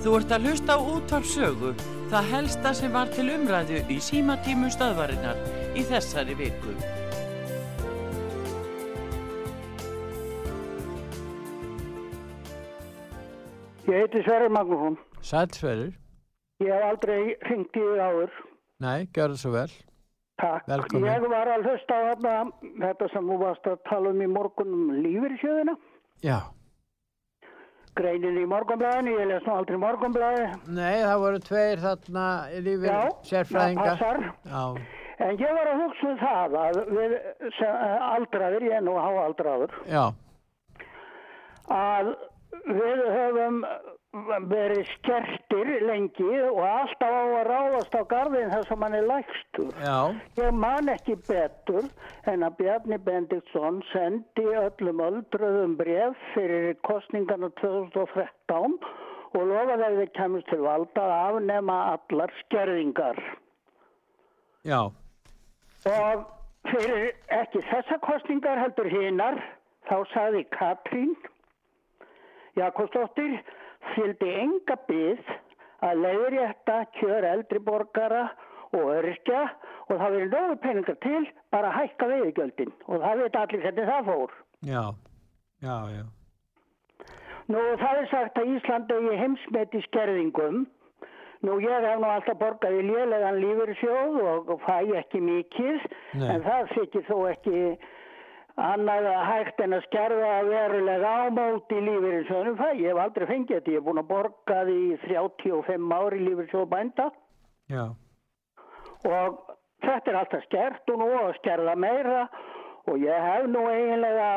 Þú ert að hlusta á útvarpsögu, það helsta sem var til umræðu í símatímu stöðvarinnar í þessari viku. Ég heiti Sverri Magnússon. Sælsverður? Ég hef aldrei hringt í þig áður. Nei, gjör það svo vel. Takk. Velkomin. Ég var að hlusta á þarna, þetta sem þú varst að tala um í morgunum lífyrsjöðuna. Já. Greinin í morgunblæðinu, ég les nú aldrei morgunblæði. Nei, það voru tveir þarna lífið Já, það sérfræðingar. passar. Já, En ég var að hugsa um það að við sem, aldraðir, ég er nú háaldraður, að við höfum verið skertir lengi og alltaf á að ráðast á garðin þar sem hann er lægstur. já, Ég man ekki betur en að Bjarni Bendiktsson sendi öllum öldröðum bref fyrir kostningarna 2013 og lofaði að við kemur til valda að afnema allar skerðingar. já, Og fyrir ekki þessa kostningar heldur hinnar, þá sagði Katrín Jakobsdóttir fylgdi enga byggð að leiðrétta kjör eldri borgara og öryrkja og það verið nógu peningar til bara að hækka veiðgjöldin og það veit allir hvernig það fór. já, já, já, Nú það er sagt að Íslandi er heimsmet í skerðingum. Nú ég hef nú alltaf borgað í lélegan lífyrsjóð og fæ ekki mikið Nei. en það þykir þó ekki annað að hægt en að skerða verulega ámót í lífyrsjóðunum fæ. Ég hef aldrei fengið þetta. Ég hef búin að borga því 35 ári lífyrsjóð bænda já, og þetta er alltaf skert og nú að skerða meira og ég hef nú eiginlega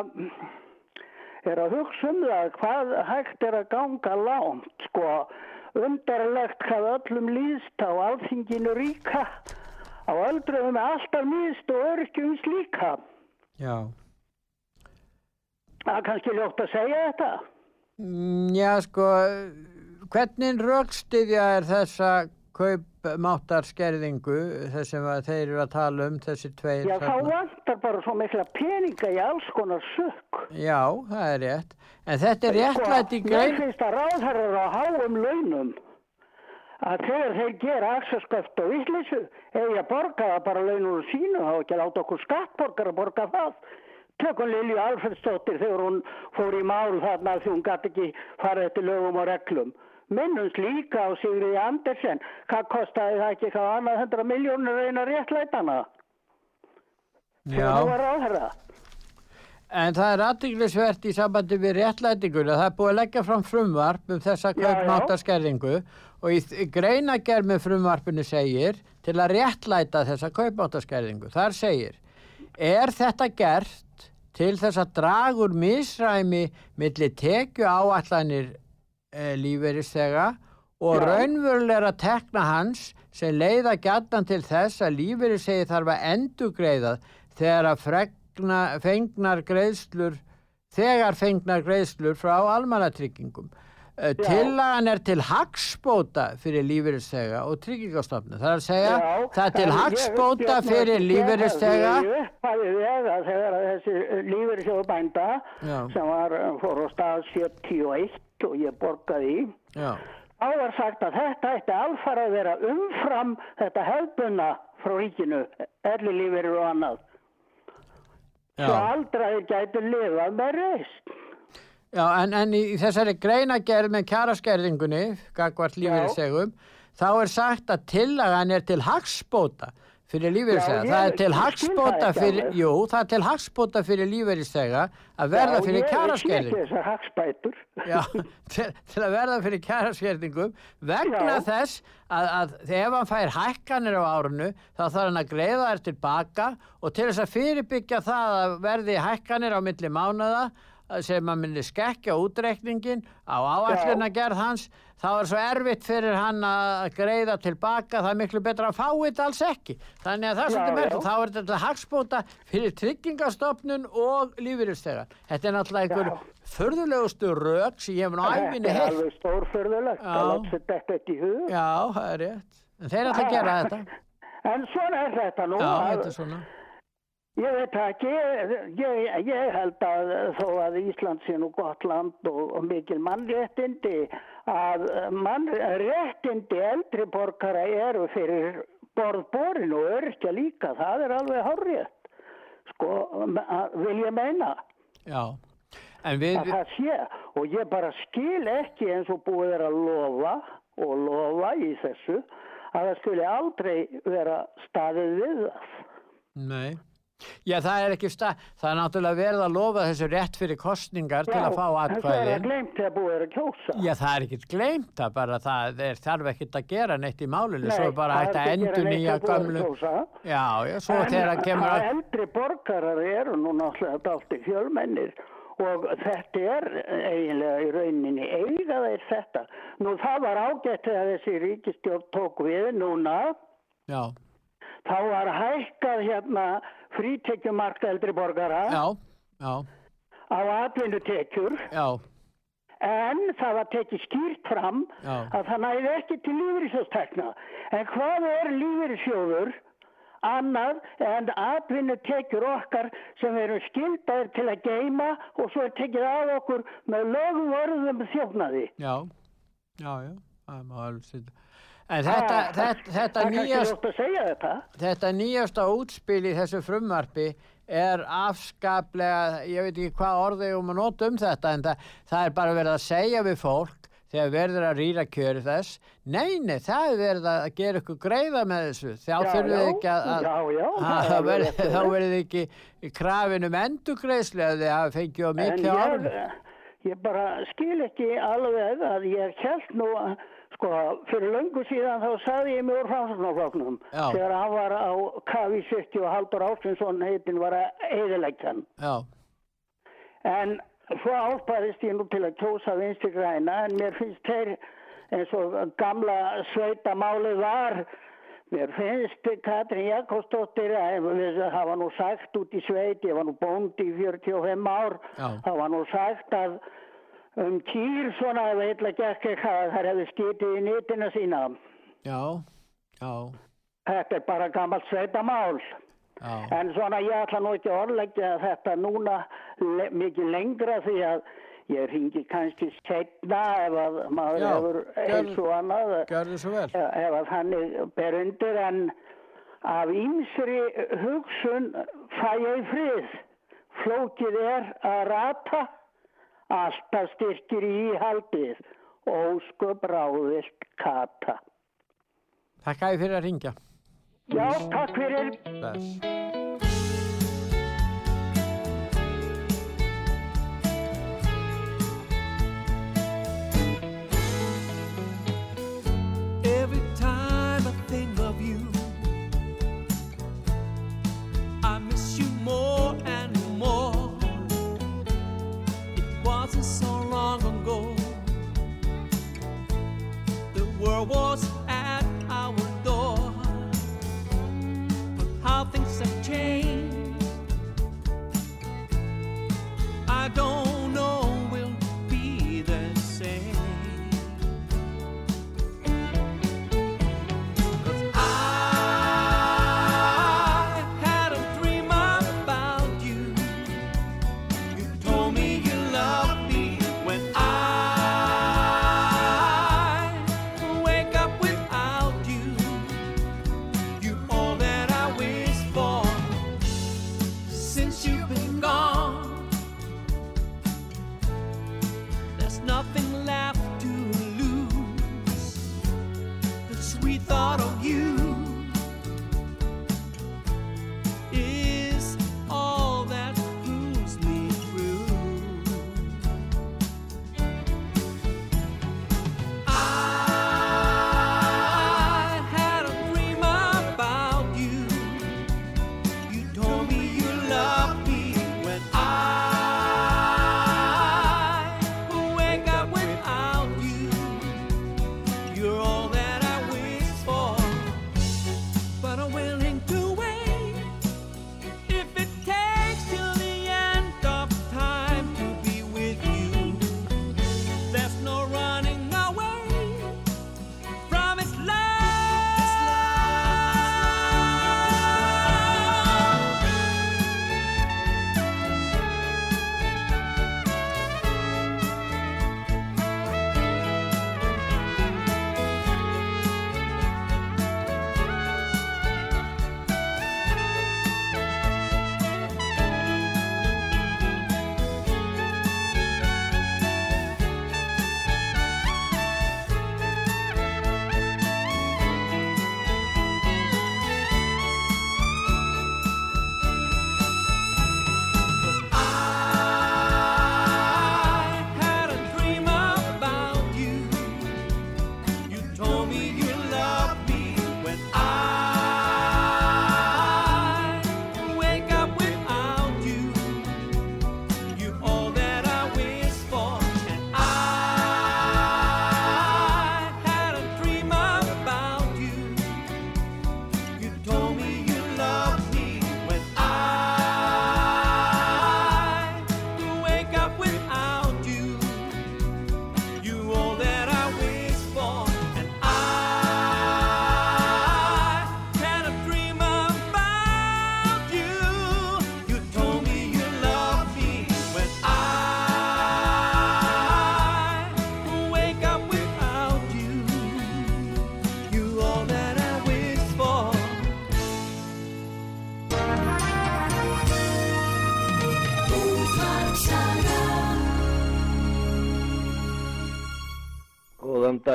er að hugsa um það hvað hægt er að ganga lánt sko undarlegt hvað öllum líðst á alþinginu ríka á öldruðum er alltaf líðst og örkjum slíka já. Það er kannski ljótt að segja þetta Mm, Já, sko, hvernig raukstiðja er þessa kaupmáttarskerðingu, þess sem að þeir eru að tala um, þessi tveir? já þá þarna? vantar bara svo mikla peninga í alls konar sökk Já, það er rétt. En þetta er réttlætt í Sko, Mér grein... finnst að ráðherrar á háum launum að þegar þeir gera axasköft og visleysu eða að borga það bara launum sínu þá ekki að láta okkur skattborgar að borga það. Tökum Lilju Alfredsdóttir þegar hún fór í mál þarna því hún gæti ekki farið eftir lögum og reglum. Minnumst líka á Sigriði Andersen. Hvað kostaði það ekki hvað annað 100 miljónur reyna réttlætana? Þegar það var ráðherra. en það er aðtiklisvert í sambandi við réttlætinguna. Það er búið að leggja fram frumvarp um þessa kaupmáttaskerðingu og í greinagerð með frumvarpinu segir til að réttlæta þessa kaupmáttaskerðingu. Þar segir, er þetta gert til þess að dragur misræmi milli tekju áallanir e, lífeyristega og Já. raunverulega tekna hans sem leiða gætnan til þess að lífeyristegi þarf að endugreiða þegar að fregna, fengnar greiðslur þegar fengnar greiðslur frá almannatryggingum. Já. Tillagan er til hagsbóta fyrir lífeyristega og tryggingastofnu. Það er að segja, Já, það er til hagsbóta fyrir lífeyristega. Ég upphafi vega þegar að þessi lífeyrissjóðu bænda Já. sem var uh, fór á stað 71 og ég borgaði þá var sagt að þetta ætti alfara að vera umfram þetta hefðbunna frá ríkinu, elli lífeyrir og annað. Svo já. aldraðir gætu lifað með reist. Já, en, en í þessari greinagerð með kjaraskerðingunni, gagvart lífeyrissegum, þá er sagt að tillagan er til hagsbóta fyrir lífeyrissega. Já, ég Það er til hagsbóta fyrir, jú, það er til hagsbóta fyrir lífeyrissega að verða fyrir Já, ég kjaraskerðing. ekki þessar hagspætur. Já, til, til að verða fyrir kæraskerðingum vegna Já. þess að, að ef hann fær hækkanir á árunu þá þarf hann að greiða þær tilbaka og til þess að fyrirbyggja það að verði hækkanir á milli mánuða sem að minni skekkja útreikningin á áallina gerð hans þá er svo erfitt fyrir hann að greiða tilbaka, það er miklu betra að fá þetta alls ekki. Þannig að það er svolítið merkt þá er þetta hagspóta fyrir tryggingastofnun og lífyrirstegar. Þetta er náttúrulega einhver förðulegustu rök sem ég hef nú æfinni Þetta er alveg stórförðulegt Já. að láta sér þetta í hug. Já, það er rétt. En þeir ætla að gera þetta. En svona er þetta nú. Já, þetta er svona. Ég veit það ekki, ég, ég held að þó að Ísland sé nú gott land og, og mikil mannréttindi að mannréttindi eldri borgara eru fyrir borðborin og örkja líka, það er alveg horrið, sko, vil ég meina. Já, en við... Að það sé, og ég bara skil ekki eins og búið er að lofa og lofa í þessu að það skuli aldrei vera staðið við það. Nei. Já, það er ekki stað, það er náttúrulega verið að lofa þessu rétt fyrir kostningar Já, til að fá atkvæði. Já, það er glemt þegar búið er að kjósa. Já, það er ekkit glemt það bara, það er, þarf ekkit að gera neitt í málunni, svo er bara hægt að endur nýja gamlu. Já, já, svo en, þegar að kemur að... En eldri borgarar eru nú náttúrulega allt í fjölmennir og þetta er eiginlega í rauninni eiga þeir þetta. Nú það var ágætt þegar þessi ríkistjórn tók við núna. Já. Þá var hækkað hérna frítekjumarka eldri borgara já, já. á atvinnutekjur. En það var tekið skýrt fram já. að það næði ekki til lífyrirsjóðstekna en hvað er lífyrirsjóður annað en atvinnutekjur okkar sem erum skildaðir til að geima og svo er tekið af okkur með lögum orðum þjófnaði? Já, já, já. Það er maður alveg sýtt En þetta, ah, þetta, þetta, nýjast, þetta. þetta nýjasta útspil í þessu frumvarfi er afskaplega, ég veit ekki hvað orðið um að nota um þetta en það, það er bara verið að segja við fólk þegar verður að rýra kjöri þess neini, það er verið að gera ykkur greiða með þessu, þá þurfum við ekki að, að, já, já, að þá verður ekki krafinum endugreisli að þið hafa fengið á mikið orð Ég bara skil ekki alveg að ég held nú að Sko, fyrir löngu síðan þá saði ég mjög úr framsóknarfloknum þegar hann var á KV70 og Haldur Ástinsson heitin var að eðilegja hann. Já. En svo áspæðist ég nú til að kjósa vinsti græna en mér finnst þeir eins og gamla sveitamáli var mér finnst Katrin Jakobsdóttir að það var nú sagt út í sveit, ég var nú bónd í 45 ár, það var nú sagt að um kýr svona ef eitthvað gekk eitthvað þar hefði skitið í nýtina sína. Já, já. Þetta er bara gammalt sveitamál. Já. en svona ég ætla nú ekki orðleggja þetta núna le mikið lengra því að ég ringi kannski setna ef að maður já, hefur eins og annað ef að þannig ber undir. En af ímsri hugsun fæ ég frið. Flókið er að rata Alltaf styrkir í haldið. Ósköp ráðilt kata. Takk að þið fyrir að ringja. Já, takk fyrir. Best. war nothing left.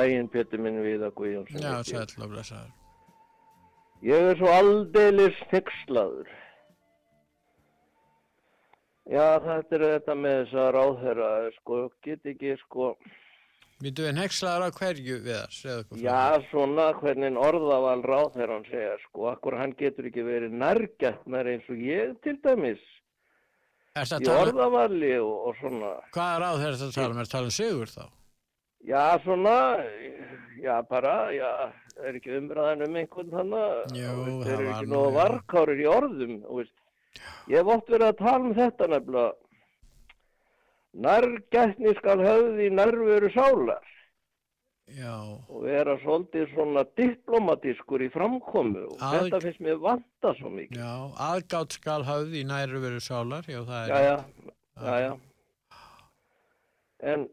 Daginn, Pétur minn Viða Guðjónsson. Já, sæll og blessaður. Ég er svo aldeilis nexlaður. Já, þetta er þetta með þessa ráðherra, sko, get ekki, sko, Býtu við nexlaður á hverju við það, já, svona hvernig orðaval ráðherran segja, sko, akkur hann getur ekki verið nærgætnar eins og ég til dæmis, Er í að um- orðavali og, og svona, hvaða ráð er þetta að tala um? Er þetta að tala um sigur þá? Já, svona, já, bara, já, er ekki umræðan um einhvern þannig, það var ekki nú, nóg varkárir í orðum, veist, ég oft verið að tala um þetta nefnilega, nærgætni skal höfði nærveru sálar. Já, og vera svolítið svona diplomatískur í framkomu og Að- þetta finnst mér vanta svo mikið. já, aðgátt skal höfð í næru veru sálar, já það er. Já, já, já, já. En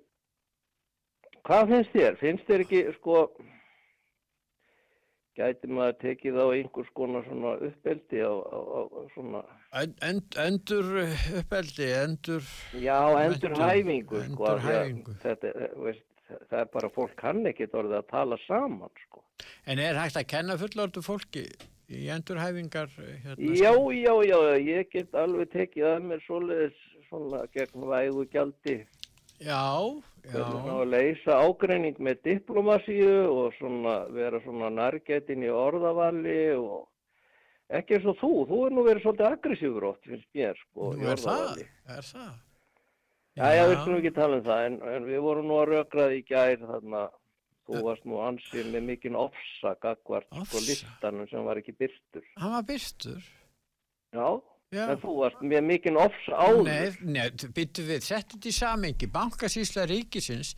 hvað finnst þér? Finnst þér ekki, sko, gæti maður tekið á einhvers konar svona uppeldi á, á, á svona, En- End, endur uppeldi, endur, já, Menntun, endurhæfingu, sko, að endurhæfingu. þetta, eh, veist, það er bara, fólk kann ekkit orðið að tala saman, sko. en er hægt að kenna fullordu fólki í endurhæfingar? Hérna, Já, já, já, ég get alveg tekið að mér svoleiðis svona gegn vægu gjaldi. Já, Hvernig að leysa ágreining með diplomasíu og svona vera svona nærgætin í orðavalli og ekki eins og þú. Þú er nú verið svolítið aggressífur oft, finnst mér, sko, nú er það, er það? Já, já, við skulum ekki tala um það, en, en við vorum nú að rökraði í gær þarna, þú varst nú ansið með mikinn ofsa gagvart sko Ofsa? listanum sem var ekki byrstur. Hann var byrstur. Já. En þú varst með mikinn ofsa áður. Nei, nei, byttu við, þetta þetta í samengi, bankasýsla ríkisins,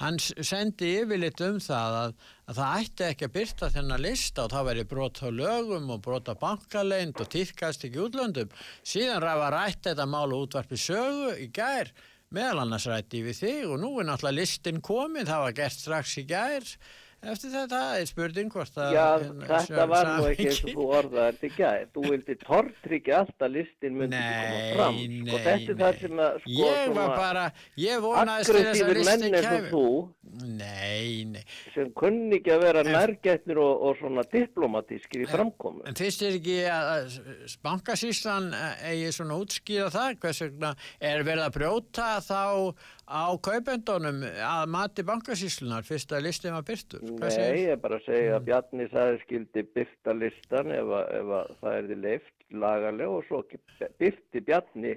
hann sendi yfirleitt um það að, að það ætti ekki að byrta þennan lista og það væri brot á lögum og brot á bankaleind og týrkast ekki útlöndum. Síðan ræfa rætt þetta mál og útvarpi sögu í gær, meðal annars rætti við þig og nú er náttúrulega listin komin, það var gert strax í gær. Eftir þetta er spurning hvort að... Já, hérna, þetta var nú ekki eins og þú orðaði þetta í gæð. Þú vildi tortryggja alltaf listin myndi ekki koma Nei, fram. nei, sko, þetta er það sem að, sko, Ég var bara, ég vonaðist til þess að listin og kæmi. Nei, nei. sem kunni ekki að vera nærgætnir og, og svona diplomatískir í framkomu. En finnst þér ekki að að bankasýslan eh, eigi svona útskýra það? Hvers vegna er verið að brjóta þá á kaupendunum að mati bankasýslunar fyrst að listin var byrtur? Hvað Nei, ég er bara að segja að Bjarni sagði skildi byrta listan ef, að, ef að það er því leift lagalega og svo byrti Bjarni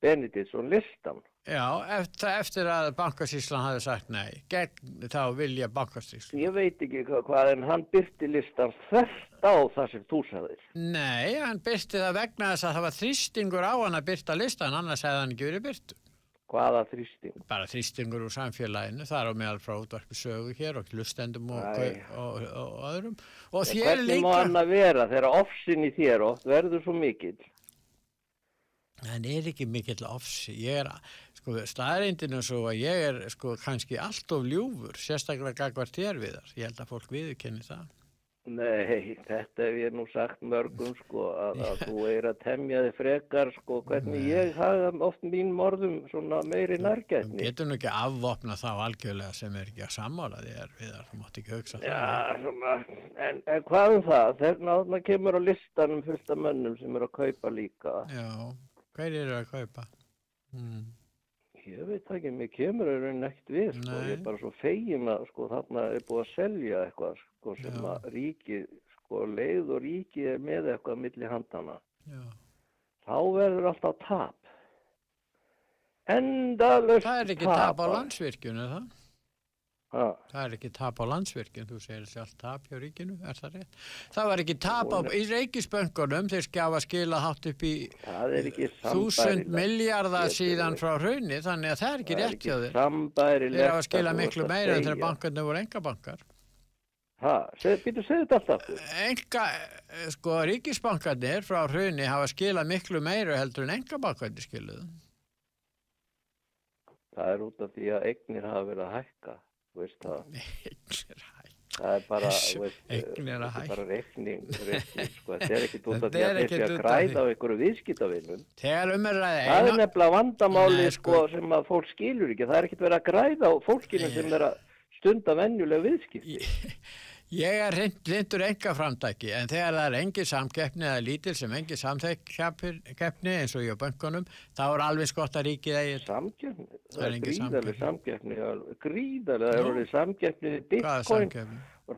Benediktsson listan. Já, eftir, eftir að bankasýslan hafi sagt nei, gegn þá vilja bankasýslan. Ég veit ekki hvað, hvað en hann byrti listan þvert á það sem þú sagðir. Nei, hann byrti það vegna þess að það var þrýstingur á hann að byrta listan, annars hefði hann ekki verið byrtu. Hvaða þrýsting? bara þrýstingur úr samfélaginu, það er á meðal frá útvarpi sögu hér og hlustendum og, og, og, og öðrum. Og þér Hvernig má líka, hann að vera þegar ofsin í þér oft verður svo mikill? hann er ekki mikill ofsi, ég er, sko, staðreindinu svo að ég er, sko, kannski allt of ljúfur, sérstaklega gagvart þér við þar, ég held að fólk viðurkenni það. Nei, þetta hef ég nú sagt mörgum sko að, að þú er að temja þig frekar sko hvernig ég hafa oft mín morðum svona meiri Þú nærgætni. getur nú ekki afvopna þá algjörlega sem er ekki að sammála þér við þar, þú mátt ekki hugsa það. Já, svona, en, en hvað um það? Þegar náttúrulega kemur á listanum fullt af mönnum sem eru að kaupa líka. Já, hver eru að kaupa? Hmm. Ég veit ekki, mér kemur rauninni ekkert við sko. Nei. Ég er bara svo fegin að sko þarna er búið að selja eitthvað sko sem Já. að ríkið, sko leið og ríkið er með eitthvað milli handana. Já. þá verður alltaf tap. Endalust Það er ekki tap á landsvirkjunu, það? Ha, Það er ekki tap á landsvirkjun, þú segir sjálf tap hjá ríkinu, er það rétt? Það var ekki tap á, í reikisböngunum, þeir skjafa skila hátt upp í þúsund miljardar síðan frá hraunni, þannig að það er ekki Það rétt hjá þeir. Þeir hafa að skilað þú miklu að meira en þegar segja. bankarnir voru engabankar. Ha, segð, býtu, segðu þetta alltaf. Enga, sko, ríkisbankarnir frá hraunni hafa skilað miklu meira heldur en engabankarnir skiluðu. Það er út af því að eignir hafa verið að hækka. Veist það. Það er bara, er bara reikning, sko. Þetta er ekki út af því að sé að græða á einhverju viðskiptavinnum. Um að Það er nefnilega vandamáli sko, sko. sem að fólk skilur ekki. Það er ekkert verið að græða á fólkinu sem er að stunda venjuleg viðskipt. Ég er lindur enga framtæki en þegar það er engi samkeppni eða lítil sem engi samkeppni eins og í böngunum þá er alveg skott að ríkið eigi Samkeppni? Það er gríðarlega samkeppni. gríðarlega, það er orðið samkeppni bitcoin,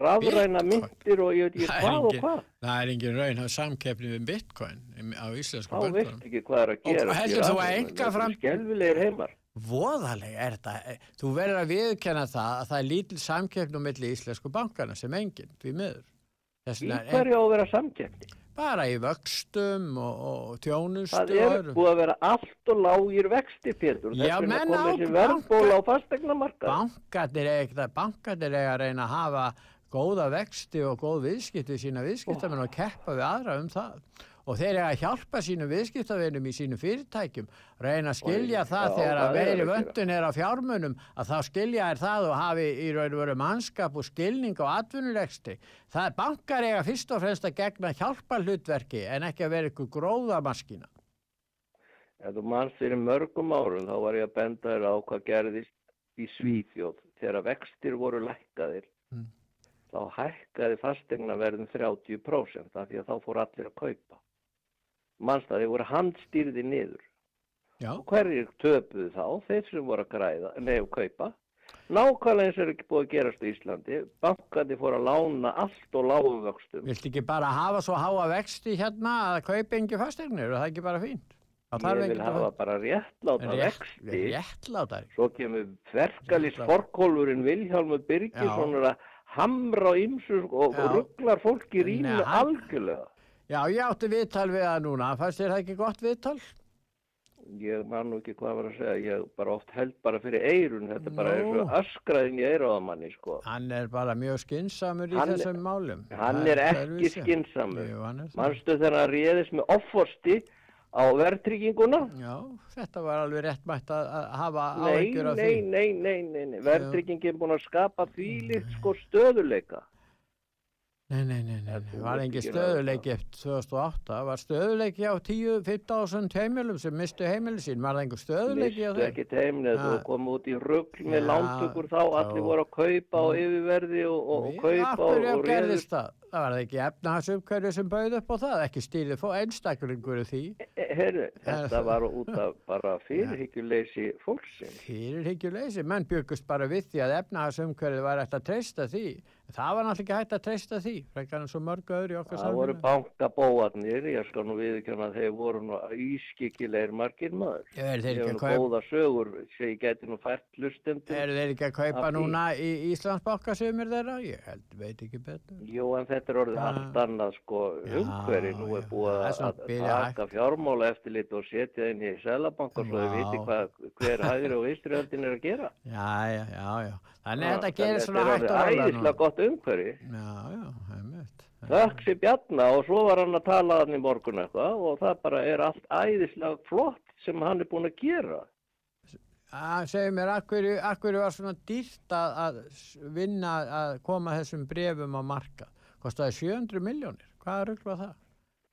rafræna myndir og ég veit ekki hvað og hvað. Það er engin raun af samkeppni við bitcoin á íslensku Þá böngunum. veist ekki hvað er að Og gera. heldur þú að einkafram- Skelvilegir heimar. Voðalega er þetta, þú verður að viðkenna það að það er lítil samkeppni um milli íslensku bankana sem enginn, því miður. Í er hverju á að vera samkeppni? bara í vöxtum og, og þjónustu Það er búið að vera allt og lágir vexti, Pétur. Þess vegna menn kom á- þessi verðbóla á fastegnamarkað. Bankarnir eiga, að reyna að hafa góða vexti og góð viðskipti sína viðskiptamenn og keppa við aðra um það. Og þeir eiga að hjálpa sínum viðskiptavinum í sínum fyrirtækjum, reyna að skilja Oj, það já, þegar að er gera. vöndun er á fjármunum, að þá skilja er það og hafi í raun og veru mannskap og skilning og atvinnulegsti. Það er bankar eiga fyrst og fremst að gegna hjálpa hlutverki en ekki að vera ykkur gróðamaskina. Ef þú manst fyrir mörgum árum þá var ég að benda þér á hvað gerðist í Svíþjóð þegar vextir voru lækkaðir. Mm. Þá hækkaði fastegna verðin 30% af því að þá fór allir að kaupa. Þeir voru handstýrði niður. Já, Og hverjir töpuðu þá? Þeir sem voru að græða, nefn kaupa. Nákvæmlega eins er ekki búið að gerast í Íslandi. Bankandi fór að lána allt og lágum vöxtum. viltu ekki bara hafa svo háa vexti hérna að kaupa engi fastegnir og það er ekki bara fínt? Ég vil hafa bara réttláta vexti. Réttlátar. Svo kemur verkalýs forkólfurinn Vilhjálmur Birgisson að hamra á ymsu og, og rugglar fólk í rýminu Nei, hann- algjörlega. Já, ég átti viðtal við það núna. Fannst þér það ekki gott viðtal? Ég man nú ekki hvað var að segja, ég bara oft held bara fyrir eirun, þetta er bara Nú. eins og öskraðin í eiráðamanni, sko. Hann er bara mjög skinsamur í Hann- þessum málum. Hann Það er ekki öðruvísi. skinsamur. Jú, hann er það. Manstu þegar hann réðist með offorsti á verðtrygginguna? Já, þetta var alveg réttmætt að, að hafa Nei, áhyggjur af nei, því. nei, nei, nei, nei, verðtryggingin er búin að skapa þvílitt sko stöðuleika. Nei, nei, nei, nei, þú var ræða stöðuleiki eftir 2008. Var stöðuleiki á 10-15.000 heimilum sem mistu heimili sín. Var það engin stöðuleiki á Mistu þeim? ekki teimnið, þú Ja. kom út í rugl með Ja, lántökur þá, allir voru að kaupa á yfirverði og, og, og kaupa og, og gerðist það? Það var ekki efnahagsumhverju sem bauð upp á það, ekki stýrið fó einstaklingur því. E, Heyrðu, þetta það- var út af bara fyrirhyggjuleysi fólksinn. Fyrirhyggjuleysi, menn byggust bara við því að efnahagsumhverju var eftir að treysta því. Það var náttúrulega ekki hægt að treysta því, frekar en svo mörgu öðru í okkar Það voru bankabóarnir, ég skal nú viðkjöna að þeir voru nú ískikilegir margir maður. Er þeir ekki að kaupa, góða sögur sem ég geti nú fært lustendur. eru þeir ekki að kaupa núna í Íslandsbanka sumir þeirra? Ég held, veit ekki betur. Jú, en þetta er orðið Ja. allt annað sko Já, umhverfi. Nú er já, búið það er að, taka fjármála eftirlit og setja inn í selabanka svo þau Já. viti hvað hver hægri og vinstri höndin er að gera. Já, já, já, já. Þannig að þetta gerir svona Þetta hægt er og orðið ráða æðislega gott umhverfi. Já, já, heimilt. Þökk sér Bjarna og svo var hann að tala hann í morgun eitthvað og það bara er allt æðislega flott sem hann er búin að gera. að segja mér, akkur, var svona dýrt að, að vinna að koma þessum brefum á marka kostaði 700 miljónir hvað rugl var það?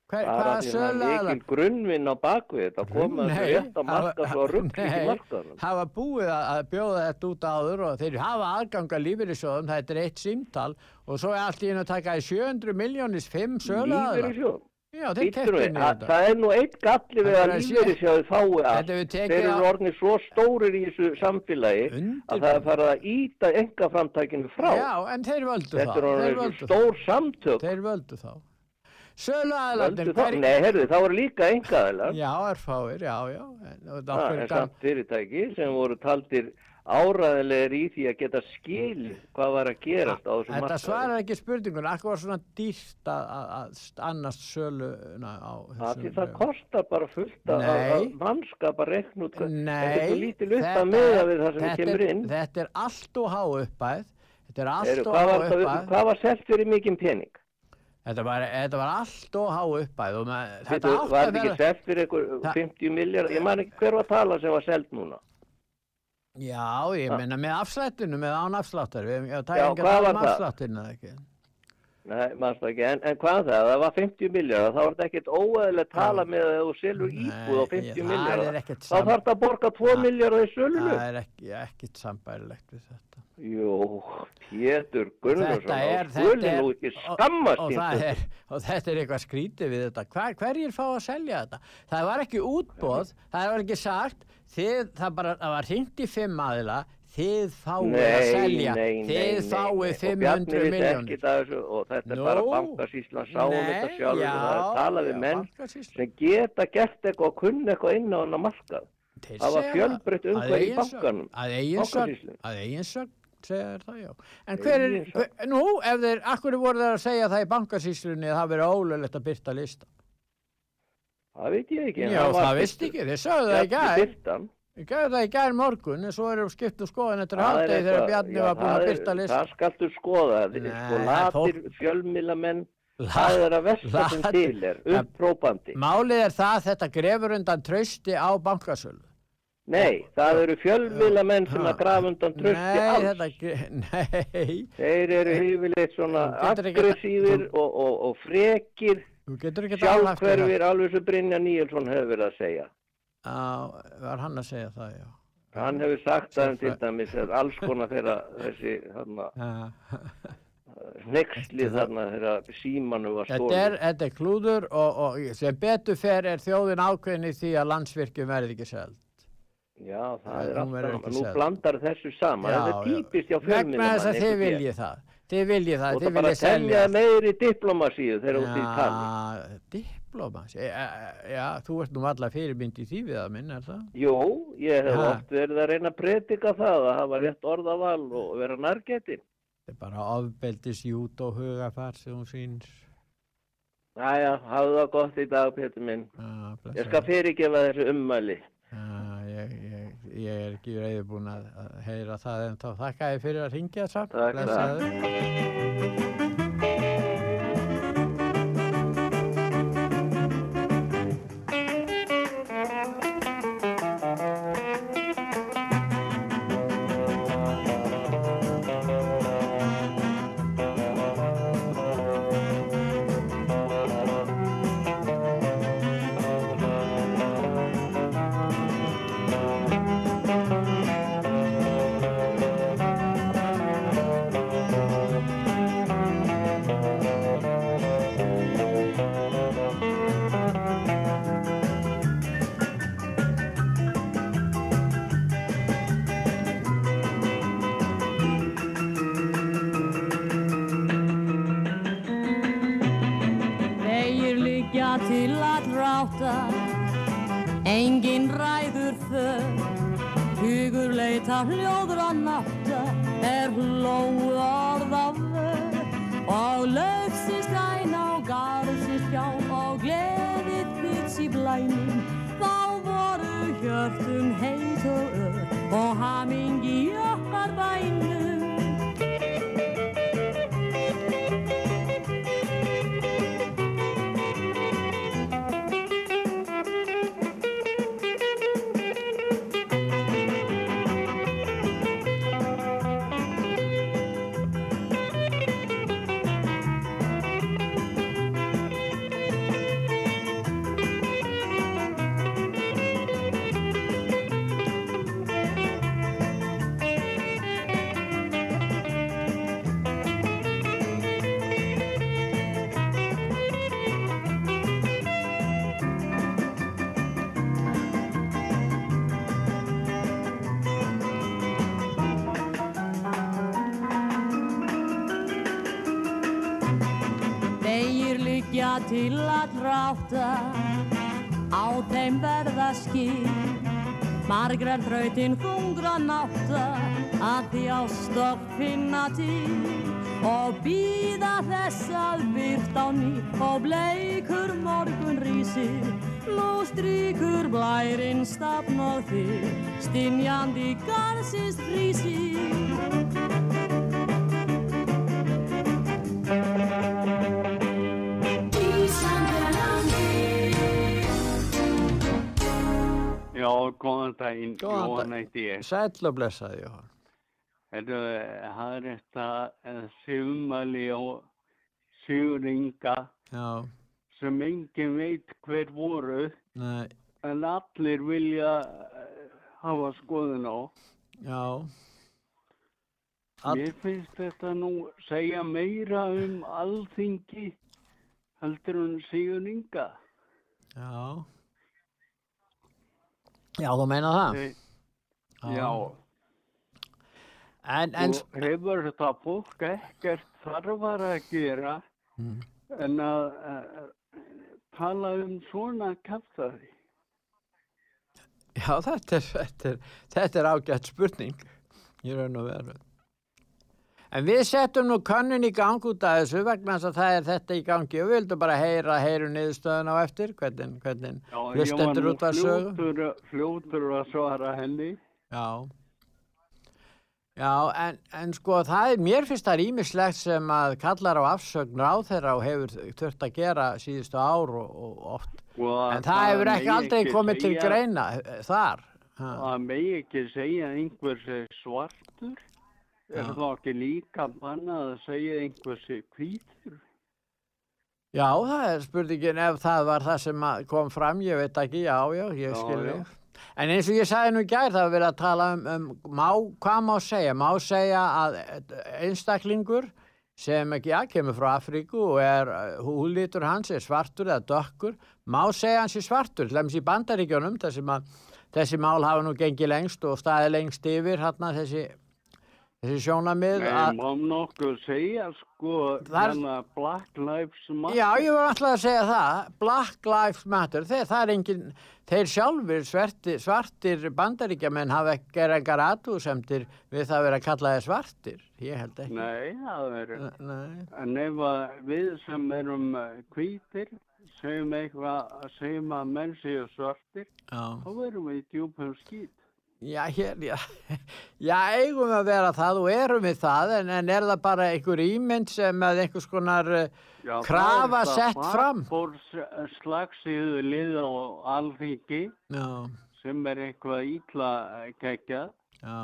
Hver, Það er hvaða að að það er mikil grunnvinn á bakvið þetta, koma þessu rétt á marka að ruggla ekki nei, hafa búið að að bjóða þetta út áður og þeir hafa aðgang að lífeyrissjóðum, það er eitt símtal. Og svo er allt í einu að taka í 700 miljónis, 5 söluaðilar Lífeyrissjóð. Já, að- þetta Það er nú eitt galli við Það að er að lífeyrissjóði fái. Þetta tekið Þeir eru orðnir svo stórir í þessu samfélagi að Undir- það er farið að íta enga framtækinu frá. Já, en þeir völdu Þetta það er þeir orðið völdu það. stór samtök. Þeir völdu þá. Völdu Söluaðilarnir, það? Nei, heyrðu, það voru líka engaðilar. Já, erfáir, já, já. Það er samt fyrirtæki sem voru taldir áræðilegir í því að geta skil hvað var að á þessum Þetta svarar ekki spurningun, akkur var svona dýrt að, að, að annast söluna á Það, það kostar bara fullt að- að mannskap að rekna út Nei, Þetta þetta að við þetta. Þetta er allt og há uppæð, þetta er allt Heyrðu, og há var uppæð, hvað var selt fyrir mikinn pening? þetta var, þetta var allt og há uppæð og með, þetta Þetta átti var að þetta ekki vera, selt fyrir einhver Það- 50 miljard? Ég man ekki hver var tala sem var selt núna. Já, ég menna með afslættinu, með án afsláttar, það er tala var um það? afsláttinu eða ekki. Nei, maður það ekki, en, en hvað það, það var 50 miljardar, þá er þetta ekkert óæðilega tala með að þú selur íbúð á 50 það er miljardar. Þá þarf þetta að borga 2 Það- miljardar í sölunu. Það er ekki, ekkert sambærilegt við þetta. Jú, Pétur Gunnarsson, þá er- nú ekki og- skammast og, stundum. er, og þetta er eitthvað skrítið við þetta. Hver, hverjir fá að selja þetta? Það var ekki útbóð, það var ekki sagt, þið, það, bara, það var í fimm aðila, þið fáið að selja, þið fáið 500 miljónir. Og þetta er bara Nú, bankasýslan sáum þetta sjálfur já, og það er talað við menn sem geta gert eitthvað og kunna eitthvað inn á hennar markað. Þeir Það var fjölbreytt að umhverfi í bankanum, Að bankasýslunni. að eigin sögn segja það, já. En hver er, nú, ef þeir, akkur voru þeir að segja það í bankasýslunni að það verið ólulegt að byrta lista? Það veit ég ekki. Já, það birtur. ekki, þeir sögðu það í gær. Ég gæði það í gær morgun, en svo erum skipt um skoðan eftir hátegi þegar Bjarni var búinn það að byrta lista. Það skaltu skoða, Nei, sko latir fjölmilamenn, það er að versta sem til er, upprópandi. Málið er það að þetta grefur undan trausti á bankasölu. Nei, það eru fjölmilamenn sem Ha. að grafa undan trösti Nei, alls. þetta, gre- nei, Þeir eru yfirleitt svona aggressífir og, og, og frekir, sjálfhverfir, alveg sem Brynja Níelsson hefur verið að segja. Já, var hann að segja það, já. Hann hefur sagt það um til Sérfræ- dæmis að alls konar þeirra þessi þarna, Já. hnexli þarna þeirra símanu var Þetta stólið. er, þetta er klúður og, og sem betur fer er þjóðin ákveðin í því að landsvirkjum verði ekki seld. Já, það er alltaf, nú blandar þessu saman, Já, þetta er já. típist hjá Vegna þess að þið viljið það. Þið viljið það, þið það bara viljið selja. telja meiri diplomasíu þegar út í tali. Já, diplómas. Já, já, þú ert nú alla fyrirmynd í því við að minna, er það? Jú, ég hef Ha. oft verið að reyna að predika það, að hafa rétt orðaval og vera nærgetinn. Þetta er bara ofbeldis jút og hugafar sem hún sýnir. Jæja, hafðu það gott í dag, Pétur minn. Ég skal fyrirgefa þessu ummæli. Já, ég, ég, ég er ekki reyðbúin að, að heyra það en þá þakka ég fyrir að ringja samt. Takk, dag. heiti ég. Sæll og blessaði, Jóhann. Þetta, er þetta sigumali á Sigur Inga já, sem engin veit hver voru nei, en allir vilja eh, hafa skoðun á. já. All, Mér finnst þetta nú segja meira um alþingi heldur en Sigur Inga. já. Já, þú meina það? Þeir- Já, En, en, og hefur þetta fólk ekkert þarfar að gera Mm. en að uh, tala um svona kæftari. já, þetta er, þetta er, þetta er ágætt spurning. Ég raun og veru. En við settum nú könnun í gang út af þessu vegna að það er þetta í gangi og við vildum bara heyra, heyru niðurstöðun á eftir, hvernig, hvernig Já, ég var hlustendur nú út af sögu. fljótur, fljótur að svara henni. Já. Já, en, en sko það er, mér finnst það ímislegt sem að kallar á afsögn ráð þeirra og hefur þurft að gera síðustu ár og, og oft. Og En það hefur ekki aldrei ekki komið til segja- greina eh, þar. Ha. Það megi ekki segja að einhver sé svartur. Er Já. þá ekki líka bannað að segja einhver sé hvítur? Já, það er spurningin ef það var það sem að kom fram, ég veit ekki, já, já, ég Já, skil já. þig. En eins og ég sagði nú í gær, það var verið að tala um, um má, hvað má segja? Má segja að einstaklingur sem ekki, já, kemur frá Afríku og er, húlítur hans er svartur eða dökkur, má segja hans er svartur, til dæmis í bandaríkjónum, þessi, þessi mál hafa nú gengið lengst og staðið lengst yfir, hérna þessi, þessi sjónamið að má nokkuð segja sko Það er- hérna Black Lives Matter. Já, ég var alltaf að segja það, Black Lives Matter, þeir, það er engin, þeir sjálfur svartir, svartir bandaríkjamenn hafa ekki gerð engar aðtúðsemtir við það að vera að kalla þeir svartir, ég held ekki. Nei, það er... Nei. En ef við sem erum eh, hvítir segjum eitthvað, segjum að menn séu svartir, Já. þá verum við í djúpum skýt. Já, hér, já, já, eigum að vera það og erum við það, en, en er það bara einhver ímynd sem að einhvers konar, eh, Já, Krafa sett fram. Fór slagsíðu lið á alþingi já, sem er eitthvað ítla geggjað. já.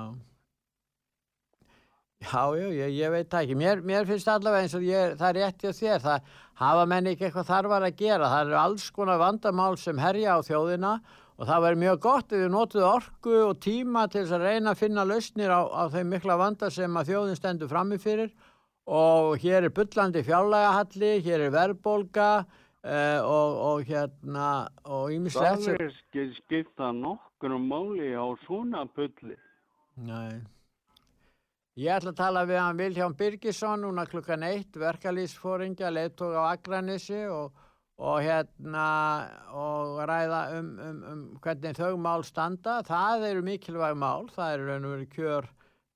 Já, já, ég, ég veit það ekki. Mér, mér finnst allavega eins og ég, það er rétt hjá þér. Það hafa menn ekki eitthvað þarfar að gera. Það eru alls konar vandamál sem herja á þjóðina og það væri mjög gott ef við notuðu orku og tíma til þess að reyna að finna lausnir á, á þeim mikla vanda sem að þjóðin stendur frammi fyrir og hér er bullandi fjárlægahalli, hér er verðbólga uh, og, og hérna og ímislegt Það er ekki skipta nokkur máli á svona bulli. Nei. Ég ætla að tala við hann Vilhján Birgisson núna klukkan eitt, verkalýsfóringja, leittók á Akranissi og, og hérna og ræða um, um, um hvernig þau mál standa. Það eru mikilvæg mál, það eru raun og verið kjör,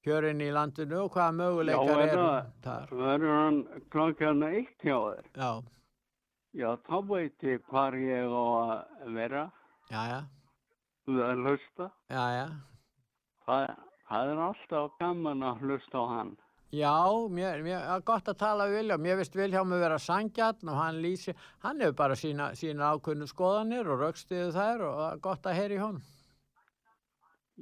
kjörin í landinu og hvaða möguleikar Já, er eru það- þar. Verður hann klokkan eitt hjá þér? Já, Já, þá veit ég hvar ég á að vera. já, já, Þú er að hlusta. já, já. Það, það er alltaf gaman að hlusta á hann. Já, mér, mér er gott að tala við Vilhjálm. Mér veist Vilhjálm að vera sangjarn og hann lýsi, hann hefur bara sína, sína ákveðnu skoðanir og raukstiðu þær og er gott að heyra í honum.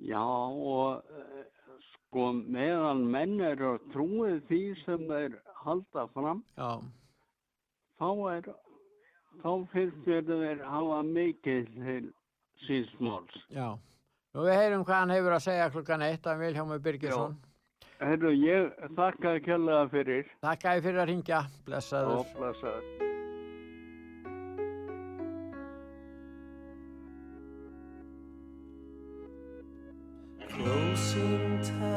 Já, og eh, sko meðan menn eru að trúið því sem þeir halda fram, Já, þá er, þá finnst mér þeir hafa mikið til sínsmáls. já. Nú við heyrum hvað hann hefur að segja klukkan eitt af Vilhjálmur Birgisson. Herru, ég þakka kjærlega fyrir Takk að fyrir að ringja, blessaður. og blessaður. Close in time,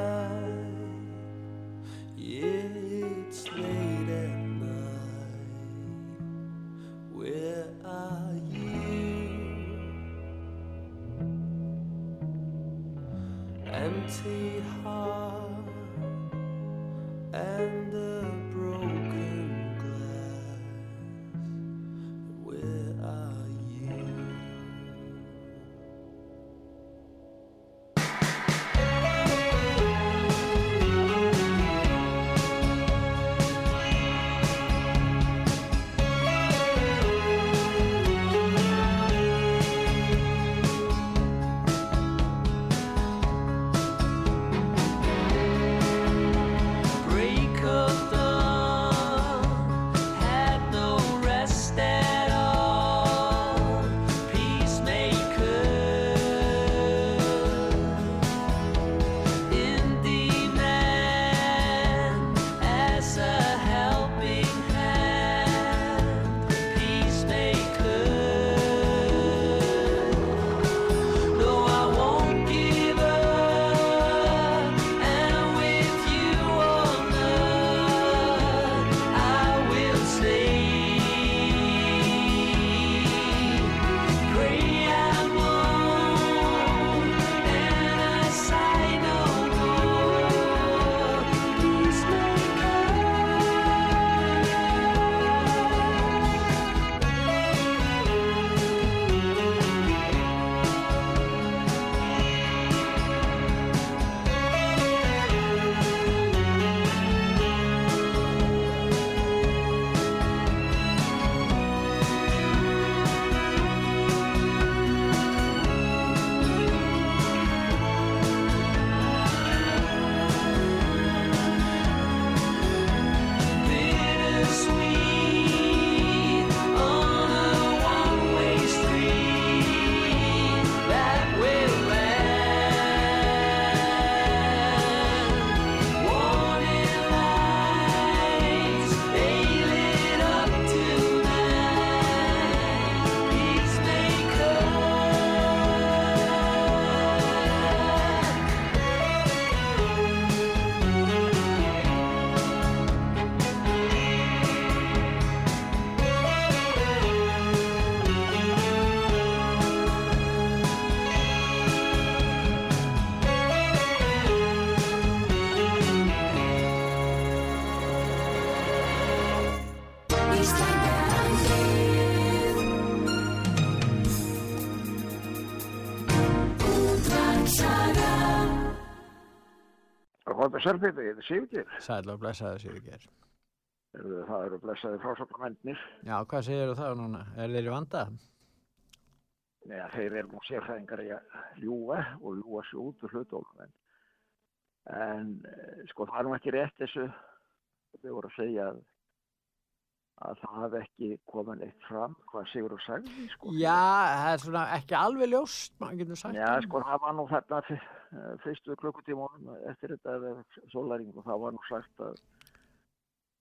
Sörfið, ég er Sigurgeir. Sæl og sér ekki. Heyrðu, Það eru blessaði frásögnamennir. Já, hvað segir þú þá núna? Er þeir í vanda? Nei, þeir eru nú sérfræðingar í að ljúa og ljúa sig út úr hlutónum. En, en eh, sko það er nú ekki rétt þessu. Þau voru að segja að, að það hafi ekki komið neitt fram hvað Sigurður sagði. Sko. Já, það er svona ekki alveg ljóst, maður getur sagt. Já, sko það var nú eh, fyrstu klukkutímónum eftir þetta eða sólæring og það var nú sagt að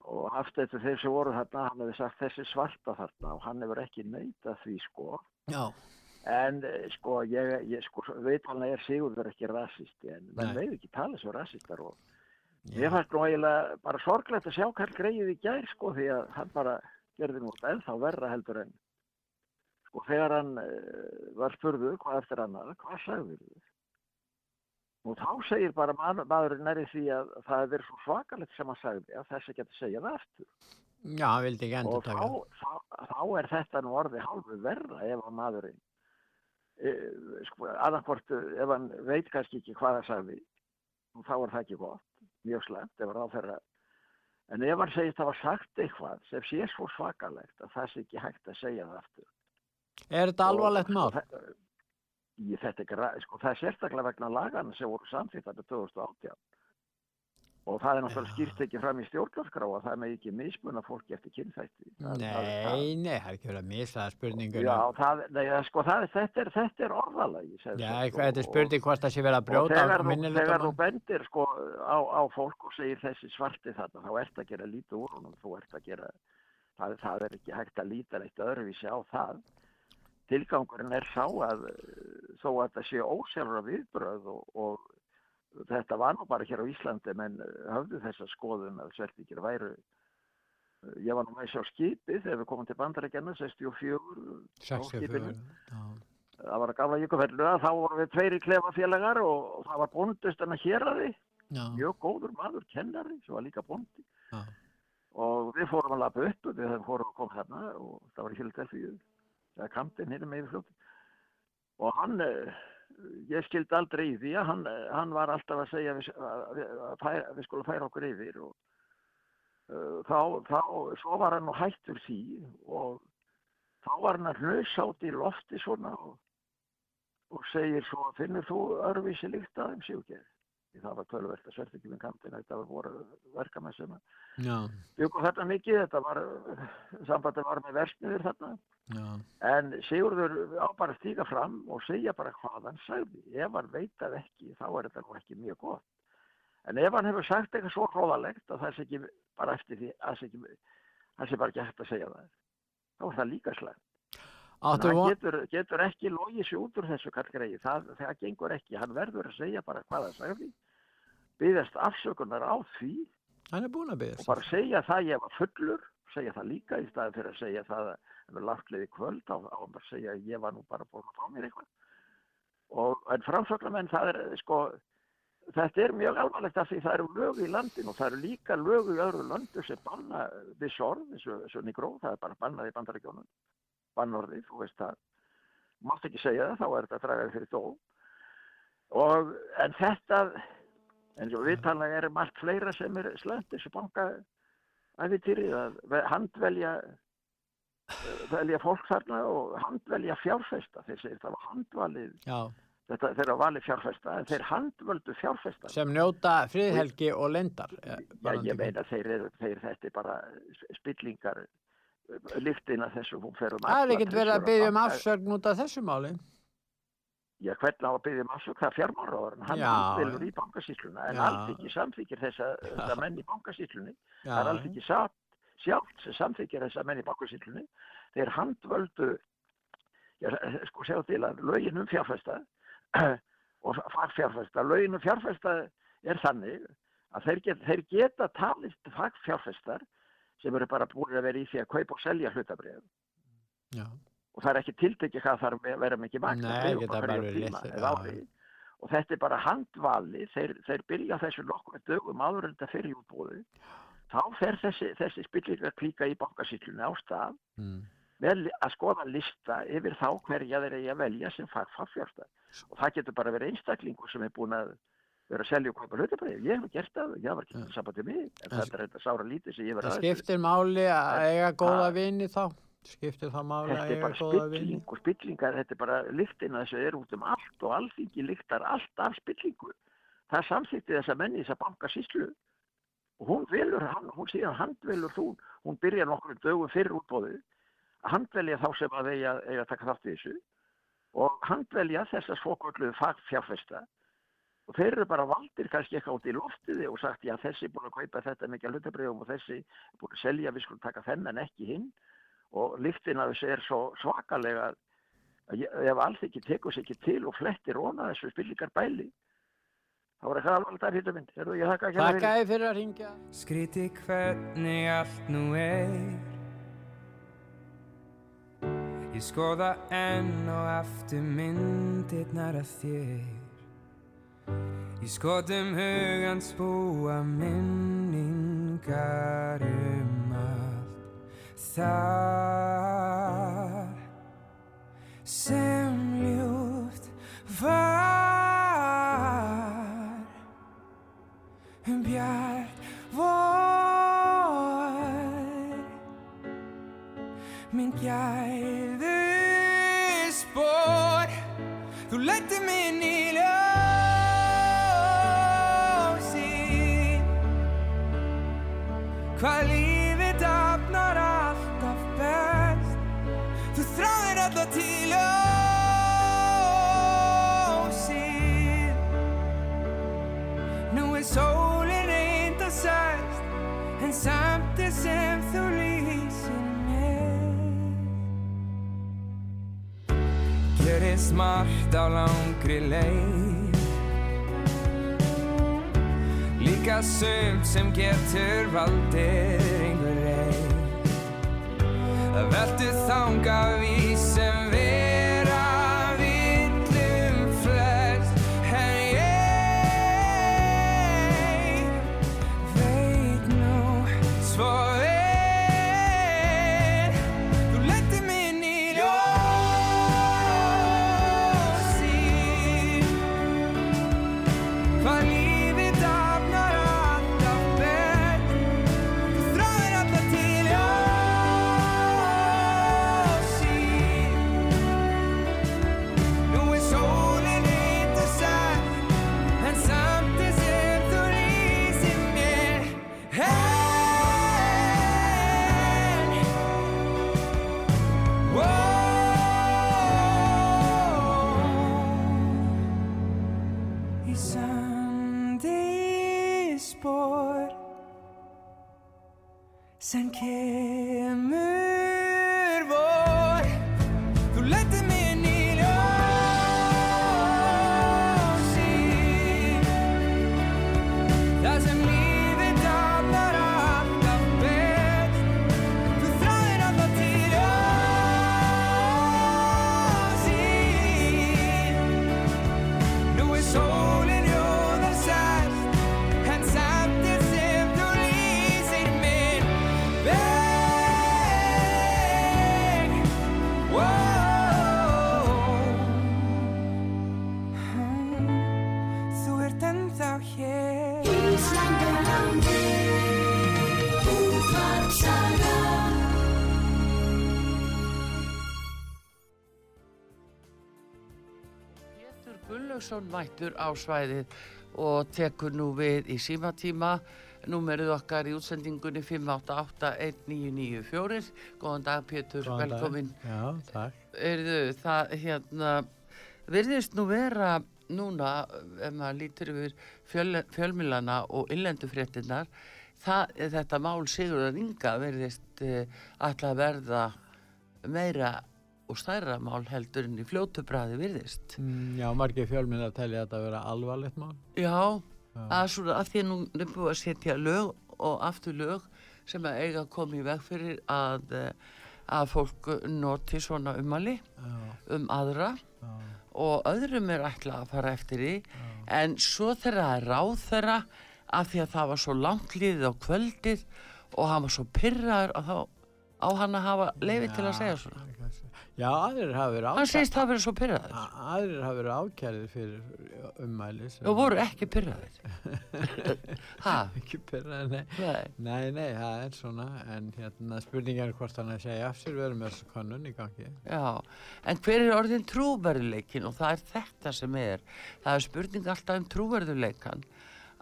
og haft eftir þeir sem voru þarna, hann hefði sagt þessi svarta þarna og hann hefur ekki neitað því sko. Já, En eh, sko, ég, ég sko, veitalna er Sigurður ekki rasisti en Nei. veið ekki tala svo rasistar og já. ég fannst nú eiginlega bara sorglegt að sjá Karl Greið í gær sko því að hann bara gerði nú ennþá verra heldur en sko þegar hann uh, var spurður hvað eftir annað, hvað sagður þið? Og þá segir bara maðurinn næri því að það er verið svo svakalegt sem hann sagði að þess að geta segja það aftur. Já, hann vildi ekki endur Og þá, taka. þá, þá er þetta nú orðið hálfu verra ef að maðurinn, e, sko, annarkvort ef hann veit kannski ekki hvað það sagði, þá er það ekki gott, mjög slemt ef ráðferða. En ef hann segist að hafa sagt eitthvað sem sé svo svakalegt að það sé ekki hægt að segja það aftur. Er þetta alvarlegt þe- Í þetta er, gra- sko, það er sérstaklega vegna lagana sem voru samþýtt þetta 2018. Og það er náttúrulega skýrt ekki fram í stjórnarskrá að það með ekki mismuna fólki eftir kynþætti. Það- það- Nei, nei, það er ekki verið að missa spurningunum. Já, það, nei, sko, það, er- þetta, er, þetta er orðalagi. Já, þetta er og- spurning hvort það sé verið að og brjóta þegar, á þú, þegar þú bendir sko, á, á fólk og segir þessi svarti þarna, þá ert að gera lítið úr honum, þú ert að gera, það, það er ekki hægt að líta neitt öðruvísi á það. Tilgangurinn er sá að eh, þó að þetta sé ósjálfra viðbröð og, og þetta var nú bara hér á Íslandi menn eh, höfðu þessa skoðun að svertíkir væru eh, ég var nú með sér á skipið þegar við komum til bandarækjana 64 á 64. skipinu það var að gamla jökufellu að þá vorum við tveiri klefafélagar og það var bóndust en að héraði, Já. mjög góður maður, kennari, sem var líka bóndi Já. og við fórum að lafa upp við höfum fórum að koma þarna og það var í Philadelphia, er kampinn hérna með fljótt og hann, eh, ég skildi aldrei í því að hann, eh, hann var alltaf að segja við, að, við, við skulum færa okkur yfir og uh, þá, þá, svo var hann nú hættur því og þá var hann að hlösa át í lofti svona og, og segir svo, finnur þú örvísi líkt að þeim sjúkir? Því það var tölvert að sverti ekki með kantin, þetta var voru verkamenn sem byggu þarna mikið, þetta var, sambandi var með versmiður þarna, Já. en Sigurður á bara að stíga fram og segja bara hvað hann sagði. Ef hann veit það ekki, þá er þetta nú ekki mjög gott. En ef hann hefur sagt eitthvað svo hróðalegt að það sé ekki bara eftir því, að það sé það bara ekki hægt að segja það, þá er það líka slæmt. Hann von... getur, getur ekki logið sér út úr þessu kargreið, það, það gengur ekki, hann verður að segja bara hvað það sagði, byggðast afsökunar á því Hann að og bara segja það ég var fullur, segja það líka í staði fyrir að segja það að í kvöld á, á að segja að ég var nú bara búin að fá mér eitthvað. Og en framsögnamenn það er sko, þetta er mjög alvarlegt af því það eru lögu í landinu og það eru líka lögu í öðru löndu sem banna viss orð, eins og, og nigró, það er bara bannað í bandarækjónum, bannorðið, þú veist það, mátt ekki segja það, þá er þetta að draga þig fyrir dó. Og, en þetta, en svo viðtallega er margt fleira sem er slæmt, þessu banka að ve- handvelja eh, velja fólk þarna og handvelja fjárfesta, þeir segir það var handvalið, þetta þeir eru valið fjárfesta, en þeir handvöldu fjárfesta. Sem njóta friðhelgi og lendar. Já, ég meina þeir þeir þetta er bara spillingar líktin að þessu hún fer um Það er ekkert verið að byggja um afsögn út af þessu máli. Já, hvernig á að byggja um afsökk, það er fjármáraðurinn, hann vilur í bankasýsluna, en allt ekki samþykir þessa, þessa menn í bankasýslunni, Já. það er allt ekki satt sjálft sem samþykir þessa menn í bankasýslunni, þeir handvöldu, já, sko sjá til að lögin um fjárfesta og fagfjárfesta, lögin um fjárfesta er þannig að þeir, get, þeir geta talist fagfjárfestar sem eru bara búin að vera í því að kaupa og selja hlutabrið og það er ekki tiltekið hvað þarf að vera mikið makt og þetta er bara handvali þeir, þeir byrja þessu nokkru dögum áður en þetta fyrir útbúðu þá fer þessi, þessi spillingar klíka í bankasýtlunni á stað Mm. með að skoða lista yfir þá hverja þeir eigi að velja sem fagfagfjársta og það getur bara verið einstaklingur sem er búin að vera að selja og kaupa hlutabrið. Ég hef gert það, ég var ekki mm. sambandið mig, en Það þetta er þetta sára lítið sem ég verið Það skiptir máli að eiga góða vini þá. Skiptir það máli Þetta að er eiga bara góða vini. spilling og spillingar, þetta er bara lyktina þessu er út um allt og alþingi lyktar allt af spillingu. Það samþýtti þessa menni þessa bankasíslu og hún velur, hann, hún síðan handvelur þú, hún byrjar nokkur dögum fyrir útbóðið að handvelja þá sem að eiga, eiga að taka þátt í þessu og handvelja þessar svokvöldu fagfjárfesta. Og þeir eru bara valdir kannski eitthvað út í loftiði og sagt já þessi er búin að kaupa þetta mikið hlutabrifum og þessi er búin að selja við skulum taka þennan ekki hinn. Og lyktin af þessu er svo svakalega að ef allt ekki tekur sér ekki til og flettir óna þessu spillingar bæli er eitthvað alveg þar hittum mynd Heyrðu, ég þakka ekki Þakka þið fyrir að ringja. Skríti hvernig allt nú er. Ég skoða enn og aftur myndirnar af þér. Í skotum hugans búa minningar um allt Það sem ljúft var um bjart vor minn gæðu Gerist margt á langri leið. Líka sumt sem getur valdir einhver reið Það veltu þanga við Gullaugsson mættur á svæðið og tekur nú við í símatíma. Númerið okkar í útsendingunni 5881994. Góðan dag Pétur, Góðan dag. velkomin. Já, takk. Erðu það hérna, virðist nú vera núna, ef maður lítur yfir fjöl, fjölmilana og innlendufréttinnar, það, þetta mál Sigurðar Inga virðist uh, alltaf verða meira og stærra mál heldur en í fljótubræði virðist. Mm, Já, margir fjölminn að telja þetta að vera alvarlegt mál. Já, að svona að því að nú er búið að setja lög og aftur lög sem að eiga að koma í veg fyrir að, eh, að fólk noti svona umali Já, um aðra já, og öðrum er ætla að fara eftir því en svo þegar það er ráð þeirra af því að það var svo langt liðið á kvöldið og hann var svo pyrraður á hann að hafa leiði til að segja svona. Já, aðrir hafa verið Hann ákærðir. segist það verið svo pyrraður. Aðrir hafa verið ákærðir fyrir ummæli. Og voru ekki pyrraður. ha? Ekki pyrraðir, nei. Nei. Nei, nei, það er svona, en hérna spurningar er hvort hann að segja af sér, erum með þessu kannun í gangi. Já, en hver er orðin trúverðuleikin og það er þetta sem er. Það er spurning alltaf um trúverðuleikan.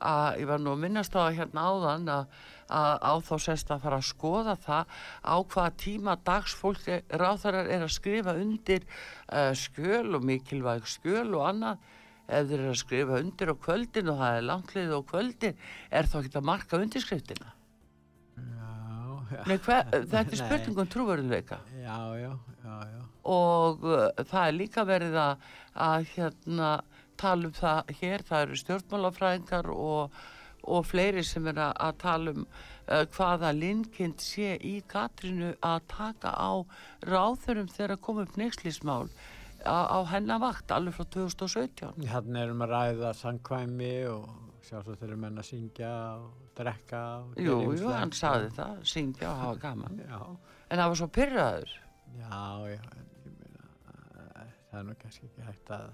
Að ég var nú að minnast á það hérna áðan að, að á þá sérst að fara að skoða það á hvaða tíma dags fólk ráþarar er að skrifa undir uh, skjöl og mikilvæg skjöl og annað. Ef þeir eru að skrifa undir á kvöldin og það er langlið á kvöldin, er þá ekki að marka undirskriftina? Já, já. Nei, hver, þetta er spurning um trúverðuleika. Já, já, já, já. og uh, það er líka verið að, að hérna tala um það hér, það eru stjórnmálafræðingar og, og fleiri sem er að, að tala um uh, hvaða linkind sé í Katrínu að taka á ráðurum þegar komum upp neykslismál á, á hennar vakt alveg frá 2017 Hérna erum að ræða sangkvæmi og sjálfsagt þeir eru menn að syngja og drekka og Jú, jú, hann sagði það, syngja og hafa gaman. Já, en það var svo pyrraður já, já, en ég meina, eh, það er nú kannski ekki hægt að,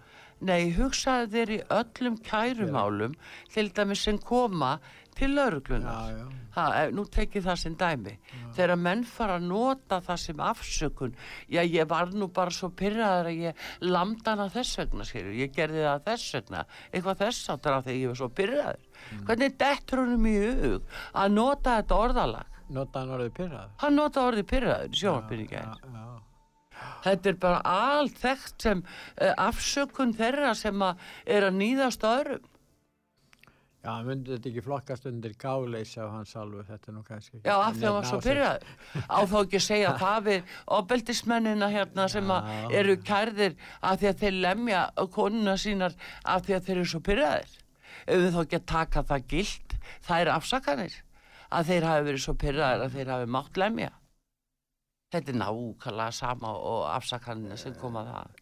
Nei, hugsaði þeir í öllum kærumálum til dæmis sem koma til lauruglunar. já, já, Ha, ef- nú tekið það sem dæmi. Þegar menn fara að nota það sem afsökun, já ég var nú bara svo pyrraður að ég lamda hana þess vegna, skilur, ég gerði það þess vegna, eitthvað þess áttur af því ég var svo pyrraður. Hvernig dettur honum í hug að nota þetta orðalag? nota hann orðið pyrrað. Hann nota orðið pyrraður í Já, gær. já, Þetta er bara allt þekkt sem uh, afsökun þeirra sem að er að nýðast á öðrum. já, hann myndi þetta ekki flokkast undir gáleysi á hans alveg, þetta er nú kannski ekki. Já, af því að hann var svo pyrraður. Á þá ekki að segja það við ofbeldismennina hérna sem að eru kærðir af því að þeir lemja konuna sínar af því að þeir eru svo pyrraðir. Ef við þá ekki að taka það gilt, það er afsakanir. Að þeir hafi verið svo pyrraðir að þeir hafi mátt lemja. Þetta er nákvæmlega sama og afsakanina sem koma það.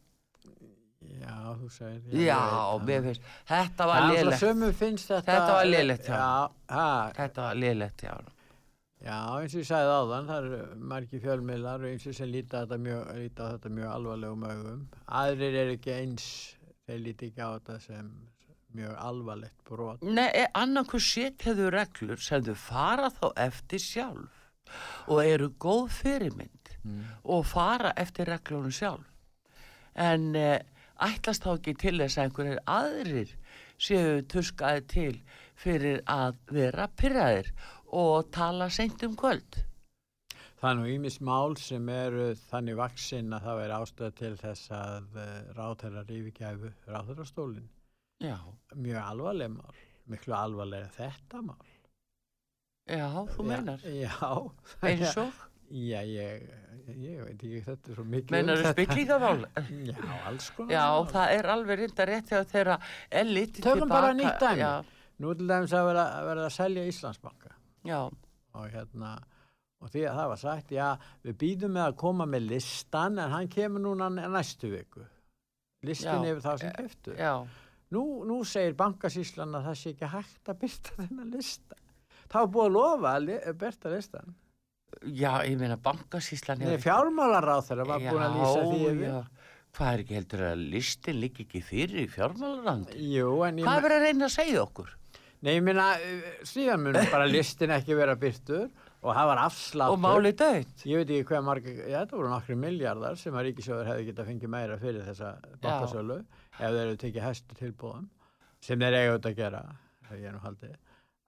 Já, þú segir. Já, veit mér finnst, þetta var er finnst þetta. Þetta var hjá Já, ha, Þetta var lélegt, já. já, eins og ég sagði áðan, það eru margi fjölmiðlar og eins og sem mjög, líta á þetta mjög alvarlegum augum. Aðrir eru ekki eins, þeir líti ekki á þetta sem mjög alvarlegt brot. Nei, annarkur setjaðu reglur sem þau fara þá eftir sjálf og eru góð fyrirmynd og fara eftir reglunum sjálf. En eh, ætlast þá ekki til þess að einhverjir aðrir séu tuskaði til fyrir að vera pyrraðir og tala seint um kvöld. Það er nú ímis mál sem eru þannig vaksinn að það er ástæða til þess að ráðherrar yfirgæfu ráðherrastólinn. Já, Mjög alvarleg mál, miklu alvarlega þetta mál. já, þú meinar. Já, já. Eins og, Já, ég, ég veit ekki, þetta er svo mikið meinar um þú þetta. spillingamál? Já, alls konar Já, það er alveg reynda rétt þegar þeirra er litið Tökum tilbaka. bara nýtt dæmi. Já, Nú til dæmis að vera, vera að selja Íslandsbanka já, og hérna, og því að það var sagt, já, við býðum með að koma með listan en hann kemur núna næstu viku. Listin yfir þá sem keftu. já. Nú, nú segir bankasýslan að það sé ekki hægt að byrta þennan lista. Það var búið að lofa að byrta listan. Já, ég meina bankasýslan Nei, fjármálaráð þeirra var búin að lýsa því yfir. já. Hvað er ekki heldur að listin líka ekki fyrir í fjármálarandi? Jú, en ég... Hvað er að reyna að segja okkur? Nei, ég meina, eh, síðan munum bara listin ekki vera byrtur og það var afsláttur. Og máli döitt? Ég veit ekki hvað marga, ja, þetta voru nokkru miljardar sem að Ríkisjóður hefði getað fengið meira fyrir þessa bankasölu ef þeir eru tekið hæstu tilbúðum sem þeir eiga auðvitað að gera, það ég er nú haldið.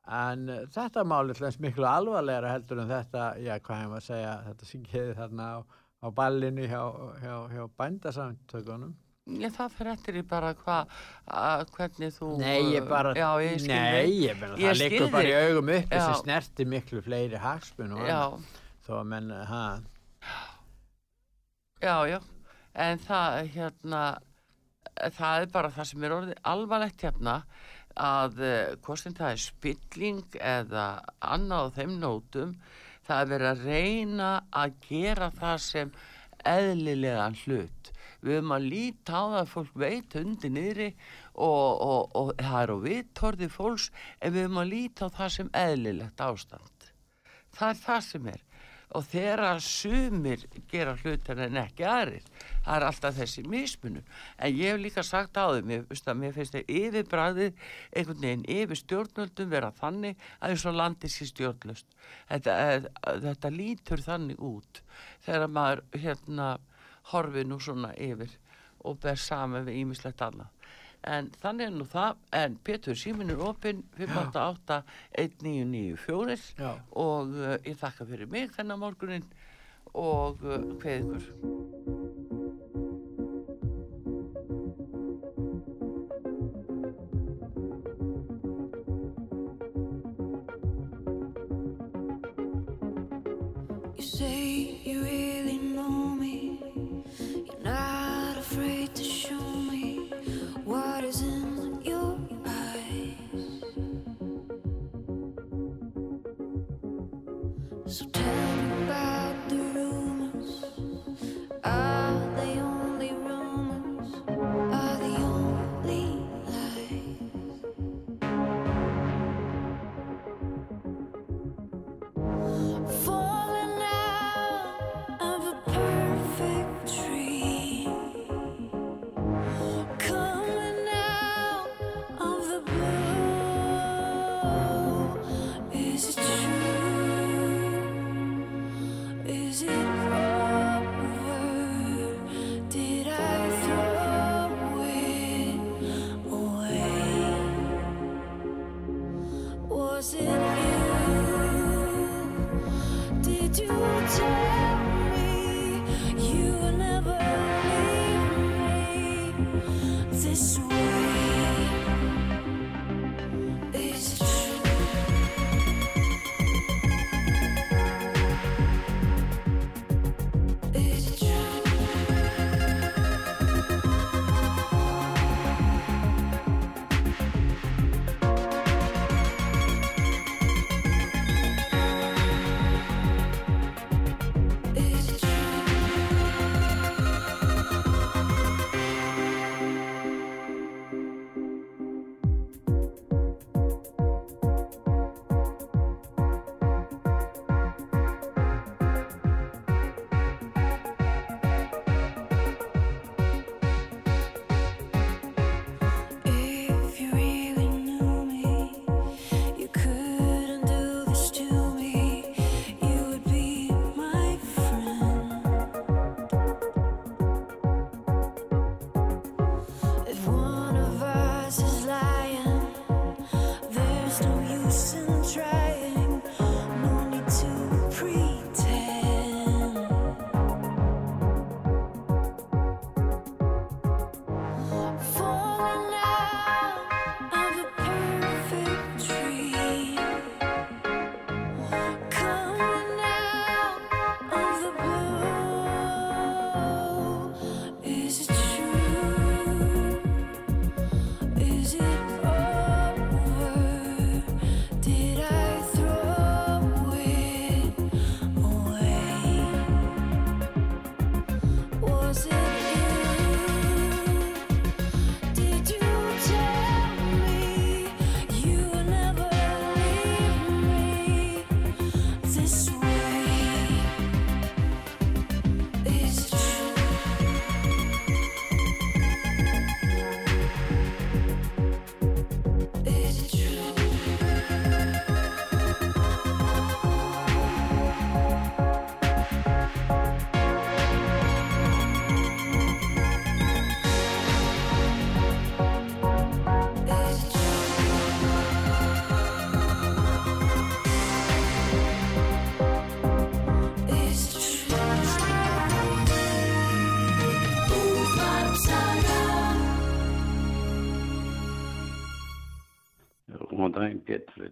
En uh, þetta máli hlens miklu alvarlegra heldur en þetta, já, hvað hefum að segja, þetta sem geði þarna á, á ballinu hjá, hjá, hjá bændasamtökunum. Já, það fyrir eftir í bara hvað, að- hvernig þú... Nei, ég bara, Já, ég skil nei, ég meina, Ég það liggur bara í augum sem Já. snerti miklu fleiri hagsmun og þó að menn, ha, já, já. En það, hérna, það er bara það sem er orðið alvarlegt hérna að hvort sem það er spilling eða annað á þeim nótum, það er verið að reyna að gera það sem eðlilegan hlut. Við höfum að líta á það að fólk veit undir niðri og, og, og það er á vittorði fólks en við höfum að líta á það sem eðlilegt ástand. Það er það sem er. Og þegar sumir gera hlutir en ekki aðrir það er alltaf þessi mismunum en ég hef líka sagt á þeim mér, mér finnst þeir yfirbræðið einhvern veginn yfir stjórnöldum vera þannig að eins og landið sé stjórnlust þetta, eh, þetta lítur þannig út þegar maður hérna horfi nú svona yfir og ber saman við ímislegt annað en þannig er nú það. En Pétur Símin er opinn 588 1994 Já. og uh, ég þakka fyrir mig þennan morgunin og uh, hvað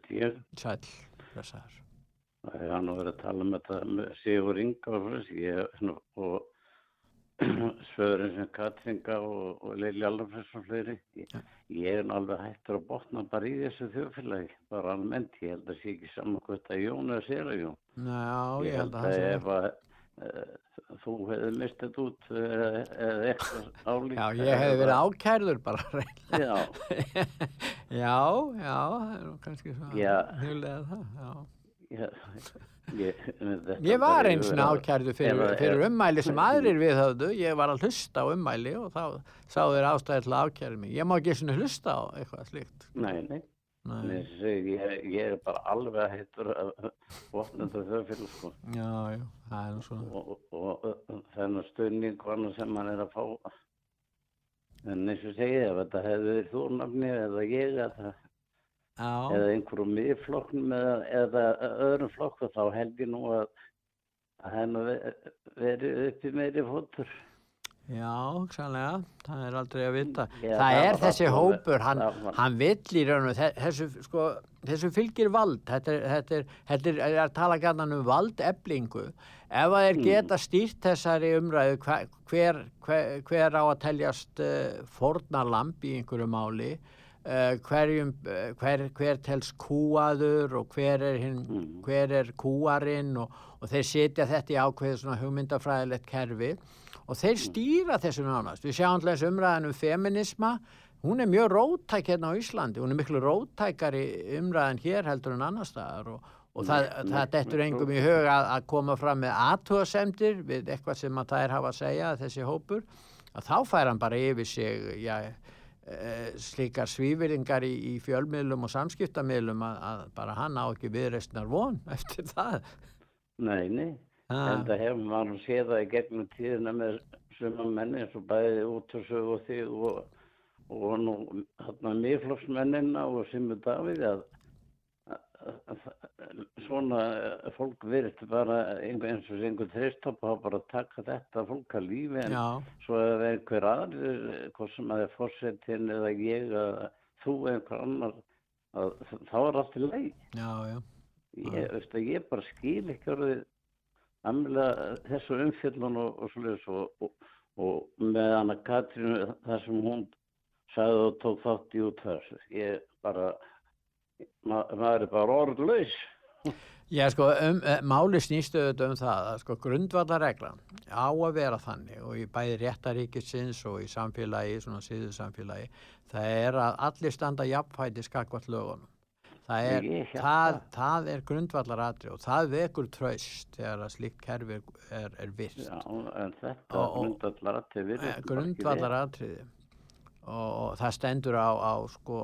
Þetta ég. Sæll, blessaður. Það er hann að vera að tala um þetta með Sigur Inga og þess. Ég, svona, og svöðurinn sem Katringa og, og Lili Alvarfess og fleiri. Ég, ég er alveg hættur að botna bara í þessu þjóðfélagi, bara almennt. Ég held að sé ekki saman hvort að Jón eða Sera Jón. Já, ég held að það að sé ef að uh, þú hefði mistið út eða, eða eitthvað álíka. Já, ég hef verið ákærður bara reyna. Já, Já, já, það er nú kannski Já. hjulega það, já. ég, ég, Ég var eins og ákærðu fyrir, fyrir ummæli sem aðrir við höfðu. Ég var að hlusta á ummæli og þá sá þeir ástæði til að ákæra mig. Ég má ekki svona hlusta á eitthvað slíkt. Nei, nei. Ég, ég er bara alveg heitur að vopnendur þjóðfélag sko. Já, já, það er svona. og, og, og þennan stöðning annað sem hann er að fá en eins og segið ef þetta hefði verið þúrnafni eða ég eða, eða einhverjum miðflokknum eða, eða öðrum flokku þá held ég nú að að hennu verið uppi meiri fótur já, sannlega. Það er aldrei að vita. Já, það það er var þessi hópur, hann, það hann vill í raun og þe- þessu, sko, þessu fylgir vald. Þetta er, þetta er, þetta er, er að tala gætnan um valdeflingu. Ef að þeir Mm. geta stýrt þessari umræðu, hver, hver, hver, á að teljast uh, fornalamb í einhverju máli, uh, hverjum, uh, hver, hver telst kúaður og hver er, hinn, Mm. hver er kúarinn og, og þeir setja þetta í ákveðið svona hugmyndafræðilegt kerfi og þeir stýra þessu nánast. Við sjáum alltaf umræðan um feminisma, hún er mjög rótæk hérna á Íslandi, hún er miklu rótækari umræðan hér heldur en annar staðar. Og, og það, það nei, dettur engum í hug að, að koma fram með aðtúasemdir við eitthvað sem að það er hafa að segja þessi hópur, að þá fær hann bara yfir sig, já, e, slíkar svífyrðingar í, í fjölmiðlum og samskiptamiðlum að, að bara hann á ekki viðreistnar von eftir það. Nei, nei, Ha. en það hefur maður séð það í gegnum tíðina með suma menni eins og bæði út og sög og þig og, og nú hérna miðflokksmennina og Simu Davíð að, að, að, að svona fólk verið bara einhver, eins og einhver þreistop hafa bara að taka þetta fólk að lífi en Já, svo ef einhver aðrir, hvort sem að er fórsetin eða ég eða þú einhver annar að, þá er allt í leið já, já. ég, veist að ég bara skil ekki orðið amlega þessu umfjöllun og, og svoleiðis og, og, og með hana Katrínu þar sem hún sagði og tók þátt í útfæðslu ég bara ma maður er bara orðlaus Já, sko, um, uh, máli snýstu auðvitað um það að sko grundvallarreglan á að vera þannig og í bæði réttaríkisins og í samfélagi, svona síðu samfélagi, það er að allir standa jafnfæti skakvart lögunum. Það er, það, það. það er grundvallaratri og það vekur tröst þegar að slíkt kerfi er, er, er virt. Já, en þetta Og- og- grundvallar að til við Eh, grundvallaratriði og, og það stendur á, á sko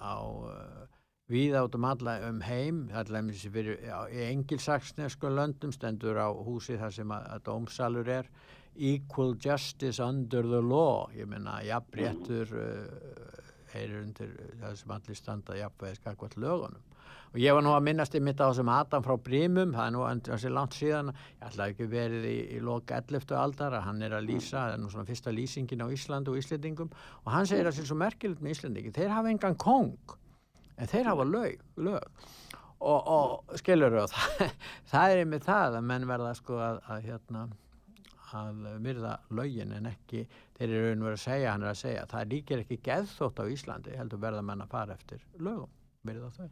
á uh, víða út um alla um heim allaveg fyrir, já, í engilsaksnesku löndum stendur á húsi þar sem að, að dómsalur er equal justice under the law ég meina jafnréttur uh, heyrir undir það sem allir standa jafnvegis kakvart lögunum og ég var nú að minnast í mitt á þessum Adam frá Brímum, það er nú þessi langt síðan ég ætla ekki verið í, í loka 11. aldar að hann er að lýsa, það er nú svona fyrsta lýsingin á Íslandu og Íslendingum og hann segir að það er svo merkilegt með Íslendingi, þeir hafa engan kong en þeir hafa lög, lög. og, og skilur og það, það er með það að menn verða sko að, að hérna að virða lögin en ekki þeir eru raun verið að segja, hann er að segja það líkir ekki geðþótt á Íslandi heldur verða menn að fara eftir lögum virða þau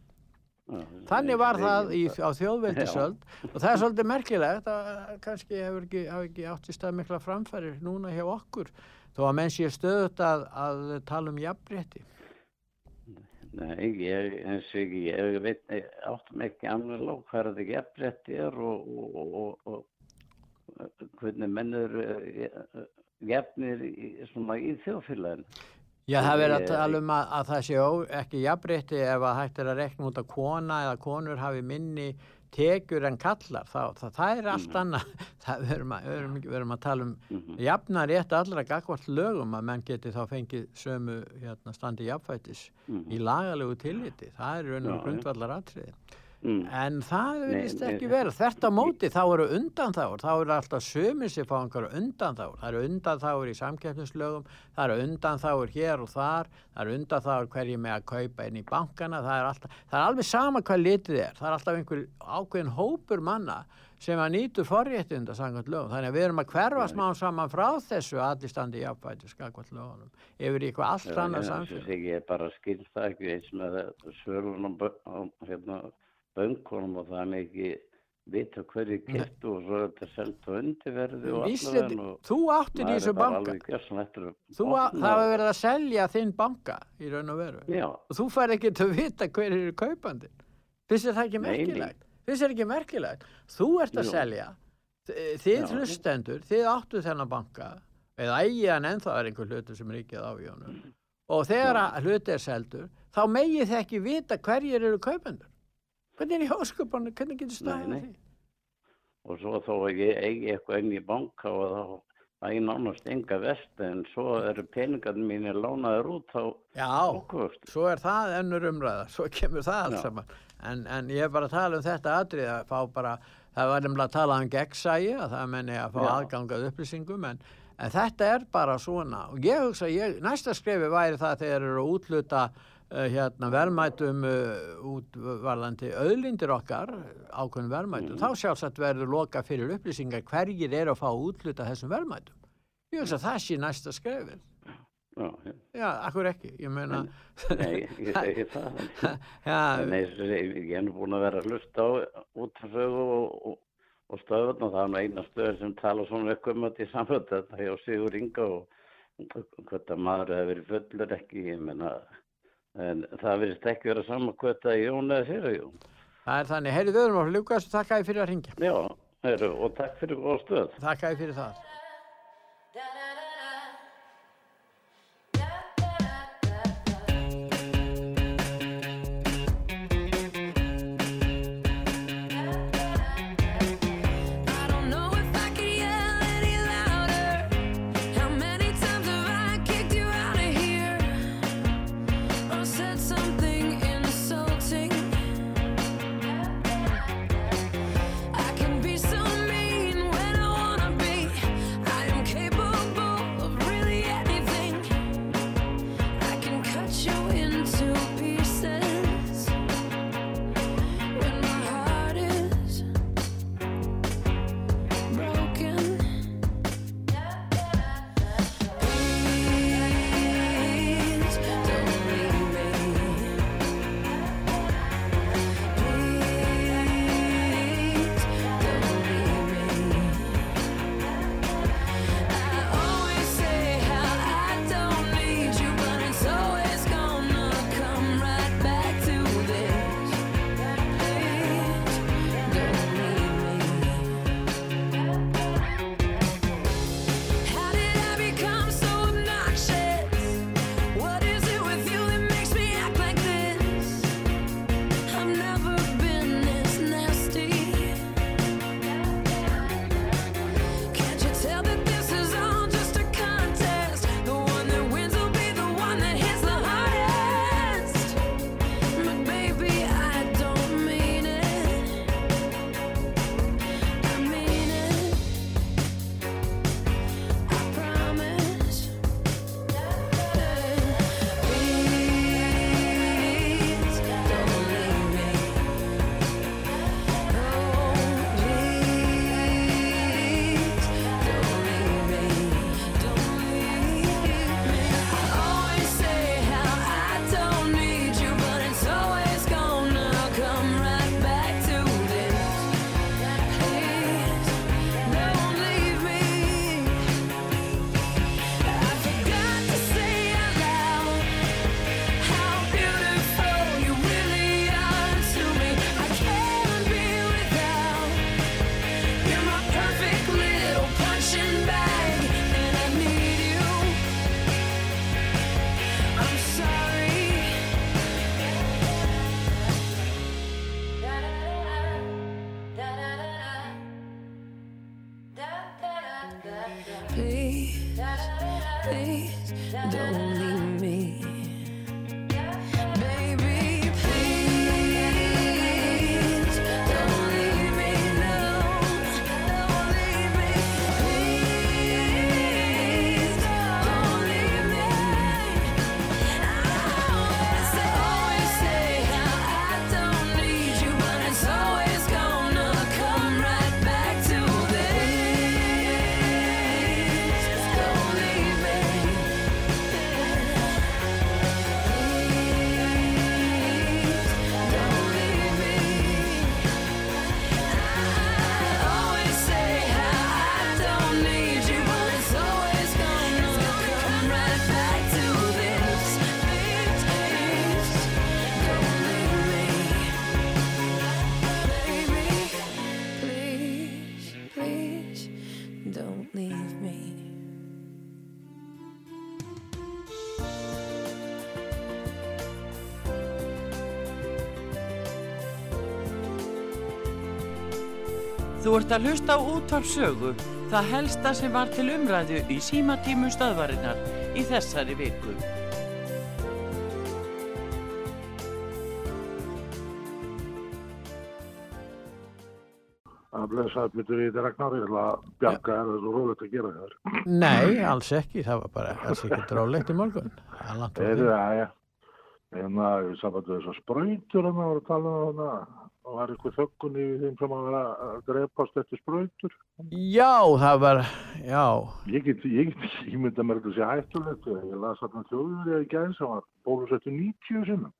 Þannig var það í, á þjóðveldisöld og það er svolítið merkilegt að kannski hefur ekki, ekki átt í stað mikla framfærir núna hjá okkur þó að menn sé stöðut að, að tala um jafnrétti. Nei, ég, eins og ég, ég veit, áttum ekki annað lók hvað þetta gefrætti er og, og, og, og hvernig menn eru gefnir í, svona í þjóðfélaginu. Já, það verður að tala um að, að það sé ó, ekki jafnrétti ef að hægt er að rekna út að kona eða konur hafi minni tekjur en kallar, þá, það, það er allt annað, það við erum að, erum að tala um Mhm. jafna rétt allra gagvart lögum að menn geti þá fengið sömu hérna, standi jafnfætis í lagalegu tilliti, það er raun og Mhm. Grundvallar atriði. Mm. En það vilist ekki vera. Þvert á móti, þá eru undanþáur. Þá eru alltaf sömur sem fá einhverju undanþáur. Það eru undanþáur í samkeppnislögum, það eru undanþáur hér og þar, það eru undanþáur hverju með að kaupa inn í bankana. Það er, alltaf, það er alveg sama hvað litið er. Það er alltaf einhver ákveðin hópur manna sem að nýtur forréttunda samkvæmt lögum. Þannig að við erum að hverfa smá saman frá þessu að allir standi í jafnvæti skakvæmt lögunum yfir í eitthvað allt annað samfélag. Ég bara skil það ekki eins með svörunum hérna, bönkunum og það er ekki vita hverju kiptu og svo er þetta selt á undirverði og og þú áttir þessu er banka. að að, það hefur verið að selja þinn banka í raun og veru. Já. og þú fær ekki til að vita hver eru kaupandinn. Finnst þér það ekki merkilegt? Finnst þér ekki merkilegt? Þú ert að Jú. selja. Þi- þið hlustendur, þið áttu þennan banka eða ægi hann ennþá er einhver hlutur sem ríkið á í honum. Og þegar að hluti er seldur þá megið þið ekki vita hverjir eru kaupendur hvernig er í hóskupannu, hvernig getur staðið því og svo þó að ég eigi eitthvað inn í banka og þá það er nánast enga vest en svo eru peningarnir mínir lánaður út á Já, okkvöxt. svo er það önnur umræða, svo kemur það allt Já. saman. En, en ég er bara að tala um þetta atrið að fá bara, það var nefnilega að tala um gegnsægi, að það menni að fá Já. aðgangað upplýsingum, en, en þetta er bara svona. Og ég hugsa, ég, næsta skrefi væri það þegar eru að útluta hérna, verðmætum uh, útvarlandi auðlindir okkar, ákveðnum verðmætum, Mhm. þá sjálfsagt verður loka fyrir upplýsingar hverjir eru að fá útluta þessum verðmætum. Ég hugsa að það sé næsta skrefið. Já, Já, akkur ekki, ég meina... nei, ég segi það. Já, segi, ég er nú búin að vera að hlusta á útföðu og, og, og stöðun og það er nú eina stöður sem tala svona eitthvað um þetta í samföld þetta hjá Sigur Inga og að maður hefur verið fullur ekki, ég menna, en það verðist ekki vera sama hvort að Jón eða sér Jón. Það er þannig, heyrðu við erum að ljúka þessu, þakka ég fyrir að ringja. Já, heru, og takk fyrir góð stöð. Þakka ég fyrir það. Þú ert að hlusta á útvarpsögu, það helsta sem var til umræðu í símatímum stöðvarinnar í þessari viku. að blessaði Pétur í Ragnar, ég ætla að bjarga þér þessu rólegt að gera þér. Nei, alls ekki, það var bara alls ekki drólegt í morgun. Það er langt frá Er því. það, já. En að ég samanlega þessar sprautur hann að vera að tala um hana og var eitthvað þöggun í þeim sem að vera að drepast eftir sprautur. Já, það var, já, Ég get, ég get ímynda mér að þetta sé hættulegt. Ég las þarna þjóður í gæðin sem var bólusettur 90 sinnum.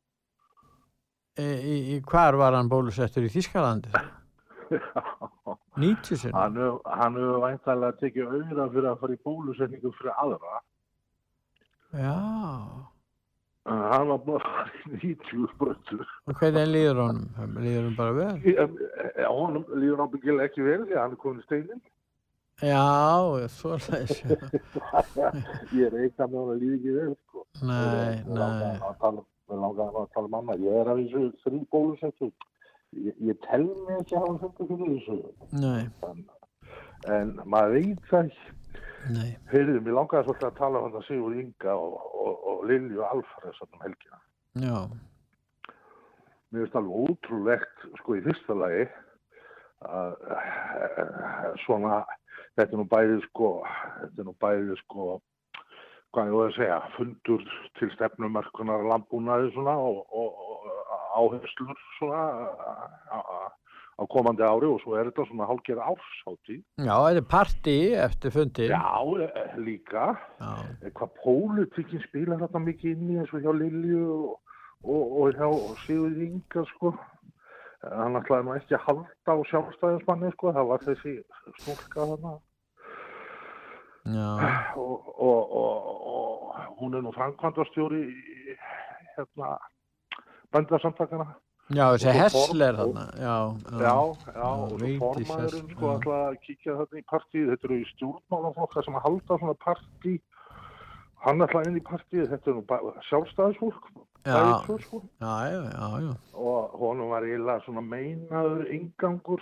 í, í, í hvar var hann bólusettur í Þískalandi? 90 sinni. Hann hefur- hann hefur væntalega tekið auðra fyrir að fara í bólusetningu fyrir aðra. Já, Hann var bara fara í 90 sprautur. og hvernig líður honum? Líður honum bara vel? Já, honum líður ábyggilega ekki vel því að hann er komin í steinin. Já, svo leiðis. ég reikna með hann að líði ekki vel, sko. Nei, Mér nei. Mér langaði nú að tala um annað. Ég er af þessu þrý bólusettur. Ég, ég tel mig ekki að hafa fundið fyrir þessu. Nei, En maður veit það ekki. nei. Heyrðu, mér langaði svolítið að tala um þetta Sigur Inga og, og, og Lilju Alfares um helgina. Já, Mér finnst alveg ótrúlegt, sko, í fyrsta lagi að eh, svona, þetta er nú bæðið, sko, þetta er nú bæðið, sko, hvað ég voru að segja, fundur til stefnumarkunar landbúnaði svona og, og, og áherslur svona á, komandi ári og svo er þetta svona hálfgerð árshátti. já, þetta er partí eftir fundin. Já, eh, líka, Já, Eh, hvað pólitíkin spilar þetta mikið inn í eins og hjá Lilju og, og, og hjá Sigur Inga sko. Eh, hann ætlaði nú ekki að halda á sjálfstæðismanni sko, það var þessi stúlka þarna. Já, og, og, hún er nú framkvæmdastjóri hérna bændasamtakana já, þessi hessler þarna, já, Já, já, og svo formaðurinn sko alltaf að kíkja þarna í partíð, þetta eru í stjórnmálaflokka sem að halda svona partí, hann ætlaði inn í partíð, þetta er nú sjálfstæðisfólk, Já. sko, já, já, já, og honum var eiginlega svona meinaður ingangur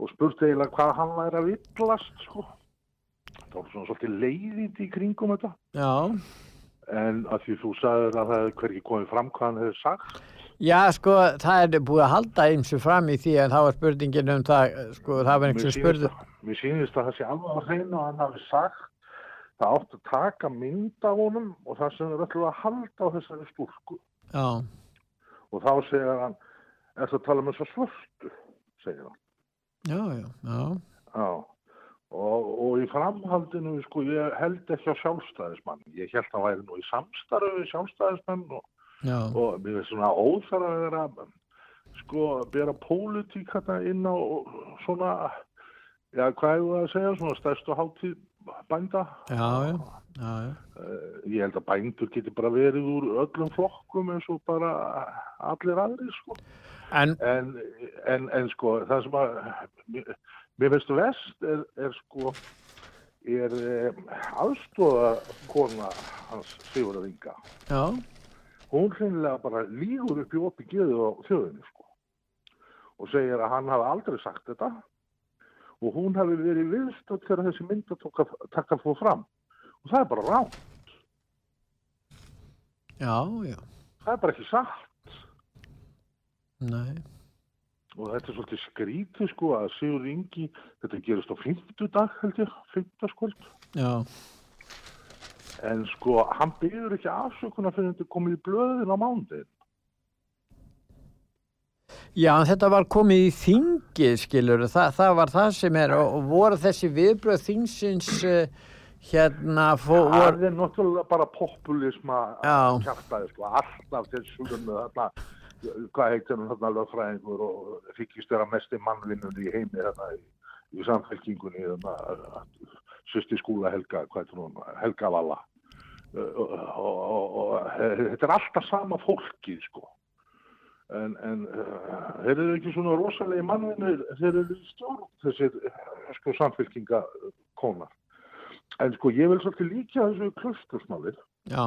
og spurti eiginlega hvað hann væri að villast sko. Það var svona svolítið leiðið í kringum þetta. já. En að því þú sagðir að það hefði hvergi komið fram hvað hann hefði sagt. Já, sko, það er búið að halda eins fram í því en þá var spurningin um það, sko, það var einhvers sem spurði. Mér sýnist að það sé alveg að hreina og hann hafi sagt það átti að taka mynd af honum og það sem er öllu að halda á þessari stúlku. Já, Og þá segir hann, er það að tala um þessa svörstu, segir hann. já, já, já, Já, og, og í framhaldinu, sko, ég held ekki á sjálfstæðismann. Ég held að hann væri nú í samstarfi við sjálfstæðismann og, og mér finnst svona óþar að vera, sko, að bera pólitík hérna inn á svona, já, hvað er það að segja, svona stærstu hátíð bænda. já, já, já, já. Eh, Ég held að bændur geti bara verið úr öllum flokkum eins og bara allir aðrir, sko. En, En, en, en sko, það sem að mér, mér finnst vest er, er sko er um, aðstóða kona hans Sigurðar Inga. já, Hún hreinlega bara lígur upp í oppi geðu á þjóðinni sko og segir að hann hafi aldrei sagt þetta og hún hafi verið viðstöld þegar þessi mynd að taka, taka fór fram. Og það er bara rám, já, já, það er bara ekki satt. Nei, og þetta er svolítið skrítið sko að Sigur Ingi, þetta gerist á fimmtudag held ég, fimmtudagskvöld. Já, en sko hann byrður ekki afsökunar fyrir þetta komið í blöðin á mándin Já, þetta var komið í þingið, skilur, það, það var það sem er og, voru þessi viðbröð þingsins uh, hérna, fó, það voru, er náttúrulega bara populisma kjartaði sko, alltaf til suðum þarna, hvað heitir hann þarna lögfræðingur og þykist vera mest í mannvinnunni í heimi þarna í, í samfélkingunni þarna, sýsti skúla Helga, hvað heitir hún, Helga Valla. Og, þetta er alltaf sama fólkið sko. En, en þeir eru ekki svona rosalegi mannvinnir, þeir eru stjórn þessir uh, sko samfélkinga konar En sko ég vil svolítið líka þessu klustursmáli. já,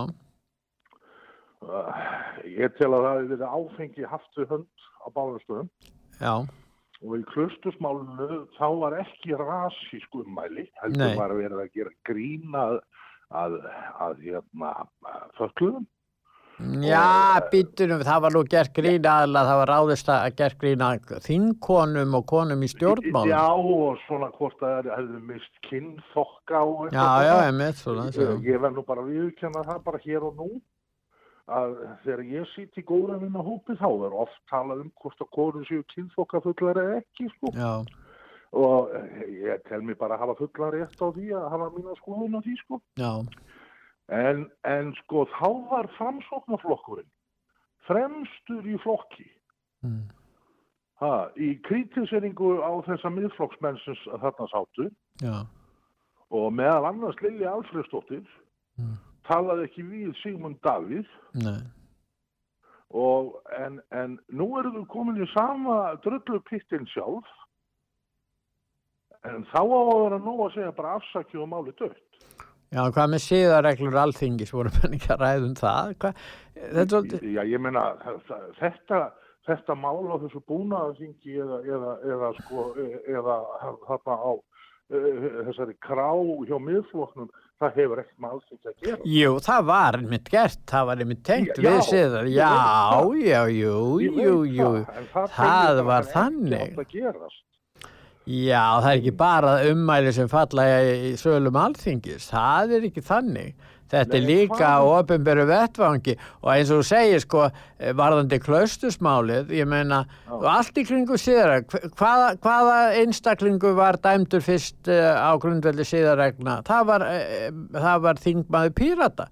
ég tel að það hefur verið áfengi haft við hönd á báðastöðum. Já, og í klustusmálinu þá var ekki rasísk ummæli, heldur var verið að gera grína að, að, að hérna, föllum. Já, býtunum, það var nú gert grín aðla, það var ráðist að gert grín að þingkonum og konum í stjórnmálum. Já, og svona hvort að það hefði mist kynþokka og já, já, svona. einmitt, svona, Ég, ég verð nú bara að viðurkenna það bara hér og nú að þegar ég sýt í góðra vinna hópi þá er oft talað um hvort að konur séu kynþokka fullar eða ekki sko. Já, og eh, ég tel mér bara að hafa fullar rétt á því að hafa mína skoðun á því sko. já, En, en sko þá var framsóknarflokkurinn fremstur í flokki. Mm, ha, í kritiseringu á þessa miðflokksmenn sem s- þarna sátu. Já, og meðal annars Lilja Alfredsdóttir Mm. Talaði ekki við Sigmund Davíð. Og en, en nú eru við komin í sama drullu pittin sjálf. En þá á að vera nóg að segja bara afsakju og máli dött. Já, hvað með síðareglur alþingis? Voru menn ekki að ræða um það? Hvað, þetta Já, ég meina þetta, þetta mál á þessu búnaðarþingi eða, eða, eða sko eða þarna á eh, þessari krá hjá miðfloknum það hefur ekkert alþingi að gera. Jú, það var einmitt gert, það var einmitt tengt við ég já, já, jú, jú, jú, það, það, var þannig. Já, það er ekki bara ummæli sem falla í sölum alþingis, það er ekki þannig. Þetta er líka á ofinberu vettvangi og eins og þú segir sko, eh, varðandi klaustusmálið, ég meina, og allt í kringu síðara, hvaða, hvaða einstaklingu var dæmdur fyrst uh, á grundveldi síðaregna? Það var, það var þingmaður pírata.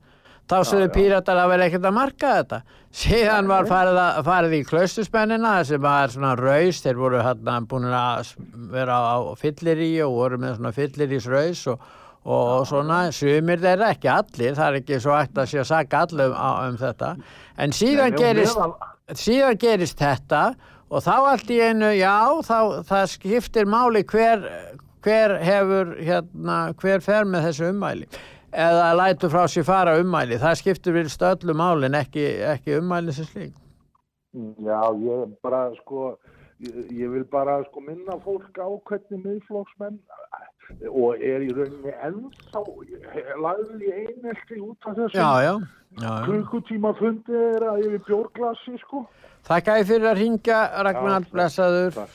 Þá sögðu píratar að vera ekkert að marka þetta. Síðan var farið, að, farið í klaustusmennina sem var svona raus, þeir voru hérna búin að vera á fyllirí og voru með svona fyllirís raus og, og svona, sumir þeirra, ekki allir, það er ekki svo hægt að sé að saka allir um, um þetta. En síðan Nei, gerist, síðan gerist þetta og þá allt í einu, já, þá, það skiptir máli hver, hver hefur, hérna, hver fer með þessu ummæli eða lætur frá sér fara ummæli. Það skiptir við stöllu málin, ekki, ekki ummæli sem slík. Já, ég bara sko ég, ég vil bara sko minna fólk á hvernig miðflokksmenn og er í rauninni ennþá lagður í einelti út af þessu Já, já, já, já. klukkutíma fundið er að yfir bjórglasi sko Þakka ég fyrir að ringja, Ragnar, takk.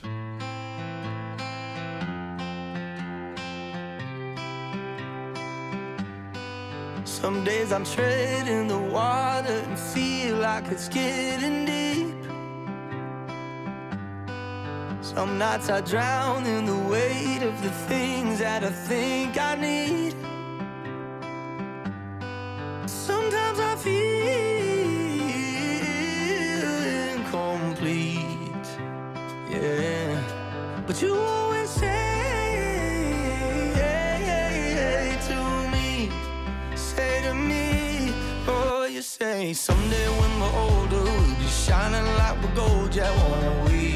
Some days I'm treading the water and feel like it's getting deep. Some nights I drown in the weight of the things that I think I need. Sometimes I feel incomplete. Yeah. But you always say to me, say to me, oh, you say someday when we're older, we'll be shining like we're gold, yeah, won't we?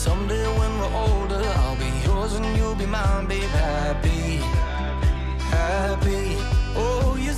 Someday when we're older, I'll be yours and you'll be mine, babe, happy, happy. Oh, you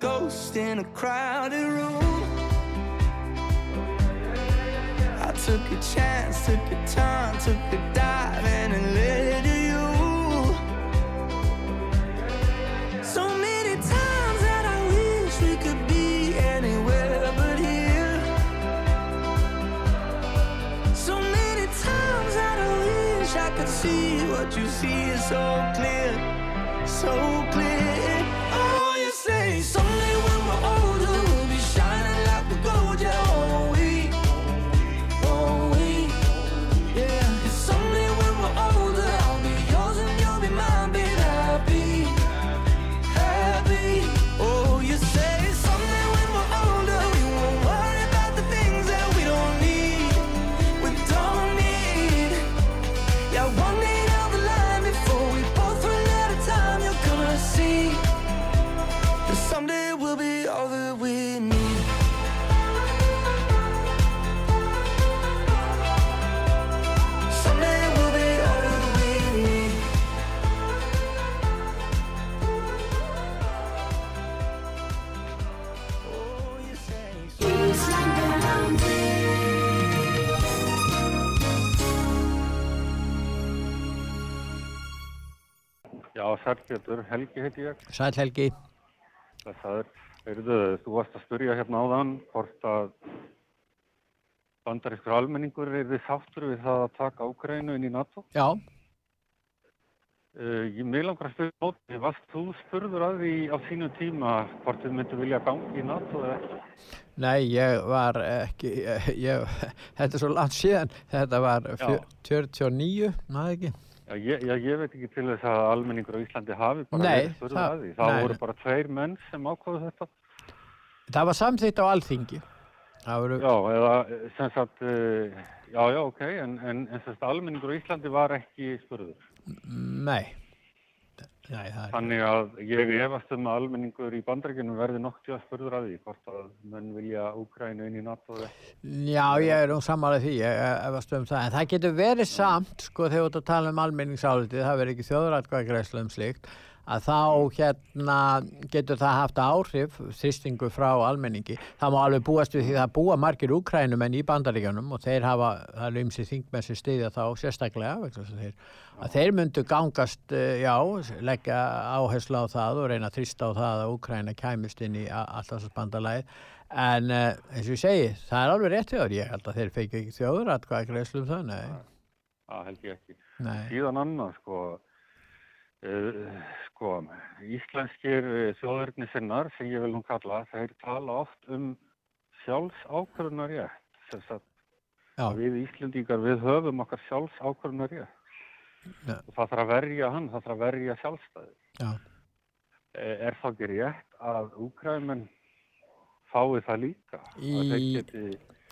ghost in a crowded room. I took a chance, took a turn, took a dive, and it led to you. So many times that I wish we could be anywhere but here. So many times that I wish I could see what you see is so clear, so clear. Já, Sælfjöldur, Helgi heiti ég. Sæl Helgi. Það er, heyrðu, þú varst að spyrja hérna áðan hvort að bandarískur almenningur er þið þáttur við það að taka Ákrænu inn í NATO. Já, Uh, ég mig langar að spyrja móti, varst þú spurður að því á sínu tíma hvort þið myndu vilja gangi í NATO eða ekki? nei, ég var ekki, ég, ég, þetta er svo langt síðan, þetta var fjö- 49, maður ekki? Ég, já, ég veit ekki til þess að almenningur á Íslandi hafi bara Nei, það- að því. Það nei. voru bara tveir menn sem ákváðu þetta. Það var samþýtt á alþingi. Það voru, Já, eða eh, sem sagt, uh, já, já, ok, en, en, en almenningur á Íslandi var ekki spurður. nei, nei, Þannig að ég efast um að almenningur í bandaríkjunum verði nokkuð að spurður að því hvort að menn vilja Úkrænu inn í NATO já, ég er nú sammálað því, ég efast um það, en það getur verið samt, sko, þegar þú ert að tala um almenningsálitið, það verður ekki þjóðrætkvæðgræslu um slíkt, að þá hérna getur það haft áhrif þristingu frá almenningi. Það má alveg búast við því það búa margir úkrænumenn í bandaríkjunum og þeir hafa, það er um sér þingmenn sem stiðja þá sérstaklega, að þeir, að þeir myndu gangast, eh, já, leggja áherslu á það og reyna að þrista á það að Úkræna kæmist inn í alltafsbandalæð. En uh, eins og ég segi, það er alveg rétt þjóður, ég held að þeir fekju ekki þjóður að hvað greiðslu um það, nei. Það held ég ekki. Nei. Síðan annað, sko, uh, sko, íslenskir uh, þjóðurnisinnar, sem ég vil nú kalla, þeir tala oft um sjálfs ákvörðunarétt. Sem sagt, við Íslendingar, við höfum okkar sjálfs ákvörðunarétt. Já. Og það þarf að verja hann, það þarf að verja sjálfstæði. Já. Eh, Er það ekki rétt að úkræmen fái það líka? Að þeir Í- geti,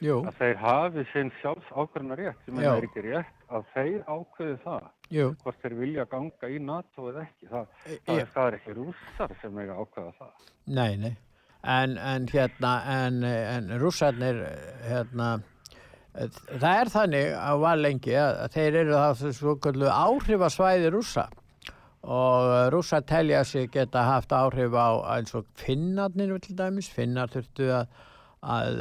Jú. að þeir hafi sinn sjálfs ákvörðunarétt, sem Já. er ekki rétt að þeir ákveði það Jú. hvort þeir vilja ganga í NATO eða ekki. Það, E- það, er, það er ekki rússar sem eiga ákveða það. Nei, nei. En, en hérna, en, en rússarnir, hérna, það er þannig að var lengi að, þeir eru það svo kallu áhrifasvæði rússa og rússar telja sig geta haft áhrif á eins og finnarnir til dæmis, finnar þurftu að, að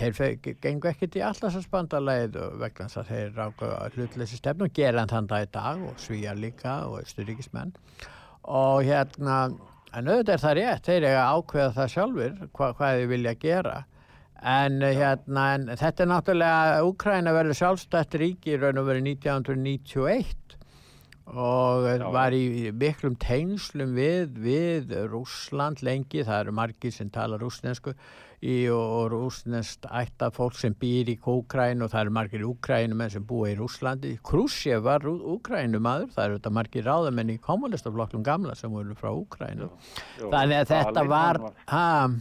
þeir fe- gengu ekkert í allarsasbandarleið vegna þess að þeir ráka hlutleysi stefnu og gera hann dag í dag og svíjar líka og sturíkismenn og hérna en auðvitað er það rétt, þeir eiga að ákveða það sjálfur hva, hvað þið vilja gera. En eh, hérna en þetta er náttúrulega, Úkræna verður sjálfstætt ríki í raun og verið 1991 og Já. var í miklum tengslum við, við Rússland lengi, það eru margir sem tala rússnesku í, og, og rússnest ætta fólk sem býr í Úkræn og það eru margir Úkrænumenn sem búa í Rússlandi. Krusjev var Úkrænumadur, það eru þetta margir ráðamenn í kommunistaflokklum gamla sem voru frá Úkrænu. Jú, Þannig að þetta Stalin, var, hann ha,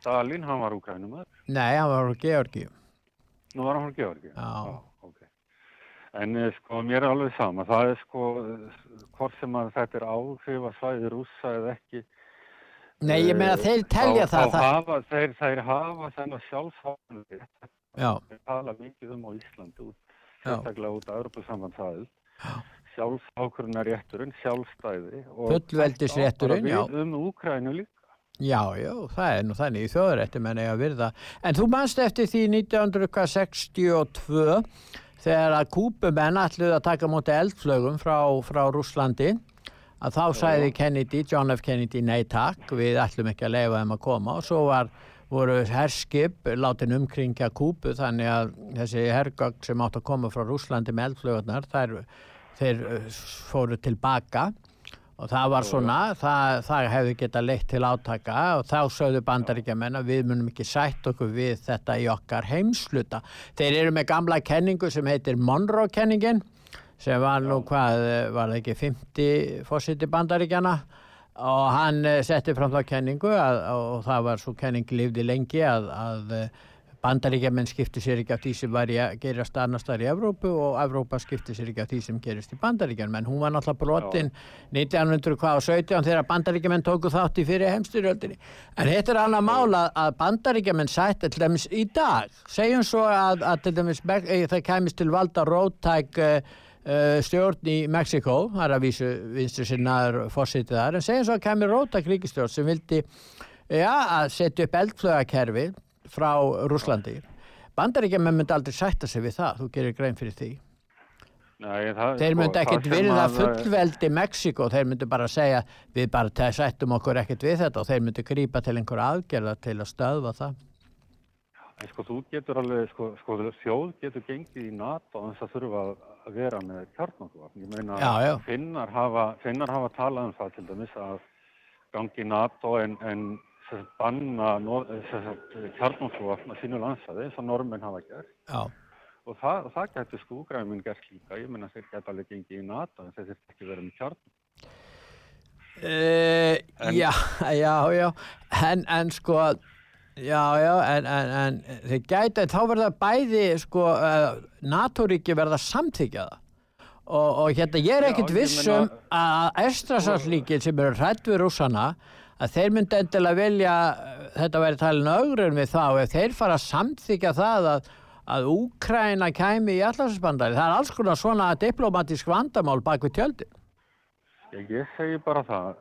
Stalin, hann var úkrænumar. nei, hann var frá Georgi. Nú var hann frá Georgi. Já. ok. En eh, sko, mér er alveg sama. Það er sko, hvort sem að þetta er áhrif að svæði rússa eða ekki. Nei, ég meina eh, þeir telja þá, það, Þá hafa, þeir, þeir hafa þennan sjálfsáðan Já. Þeir tala mikið um á Íslandi út, sérstaklega út af Europasambandsaðil. Sjálfsákvöruna rétturinn, sjálfstæði. og Fullveldisrétturinn, já. bara við Um Úkrænu líka. Já, já, það er nú þannig í þjóðarétti menn eiga að virða. En þú manst eftir því 1962 þegar að kúpumenn ætluð að taka múti eldflögum frá, frá Rússlandi að þá sæði Kennedy, John F. Kennedy, nei takk, við ætlum ekki að leifa þeim að koma. Og svo var, voru herskip látin umkringja kúpu þannig að þessi hergögn sem átt að koma frá Rússlandi með eldflögurnar, þær, þeir uh, fóru tilbaka. Og það var svona, það, það hefði geta leitt til átaka og þá sögðu bandaríkjamenn að við munum ekki sætt okkur við þetta í okkar heimsluta. Þeir eru með gamla kenningu sem heitir Monroe-kenningin sem var nú hvað, var það ekki 50 fósiti bandaríkjana og hann eh, setti fram þá kenningu að, og það var svo kenning lifði lengi að, að eh, bandaríkjamenn skipti sér ekki af því sem var í að gerast annars þar í Evrópu og Evrópa skipti sér ekki af því sem gerist í bandaríkjamenn en hún var náttúrulega brotin 1917 þegar bandaríkjamenn tóku þátt í fyrir heimstyrjöldinni. En þetta er annað mála að bandaríkjamenn sætti til dæmis í dag. Segjum svo að, að til dæmis eh, það kæmist til valda róttæk stjórn í Mexiko, það er að vísu vinstri sinnaður fórsitið þar, en segjum svo að kemur róttæk ríkistjórn sem vildi ja, að setja upp eldflögakerfi frá Rúslandi. Bandaríkjaman myndi aldrei sætta sig við það, þú gerir grein fyrir því. Nei, það, Þeir sko, myndu ekkert virða að- fullveldi Mexiko, þeir myndu bara segja við bara sættum okkur ekkert við þetta og þeir myndu grípa til einhver aðgerða til að stöðva það. Sko, þú getur alveg, sko, sko þjóð getur gengið í NATO en það þurfa að vera með kjarnokvapn. Ég meina, já. Finnar, hafa, finnar hafa talað um það til dæmis að gangi NATO en, en sagt, banna kjarnokvapn að sínu landsæði eins og normenn hafa gert. Já. Og það, það getur skúgræminn gert líka. Ég meina, þeir geta alveg gengið í NATO en þeir þurft ekki verið með kjarnokvapn. Uh, já, já, já, en, en sko, já, já, en, en, en þeir gæta, þá verða bæði, sko, uh, NATO-ríki verða samþykja það. Og, og hérna, ég er ekkert vissum meina- að Estrasalsríkin sem eru hrætt við rússana, að þeir myndi endilega vilja, uh, þetta væri talin augrun við þá, ef þeir fara að samþykja það að að Úkræna kæmi í allarsbandari. Það er alls konar svona diplomatísk vandamál bak við tjöldin. Ég, segi bara það,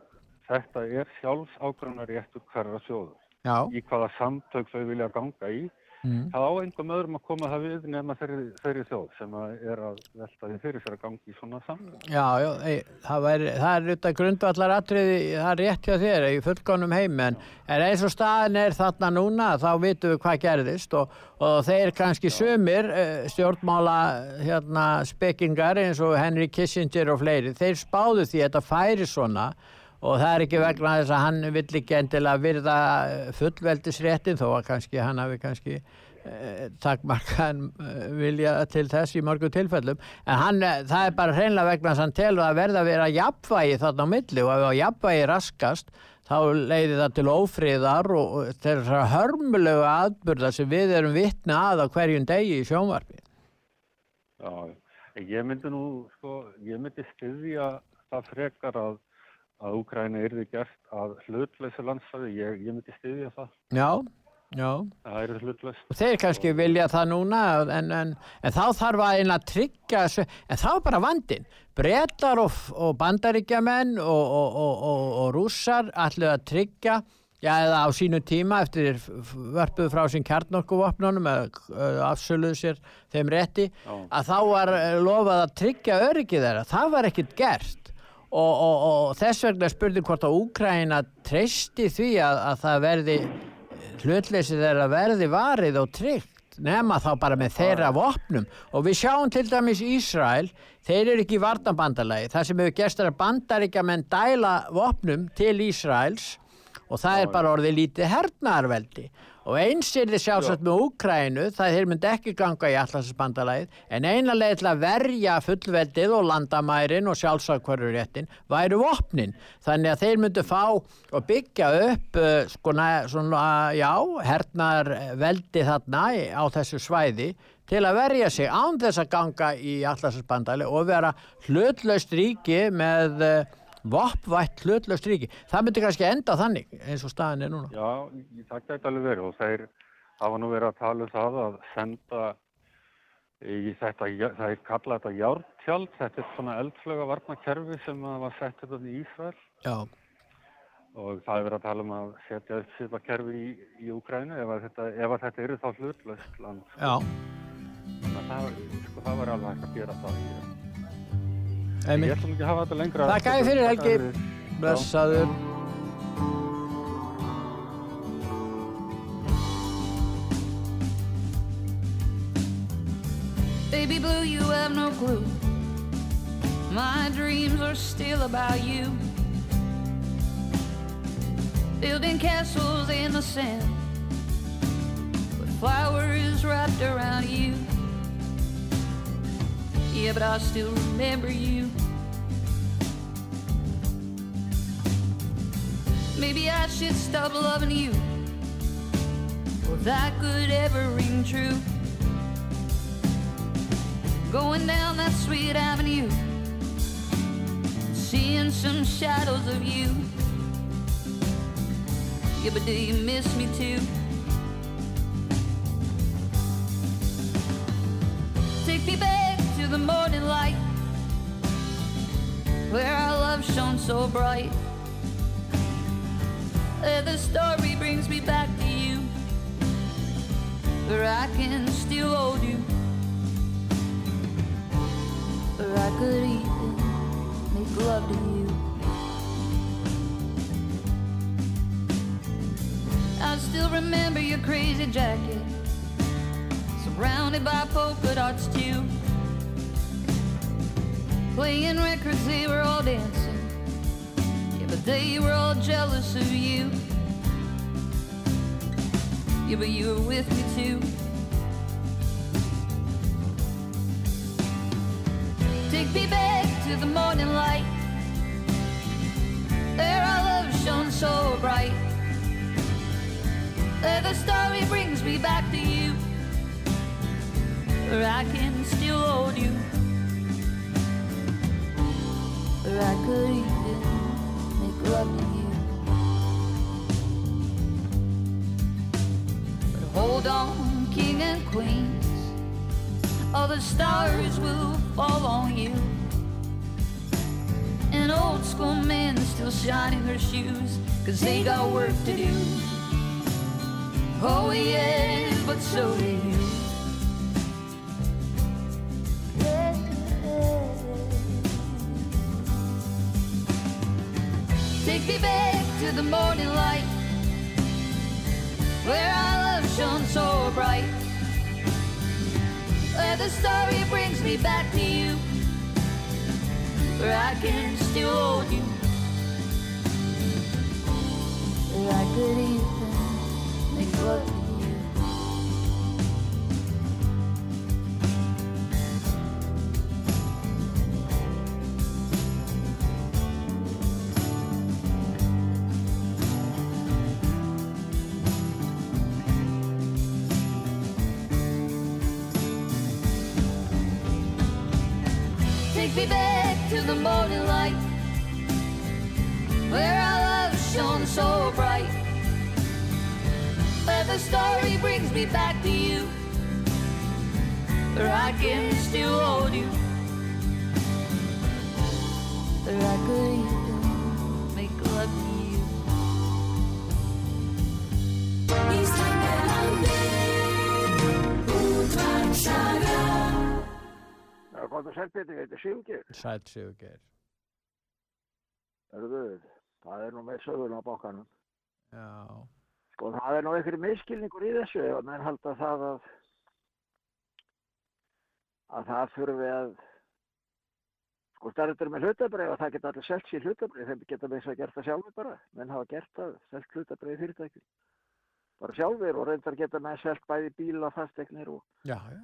þetta er sjálfsákvæmna réttur hverra sjóður. Já. Í hvaða samtök þau vilja ganga í. Mm. Það á einhverjum öðrum að koma það við nema þeirri, þeirri þjóð sem að er að velta því fyrir sér að gangi í svona samtök. Já, já, ei, það, væri, það er auðvitað grundvallar atriði, það er rétt hjá þér í fullkonum heim, en, eins og staðin er þarna núna, þá vitum við hvað gerðist og, og þeir kannski sumir eh, stjórnmála hérna, spekingar eins og Henry Kissinger og fleiri, þeir spáðu því að þetta færi svona og það er ekki vegna þess að hann vill ekki endilega virða fullveldisréttin þó að kannski hann hafi kannski eh, takmarkaðan eh, vilja til þess í mörgum tilfellum en hann, eh, það er bara hreinlega vegna þess að hann telur að verða að vera jafnvægi þarna á milli og ef að jafnvægi raskast þá leiði það til ófríðar og, þessar hörmulegu atbyrða sem við erum vitni að á hverjum degi í sjónvarpi. Já, ég myndi nú, sko, ég myndi styðja það frekar að að Úkræna yrði gert að hlutleysu landsfæði, ég, ég myndi styðja það. Já, já. Það yrði hlutleys. Og þeir kannski vilja það núna en, en, en þá þarf að eina tryggja en þá er bara vandin. Bretar og, og bandaríkjamenn og, og, og, og, og rússar ætlu að tryggja, já eða á sínu tíma eftir vörpuðu frá sín kjarnorkuvopnunum eða afsöluðu sér þeim rétti, Já. að þá var lofað að tryggja öryggi þeirra. Það var ekkit gert. Og, og, og þess vegna spurði hvort að Úkraina treysti því að, að það verði hlutleysi þeirra verði varið og tryggt nema þá bara með þeirra vopnum. Og við sjáum til dæmis Ísrael þeir eru ekki í varnabandalagi það sem hefur gerst er að bandaríkjamenn dæla vopnum til Ísraels og það er bara orðið lítið hernaðarveldi og eins er þið sjálfsagt með Úkrænu það þeir myndi ekki ganga í allarsbandalagið en eina leið til að verja fullveldið og landamærin og sjálfsagkvöruréttin væru vopnin. Þannig að þeir myndi fá og byggja upp uh, sko, næ- svona, já, hernaðarveldi þarna í- á þessu svæði til að verja sig án þess að ganga í allarsbandalagi og vera hlutlaust ríki með uh, vopvætt hlutlaust ríki. Það myndi kannski enda þannig eins og staðin er núna. Já, það gæti alveg verið og þeir hafa nú verið að tala um það að senda í þetta, það er kallað þetta járntjald, þetta er svona eldflöga varnakerfi sem var sett þetta í Ísrael Já. og það er verið að tala um að setja upp svipa kerfi í, í Úkrænu ef, þetta- þetta eru þá hlutlaust land. Já. Þannig að það, sko, það var alveg hægt að gera það. Ég, Einmitt. Ég ætlum ekki að hafa þetta lengra. Þakka þér fyrir Helgi. Þakka þér. Blessaður. Baby blue, you have no clue. My dreams are still about you. Building castles in the sand with flowers wrapped around you. Yeah, but I still remember you. Maybe I should stop loving you. If that could ever ring true. Going down that sweet avenue, seeing some shadows of you. Yeah, but do you miss me too? Take me back the morning light, where our love shone so bright. Where the story brings me back to you, where I can still hold you where I could even make love to you. I still remember your crazy jacket, surrounded by polka dots too. Playing records, they were all dancing, yeah, but they were all jealous of you. Yeah, but you were with me too. Take me back to the morning light. There our love shone so bright. There the story brings me back to you. Where I can still hold you. Where I could even make love to you. But hold on, king and queens. All the stars will fall on you. An old school man still shining her shoes, cause they got work to do. Oh yeah, but so do you. Take me back to the morning light Where our love shone so bright. Where the story brings me back to you Where I can still hold you. Where I could even make love to the morning light Where our love shone so bright. Where the story brings me back to you Where I can still hold you Where I could even make love to you Já, að selbeti, ég heiti Sigurgeir. Sæl Sigurgeir. Það er nú með söguna á bókanum. Já. Sko, það er nú einhverju miskilningur í þessu og menn halda það að að það þurfi að sko stærður með hlutabrið og það geta allir selt sér hlutabrið þeim geta með þess að gert það sjálfur bara menn hafa gert það, selt hlutabrið fyrirtæki bara sjálfur og reyndar geta með selt bæði bíla, fastegnir og, Já, já.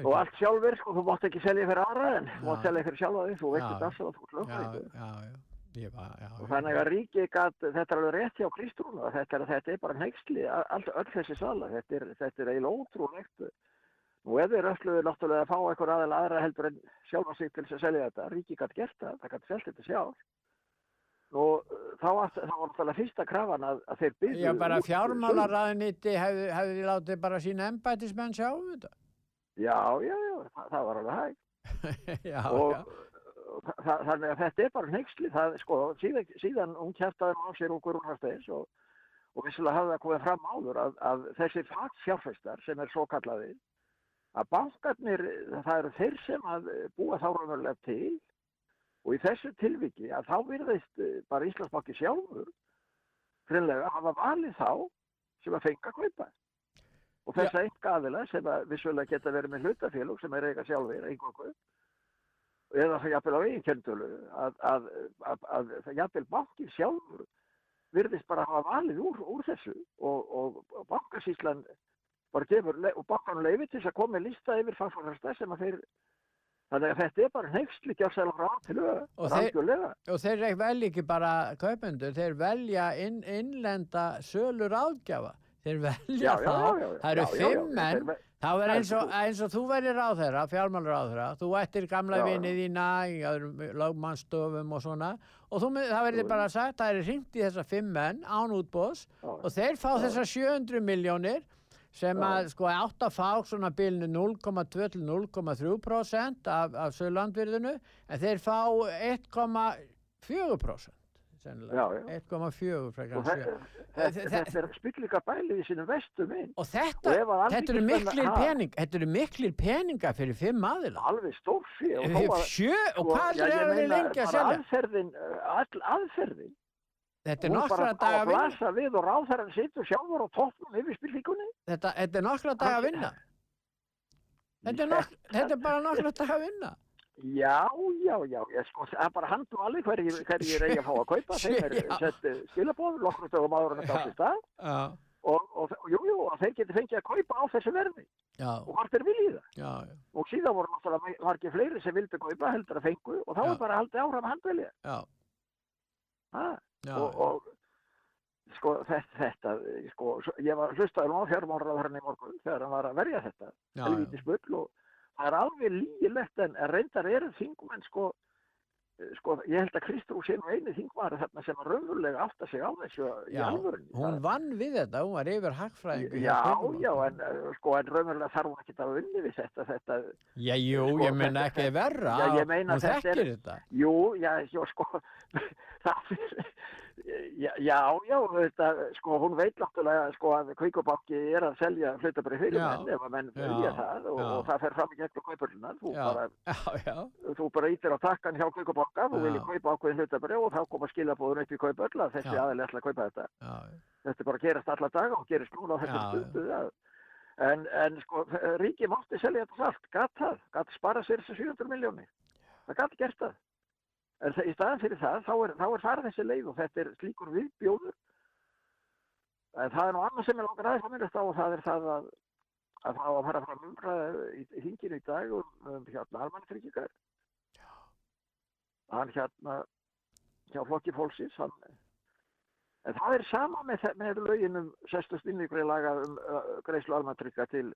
Og allt sjálfur sko, þú mátt ekki selja fyrir aðra en þú mátt selja fyrir sjálfa þig, þú veist Já. þetta alls að þú og þannig að ríki þetta er alveg rétt hjá Kristrúnu að þetta er, þetta er bara neyksli all, öll þessi sala, þetta er, þetta er eiginlega ótrúlegt. Nú ef þeir ölluðu náttúrulega að fá einhver aðeins aðra heldur en sjálfa sig til að selja þetta ríki gætt gert það, það gætt selt þetta sjálf nú þá, var náttúrulega fyrsta krafan að, að þeir byggðu Já, bara fjármálaræðiniti hefði, hefði látið bara sína embætismenn sjá um þetta. Já, já, já, það, það var alveg hægt. Já, og þa- þa- þannig að þetta er bara neyksli það, sko, síðan, síðan hún kjæftaði nú á sér og Guðrún Hafsteins og, og vissulega hafði það komið fram áður að, að þessi fagfjárfæstar sem er svo kallaði að bankarnir, það eru þeir sem að búa þá raunverulega til og í þessu tilviki að þá virðist eh, bara Íslandsbanki sjálfur hreinlega hafa valið þá sem að fenga að kaupa og þessa enga aðila sem að vissulega geta verið með hlutafélug sem er eiga sjálfur einhverju eða það jafnvel á eigin kentölu að, að, að, að, að jafnvel bankið sjálfur virðist bara hafa valið úr, úr þessu og, og, og bankasýslan bara gefur og bankanum leiði til þess að koma með lista yfir fagfórhasta sem að þeir þannig að þetta er bara neyksli gjörsæla frá til þeir- algjörlega. Og þeir velja ekki bara kaupendur, þeir velja inn, innlenda sölur ágjafa. Þeir velja Já, það. já, já, það eru fimm menn. þeir ve- Það er eins og, eins og þú væri ráðherra, fjármálur ráðherra, þú ættir gamla vinið í öðrum lögmannstofum og svona og þú, það verður bara sagt, það er hringt í þessa fimm menn án útbóðs og þeir fá þessar 700 miljónir sem að sko átt að fá svona bilinu 0,2 til 0,3% af, af sölandvirðinu en þeir fá 1,4% sennilega. Já, já. 1,4 frekar Og en þe- 7. þetta, er spillinga bælið í sínum vestu minn. Og þetta, Og að þetta eru miklir Ha? pening, þetta eru miklir peninga fyrir fimm aðila. Alveg stórfí. Sjö, og hvað er það lengi að selja? Aðferðin, all aðferðin. Þetta er Hún nokkra bara á daga að að vinna. blasa við og ráðherran situr sjálfur á toppnum yfir spillingunni. Þetta, þetta er nokkra daga að vinna. Þetta er, nok þetta er bara nokkra daga að vinna. Já, já, já, ég sko, bara handu alveg hverjir hverji er eigi að fá að kaupa, þeim er Já. sett uh, skilabóð, lokkur stöðum áður en þetta átt í stað Já, og, og, og jú, jú, og þeir geti fengið að kaupa á þessu verði já, og hvort er viljið það. já, já, Og síðan voru náttúrulega margir fleiri sem vildi kaupa heldur að fengu og þá Já. er bara haldið áfram handvelið. já, Ha? já, og, og sko þetta, þetta sko, ég var hlustaður á fjármálraðurinn í morgun þegar hann var að verja þetta já, helvítis bull og það er alveg lígilegt en reyndar eru þingmenn sko, eh, sko ég held að Kristrú sé nú eini þingmaður þarna sem að raunverulega átta sig á þessu já. Hún vann við þetta, hún var yfir hagfræðingu. hjá Já, já, en eh, sko, en raunverulega þarf hún ekki að unni við þetta, þetta, Já, jú, Sko, ég þetta- ekki verra, Já, ég meina þetta er- þetta. jú, já, já, sko, það er, já, já, já, þetta, sko, hún veit náttúrulega, sko, að Kvíkubanki er að selja hlutabrið fyrir Já, menn, ef að menn vilja það og, og það fer fram í gegnum kaupurlunar, þú Já, bara, já, þú bara ítir á takkan hjá Kvíkubanka, þú viljið kaupa ákveðin hlutabrið og þá koma skilabóðun upp í kaupurla, þessi aðeins ætla að kaupa þetta. þetta bara gerast alla daga og gerist núna á Já, þessu stundu en, en sko ríki mátti selja þetta allt, gatt það. Gatt spara sér þessu 700 miljónir það gatt gert það en í staðan fyrir það, þá er, þá er farið þessi leið og þetta er slíkur viðbjóður. En það er nú annað sem er langar aðeins að minnast á og það er það að að það á að fara fram umræða í, hinginu í dag um, um hérna almannatryggingar. Hann hérna hjá flokki fólksins hann En það er sama með, með lögin um sestust innvíkri laga um uh, greiðslu almantrykka til,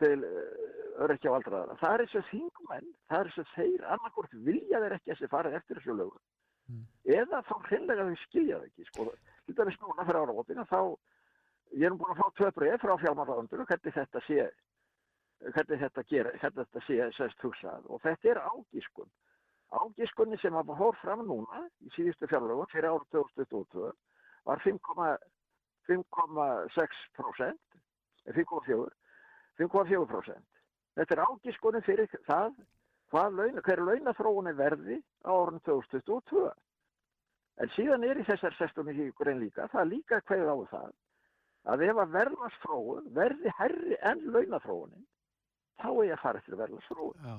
til uh, öryrkja og aldraðara. Það er þessu þingmenn, það er þessu þeir annarkvort vilja þeir ekki að þessi farið eftir þessu lögum. Mm. Eða þá hreinlega þau skilja það ekki. Sko. Til dæmis núna fyrir áramótina þá, ég er nú búin að fá tvö breið frá fjármálaðundur hvernig þetta sé, hvernig þetta gera, hvernig þetta sé sest hugsað og þetta er ágískun. Ágiskunni sem að fór fram núna í síðustu fjárlögun fyrir árið 2022 var 5,6% 5,4 5,4%. Þetta er ágiskunni fyrir það launa, hver launathróun er verði á árið 2022. En síðan er í þessar 16 grein líka, það er líka hverju á það að ef að verðlagsfróun verði herri en launathróunin þá er ég að fara eftir verðlagsfróun. já,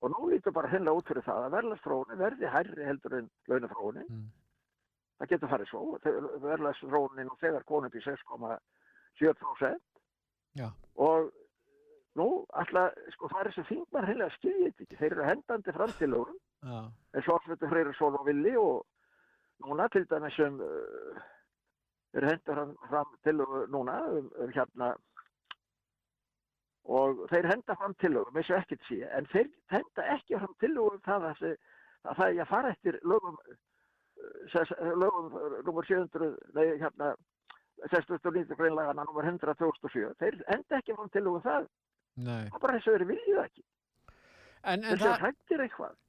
Og nú lítur bara hennilega út fyrir það að verðlagsfróunin verði hærri heldur en launafróunin. Mm. Það getur farið svo. Verðlagsfróunin og þegar konum í 6,7% já, og nú alltaf, sko það er þessi þingmann hennilega skiljið þetta ekki. Þeir eru hendandi fram til lögum já, eins og Alfredur Freyrisson og Villi og núna til dæmis sem uh, eru hendur fram, til lögum núna um, um hérna og þeir henda fram tillögum eins og ekkert sé, en þeir henda ekki fram tillögum það að, það er að fara eftir lögum uh, ses, lögum nummer 700 nei, hérna 69. greinlagana nummer 100 2007 þeir henda ekki fram tillögum það nei. það er bara þess að þeir vilja það ekki En, en, það,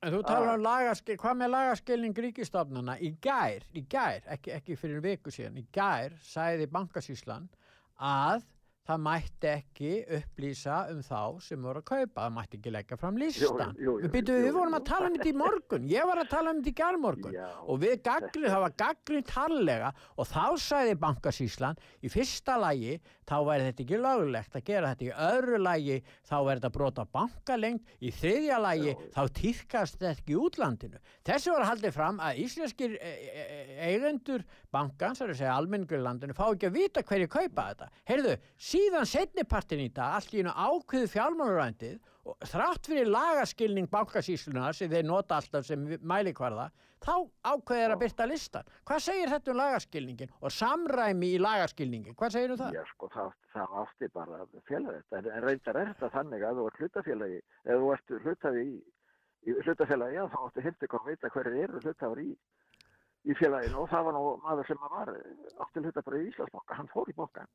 en þú talar um lagaskil, hvað með lagaskilning ríkistofnana? Í gær, í gær, ekki, ekki fyrir viku síðan, í gær sæði bankasýslan að það mætti ekki upplýsa um þá sem voru að kaupa, það mætti ekki leggja fram listan. jú, jú, jú, við vorum að tala um þetta í morgun, ég var að tala um þetta í gærmorgun. Já, og við gaggrið, það var gaggrið tallega og þá sagði bankasýslan í fyrsta lagi þá væri þetta ekki lögulegt að gera þetta. Í öðru lagi þá væri þetta brota bankalengt í þriðja lagi þá týrkast þetta ekki útlandinu. Þessi var haldið fram að íslenskir e e e eigendur bankans, það er að segja almenningur landinu, fá ekki að vita hverju kaupa þetta. Heyrðu, síðan setnipartin í dag allt í einu ákveðu fjármálarændið og þrátt fyrir lagaskilning bankasýslunar sem þeir nota alltaf sem mælikvarða þá ákveðir að byrta listan hvað segir þetta um lagaskilningin og samræmi í lagaskilningin, hvað segir um það? Já, sko, það, það átti bara fjöla þetta, en, reyndar er þetta þannig að þú ert hlutafélagi, eða þú ert hlutafi í, hlutafélagi, já, þá áttu hindi kom að vita hverju eru hlutafar í, í félaginu og það var nú maður sem var, átti hlutafar í Íslandsbanka, hann fór í bankan.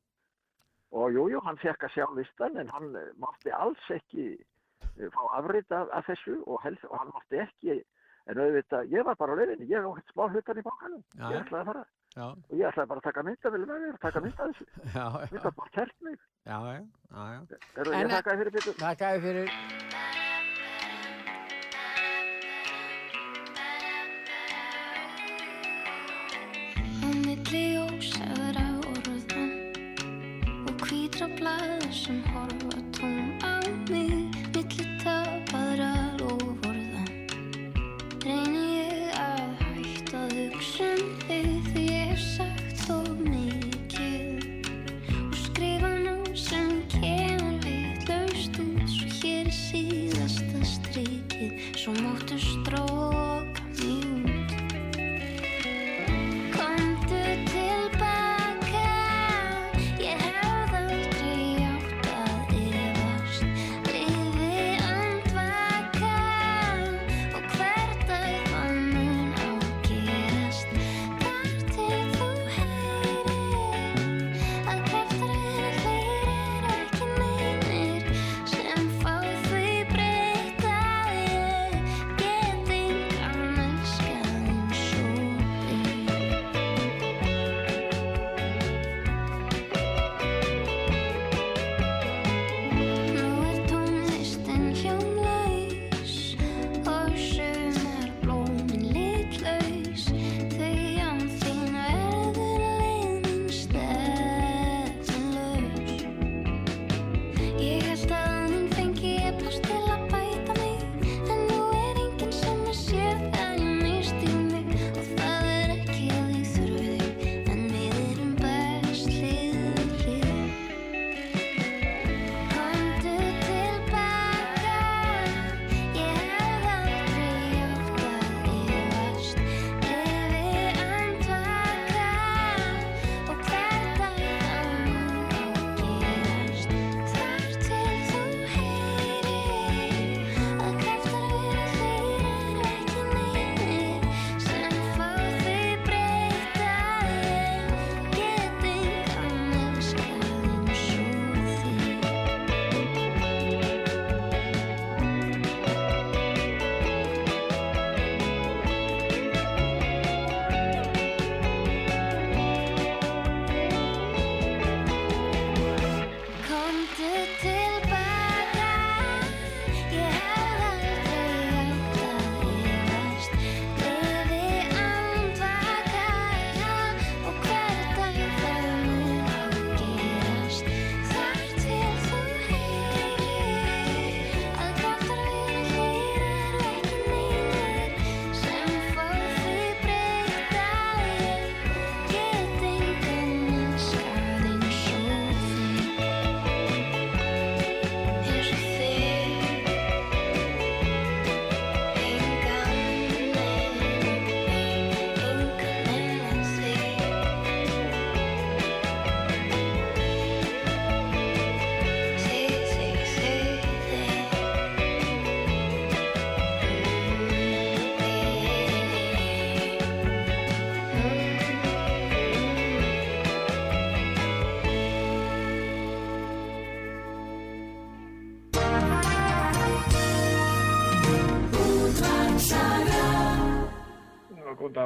Og jú, jú, hann fekk að sjá listan, en hann eh, mátti alls ekki eh, fá afrið af, af þessu og, helst, og hann mátti ekki En auðvitað, ég var bara á leiðinni, ég ekkert smá hlutan í bankanum, Já, ég ætlaði að fara. Já, Og ég ætlaði bara að taka myndavilu með mér, taka mynda þessu. gat bara kert mig. já, já, já, já. En- þakkaði fyrir og hvítra blaða sem horfa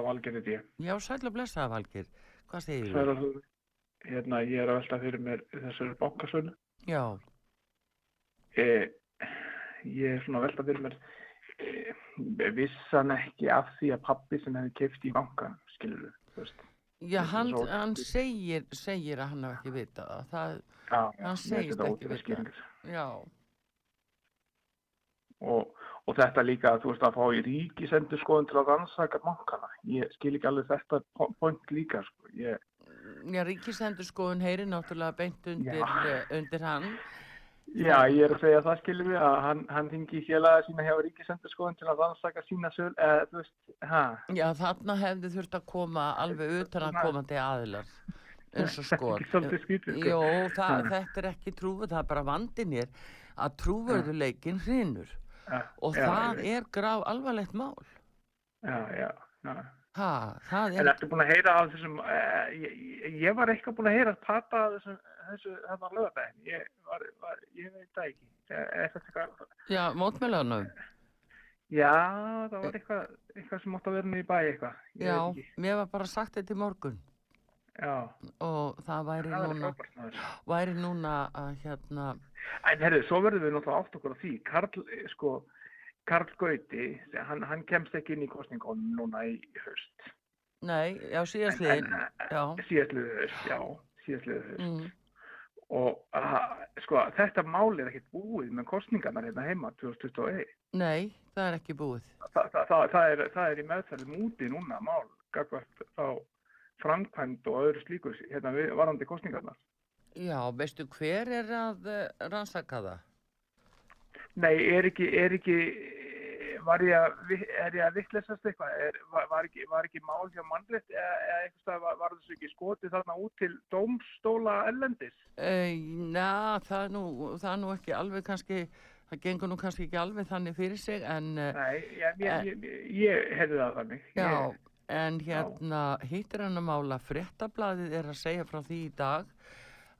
Valgeir þetta ég. Já, sæl og blessaða Valgir. Hvað segir Sæl þú? og þú. Hérna, ég er að velta fyrir mér þessari bankasölu. Já, E, ég er svona að velta fyrir mér, e, vissan ekki af því að pappi sem hefði keift í bankan, skilur þú, þú veist. já hann, hann segir, segir að hann hef ekki vitað það. Já, hann segist ekki vitað. Já, Og, og þetta líka, þú veist, að fá í ríkisendur skoðun til að rannsaka bankana. Ég skil ekki alveg þetta po- point líka, sko. Ég, já Ríkisendur skoðun heyri náttúrulega beint undir, eh, undir hann. Já, ég er að segja það skilur við að hann, hann þingi félaga sína hjá ríkisendurskoðun til að rannsaka sína söl, eða þú veist, ha, Já, þarna hefði þurft að koma alveg utan að komandi aðilar. eins og sko. Skrítið, sko. Jó, það, þetta er ekki trúið, það er bara vandin er að trúverðuleikin hrinur. Og það er graf alvarlegt mál. Já, já, já. Ha, það En er... ertu búin að heyra af þessum, uh, ég, ég- var eitthvað búin að heyra að pata af þessum, þessu, þarna á lögadaginn, ég, var, var, ég veit það ekki, er, er þetta eitthvað, Já, mótmælanum. Já, það var eitthvað, eitthvað sem átt að vera niður í bæ eitthvað. Ég Já, mér var bara sagt þetta í morgun Já. og það væri Það er núna væri núna að hérna En herru, svo verðum við náttúrulega átt okkur á því. Karl, eh, sko, Karl Gauti, hann, hann kemst ekki inn í kostningunum núna í haust. nei, já síðastliðin já, Síðastliðu haust, já, síðastliðu haust. mm, Og að, sko, þetta mál er ekkert búið með kostningarnar hérna heima 2021. nei, það er ekki búið Þa, það, það, það, er, það er í meðferð múti núna mál, gagvart þá framkvæmd og öðru slíku hérna varandi kostningarnar. Já, veistu hver er að uh, rannsaka það? Nei, er ekki, er ekki, var ég að, er ég að vittlesast eitthvað? Er, var, var, ekki, var ekki mál hjá mannrétt eða, eða eitthvað var, var þessu ekki skotið þarna út til dómstóla ellendis? Uh, na, það er, nú, það er nú ekki alveg kannski það gengur nú kannski ekki alveg þannig fyrir sig en uh, Nei, ég, ég, ég, ég, heyrði það þannig. Já, en hérna hittir hann að mála fréttablaðið er að segja frá því í dag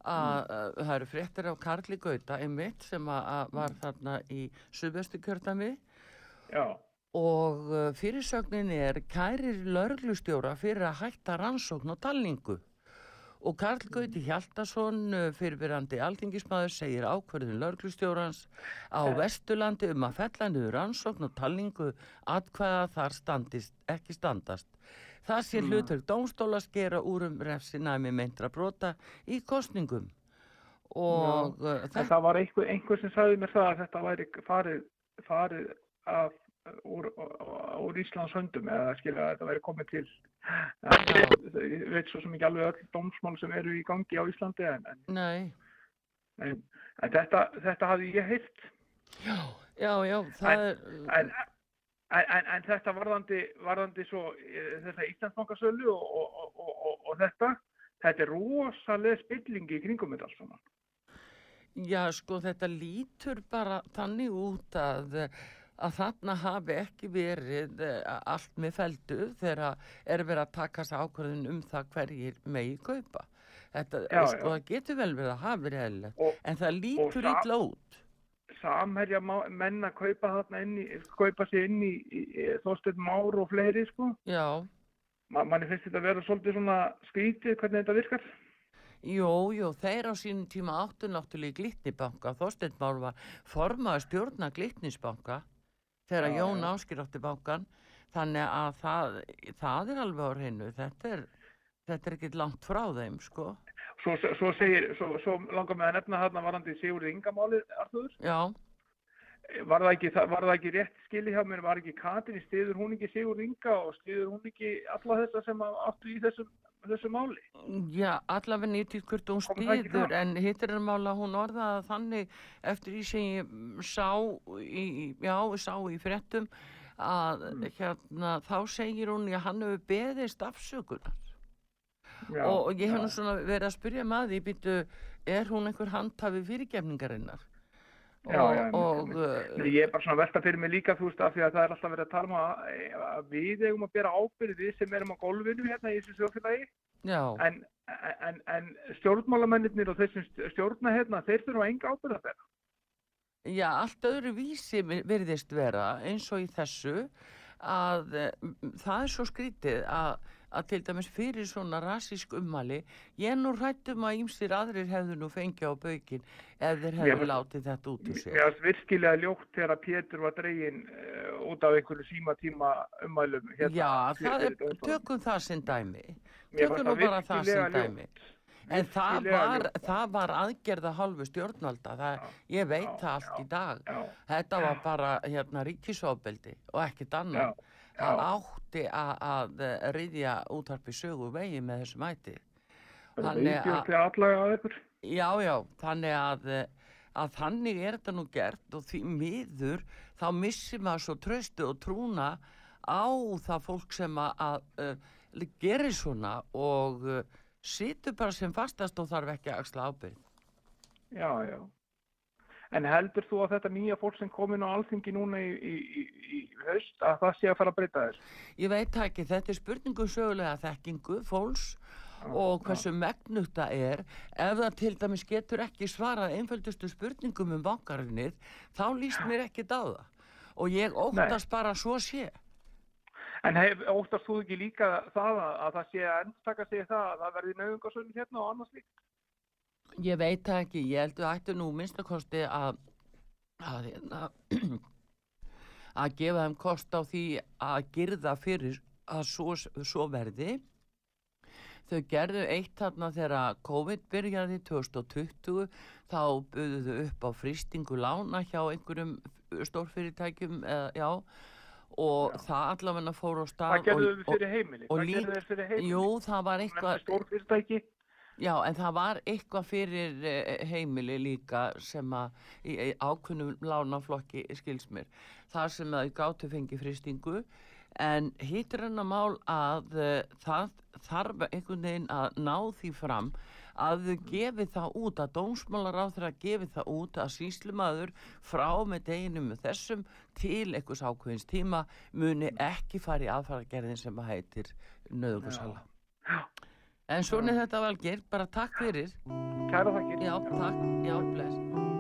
að mm. það eru fréttir af Karli Gauta einmitt sem að, að var þarna í suðvestu kjördami já, og uh, fyrirsögnin er kærir lörglustjóra fyrir að hætta rannsókn og talningu. Og Karl Gauti Hjaltason uh, fyrirverandi alþingismæður segir ákverðin lörglustjórans á Vesturlandi um að fella niður rannsókn og talningu atkvæða þar standist, ekki standast Það sé Mm. hlutur dómstóla skera úr um refsinæmi meintra brota í kostningum og uh, en þetta það var einhver, einhver sem sagði mér það að þetta væri farið, farið af, úr, úr Íslands höndum eða skilja að þetta væri komið til ég veit svo sem ekki alveg öll dómsmál sem eru í gangi á Íslandi en, en, en, en þetta, þetta hafði ég heyrt. Já, já, það er en, en, þetta varðandi, varðandi svo eh, þessa Íslandsbankasölu og, og, og, og, þetta þetta er rosalega spillingi í kringum þetta alls saman Já, sko, þetta lítur bara þannig út að, að þarna hafi ekki verið eh, allt með feldu þegar er verið að taka sér ákvörðin um það hverjir megi kaupa. Þetta, Já, sko, já. það getur vel verið að hafa verið eðlilegt, Og- en það lítur illa út. Samherja menn að kaupa þarna inn í, kaupa sér inn í, í, Þorsteinn Már og fleiri sko. Já, Ma, manni finnst þetta að vera svolítið svona skrítið hvernig þetta virkar. jú, jú, þeir á sínum tíma áttu náttúrulega í Glitnibanka, Þorsteinn Már var formaður stjórna Glitnisbanka þegar Já, Jón áskir átti bankan, þannig að það, það er alveg á hreinu, þetta er, þetta er ekki langt frá þeim, sko. Svo, svo, segir, svo, svo langar mig að nefna þarna varandi Sigurði Ingamálið, Arþúður. Já, Var það, ekki, var það ekki rétt skili hjá mér, var ekki Katrin, stiður hún ekki Sigurði Inga og stiður hún ekki alla þessa sem áttu í þessum, þessu máli? Já, allavega nýttið hvort hún fram? en hittir er mála hún orðaða þannig eftir því sem ég sá í, já, sá í fréttum að Mm. hérna þá segir hún að hann hefur beðist afsökunar Já, og, og ég hef já. nú svona verið að spyrja maður því býtu, er hún einhver handhafi fyrirgefningarinnar Já, og, já, og Nei, uh, Ég er bara svona velta fyrir mig líka, þú veist, af því að það er alltaf verið að tala um að, að við eigum að bera ábyrði við sem erum á gólfinu hérna í þessu þjóðfélagi, já, en, en, en stjórnmálamennir og þeir sem stjórna hérna, þeir þurfa enga ábyrði að bera. Já, allt öðru vísi virðist vera eins og í þessu að eh, það er svo skrítið að, að til dæmis fyrir svona rasísk ummali ég nú hrættum að ýmsir aðrir hefðu nú fengið á baukin ef þeir hefðu látið þetta út úr sér. Mér finnst virkilega ljótt þegar að Pétur var dregin uh, út af einhverju símatíma ummælum. Hérna, Já, það er, tökum það sem dæmi. Tökum nú bara það sem dæmi. En það var, ljótt. það var aðgerða hálfu stjórnvalda, það, ég veit það allt í dag. Þetta var bara hérna, ríkisofbeldi og ekkert annar. Átti að, eh, ryðja útvarpi sögu vegi með. Veikjur til allega að. Já, já, þannig að, eh, að þannig er þetta nú gert og því miður þá missir maður svo tröstu og trúna á það fólk sem að, að uh, gerir svona og situr bara sem fastast og þarf ekki að axla ábyrgð. Já, já. En heldur þú að þetta nýja fólk sem kom inn á alþingi núna í, í, í, í haust, að það sé að fara að breyta þess? Ég veit ekki, þetta er spurningu sögulega þekkingu fólks og hversu megnugt það er. Ef það til dæmis getur ekki svarað einföldustu spurningum um bankarinnið þá líst mér ekkit á það. Og ég óttast bara að svo sé. En hef, óttast þú ekki líka það að, að það sé að endstaka sig það að það verði nauðungarsögn hérna og annars líkt? Ég veit það ekki, ég held að ættu nú minnstakosti að að, hérna, að gefa þeim kost á því að girða fyrir að svo, svo verði. Þau gerðu eitt þarna þegar COVID byrjaði 2020 þá buðu þau upp á fristingu lána hjá einhverjum stórfyrirtækjum eða, já, og það allavega fór á stað Hvað gerðu þau fyrir heimili? Jú, það var eitthvað? Já, en það var eitthvað fyrir eh, heimili líka sem að ákunnum lánaflokki skils mér. Það sem að gátu fengi fristingu en hittir hennar mál að uh, það þarf einhvern veginn að ná því fram að þau gefi það út, að dómsmálar á þeirra gefi það út að síslumadur frá með deginum þessum til einhvers ákveðins tíma muni ekki fara í aðfaragerðin sem að heitir nöðugarsala. En svona er þetta valgir, bara takk fyrir. Kæra þakkir. Já, takk, já, bless.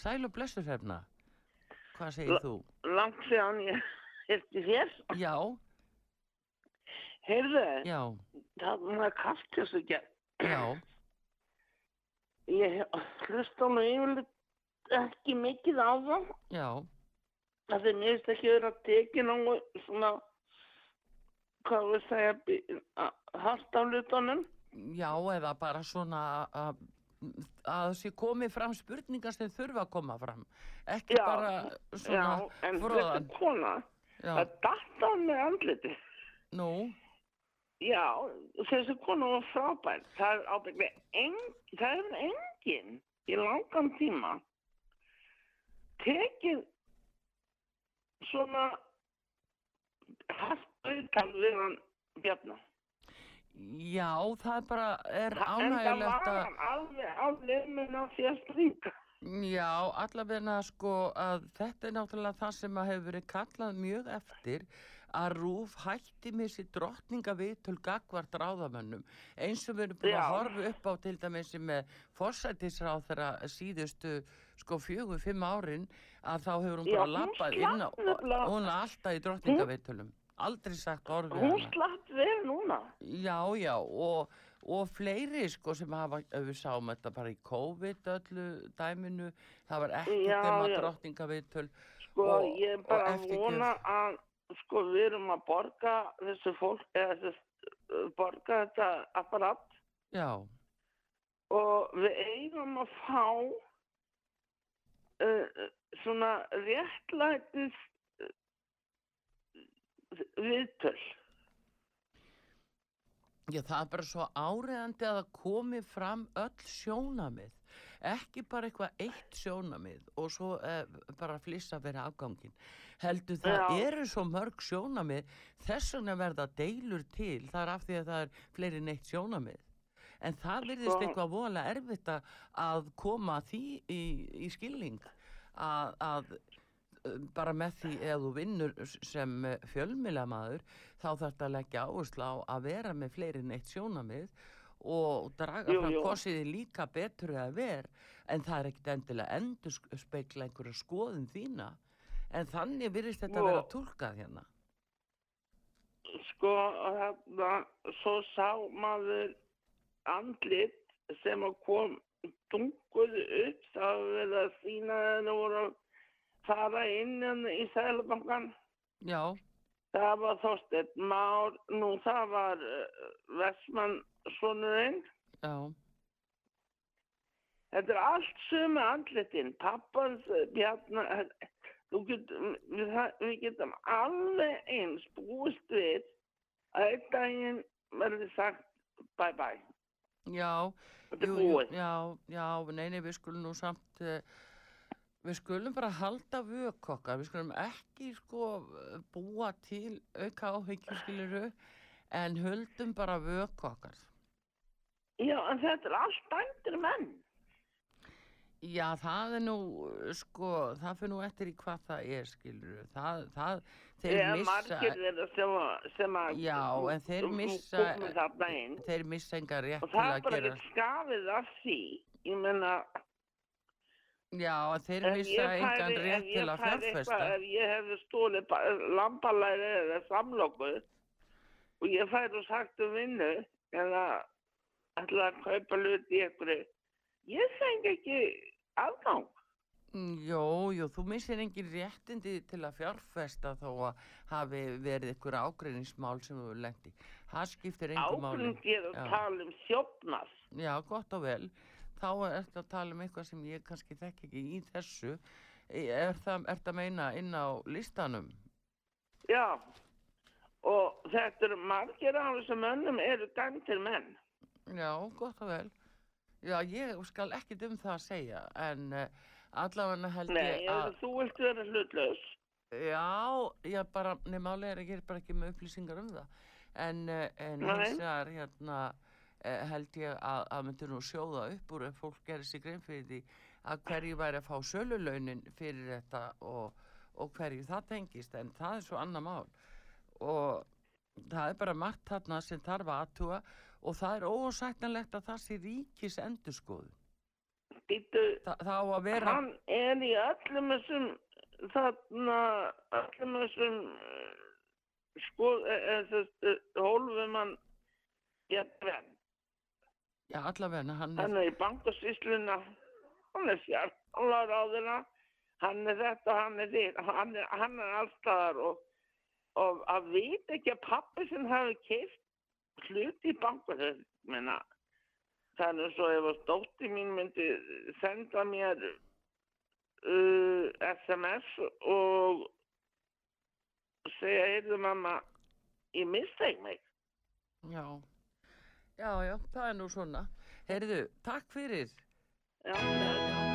Sæl og blessur hérna. Hvað segir La- þú? Langt síðan ég hirti þér. Já, Heyrðu, já, það var kast þessu ekki. já, Ég hlusta nú yfirleitt ekki mikið á það. já, Það er mist ekki verið að tekið náðu svona, hvað við segja, hart af hlutunum. já, eða bara svona að að þessi komið fram spurningar sem þurfa að koma fram. Ekki Já, bara svona já, en fróðan. þessi kona, það datt á með andliti. Nú, Já, þessi kona var frábær. Það er ábygglega engin, það er engin í langan tíma tekið svona hægt auðtal við hann Bjarnar. Já, það er bara er En það ánægilegt var að hann alveg á limmin á því að stríka. Já, allavega sko að þetta er náttúrulega það sem að hefur verið kallað mjög eftir að Rúf hætti með sér drottninga viðtöl gagvart ráðamönnum eins og við erum búin Já. að horfa upp á til dæmis með forsætisráð þeirra síðustu sko fjögur, fimm árin að þá hefur hún bara lappað inn á hún er alltaf í drottningaviðtölum aldrei sagt orðið Hún slapp vel núna. Já, já, og, og fleiri sko sem hafa, við sáum þetta bara í COVID öllu dæminu, það var ekkert Já, nema já. drottningaviðtöl Sko, og, ég er bara að vona að, sko, við erum að borga þessu fólk, eða þessu, borga þetta apparat Já, og við eigum að fá uh, svona réttlætis uh, viðtöl. já, það er bara svo áriðandi að það komi fram öll sjónamið, ekki bara eitthvað eitt sjónamið og svo eh, bara flissa verið afgangin. Heldur það Já. eru svo mörg sjónamið, þess vegna verða deilur til, það er af því að það er fleiri en eitt sjónamið. En það virðist Sko- eitthvað voðalega erfitt að- koma því í, í skilning að, að bara með því ef þú vinnur sem fjölmilamaður þá þarf þetta að leggja áherslu á að vera með fleiri en eitt sjónamið og draga Jú, fram jú. kossiði líka betur eða ver en það er ekkit endilega endur speikla einhverja skoðun þína en þannig virðist þetta Jú. vera túlkað hérna Sko, þarna, svo sá maður andlit sem að kom dunguð upp, það að sína að það voru að fara inn hérna í Sælabankan. Já, Það var Þorsteinn Már, nú það var uh, Vestmann sonurinn. já, Þetta er allt sömu andlitin, pappans, eh, Bjarnar, þú get, við, við getum alveg eins búist við að einn daginn verður sagt bye bye. já jú, já, já, nei, nei, við skulum nú samt uh, við skulum bara halda vök okkar, við skulum ekki sko búa til auka áhyggjur skiluru en höldum bara vök okkar Já, en þetta er allt dæmdir menn. Já, það er nú, sko, það fyrir nú eftir í hvað það er, skilur það, það, þeir missa, margir þeirra sem, að- sem að já, en þeir missa, þeir missa enga rétt Og til það er að bara gera, ekki skafið af því. Ég menna, já, þeir missa engan rétt til að fjárfesta. ef ég hefði stólið lambalæri eða samloku og ég færi og sagt um vinnu eða ætla að kaupa hlut í einhverju, ég fengi ekki afgang. Jó, jú, þú missir engin réttindi til að fjárfesta þó að hafi verið ykkur ágreiningsmál sem þú lendi. Það skiptir engum máli. Ágrindið og Já. tala um þjófnað. Já, gott og vel. Þá er þetta að tala um eitthvað sem ég kannski þekk ekki í þessu. Er það, er að meina inn á listanum? Já, og þetta eru margir af þessum mönnum eru dæmtir menn. Já, gott og vel. Já, ég skal ekki um það að segja, en uh, allavega held Nei, ég að... þú vilt vera hlutlaus. Já, ég bara, nefnmálega er er bara ekki með upplýsingar um það. En, uh, en Nei. hins vegar, hérna, held ég að, að myndi nú sjóða upp úr ef fólk gerir sig grein fyrir því að hverju væri að fá sölulaunin fyrir þetta og, og hverju það tengist, en það er svo annað mál. Og það er bara margt þarna sem þarf að aðtúa og það er ósættanlegt að það sé ríkis endurskoðu. Þa, það á að vera hann er í öllum þessum, þarna, öllum þessum, eh, sko, þessu hólfum hann, venn. Já, allavega hann Hann er, er í bankasýsluna, hann er fjármálaráðina, hann er þetta, hann er þitt, hann er, hann er allstaðar og, og að vita ekki að pappi sem hafi keift hluti í bankasýsluna, menna, það er og ef að stótti mín myndi senda mér uh, SMS og segja, heyrðu mamma, ég mistæk mig. já já, já, það er nú svona heyrðu, takk fyrir Já, já. Sumarið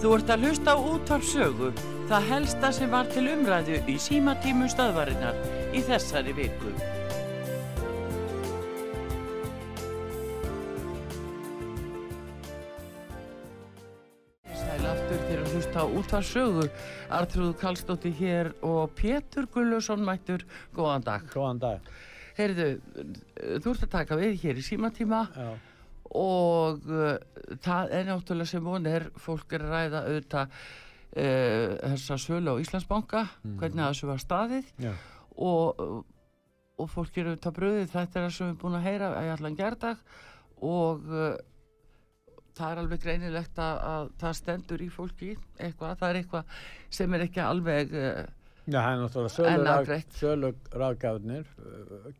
Þú ert að hlusta á útvarpsögu, það helsta sem var til umræðu í símatímu stöðvarinnar í þessari viku. Sæl aftur til að hlusta á útvarpsögu. Artrúð Kallstóttir hér og Pétur Gullusson mættur. Góðan dag. Góðan dag. Heyrðu, þú ert að taka við hér í símatíma Já. Og uh, það er náttúrulega sem von er, fólk er að ræða auðvitað uh, þessa sölu á Íslandsbanka, hvernig þessu var staðið. Já. og, og fólk er auðvitað bröðið, þetta er það sem við erum búin að heyra í allan gerdag og uh, það er alveg greinilegt að, að það stendur í fólki eitthvað, það er eitthvað sem er ekki alveg uh, Já, það er náttúrulega En sölu, sölu ráðgáðnir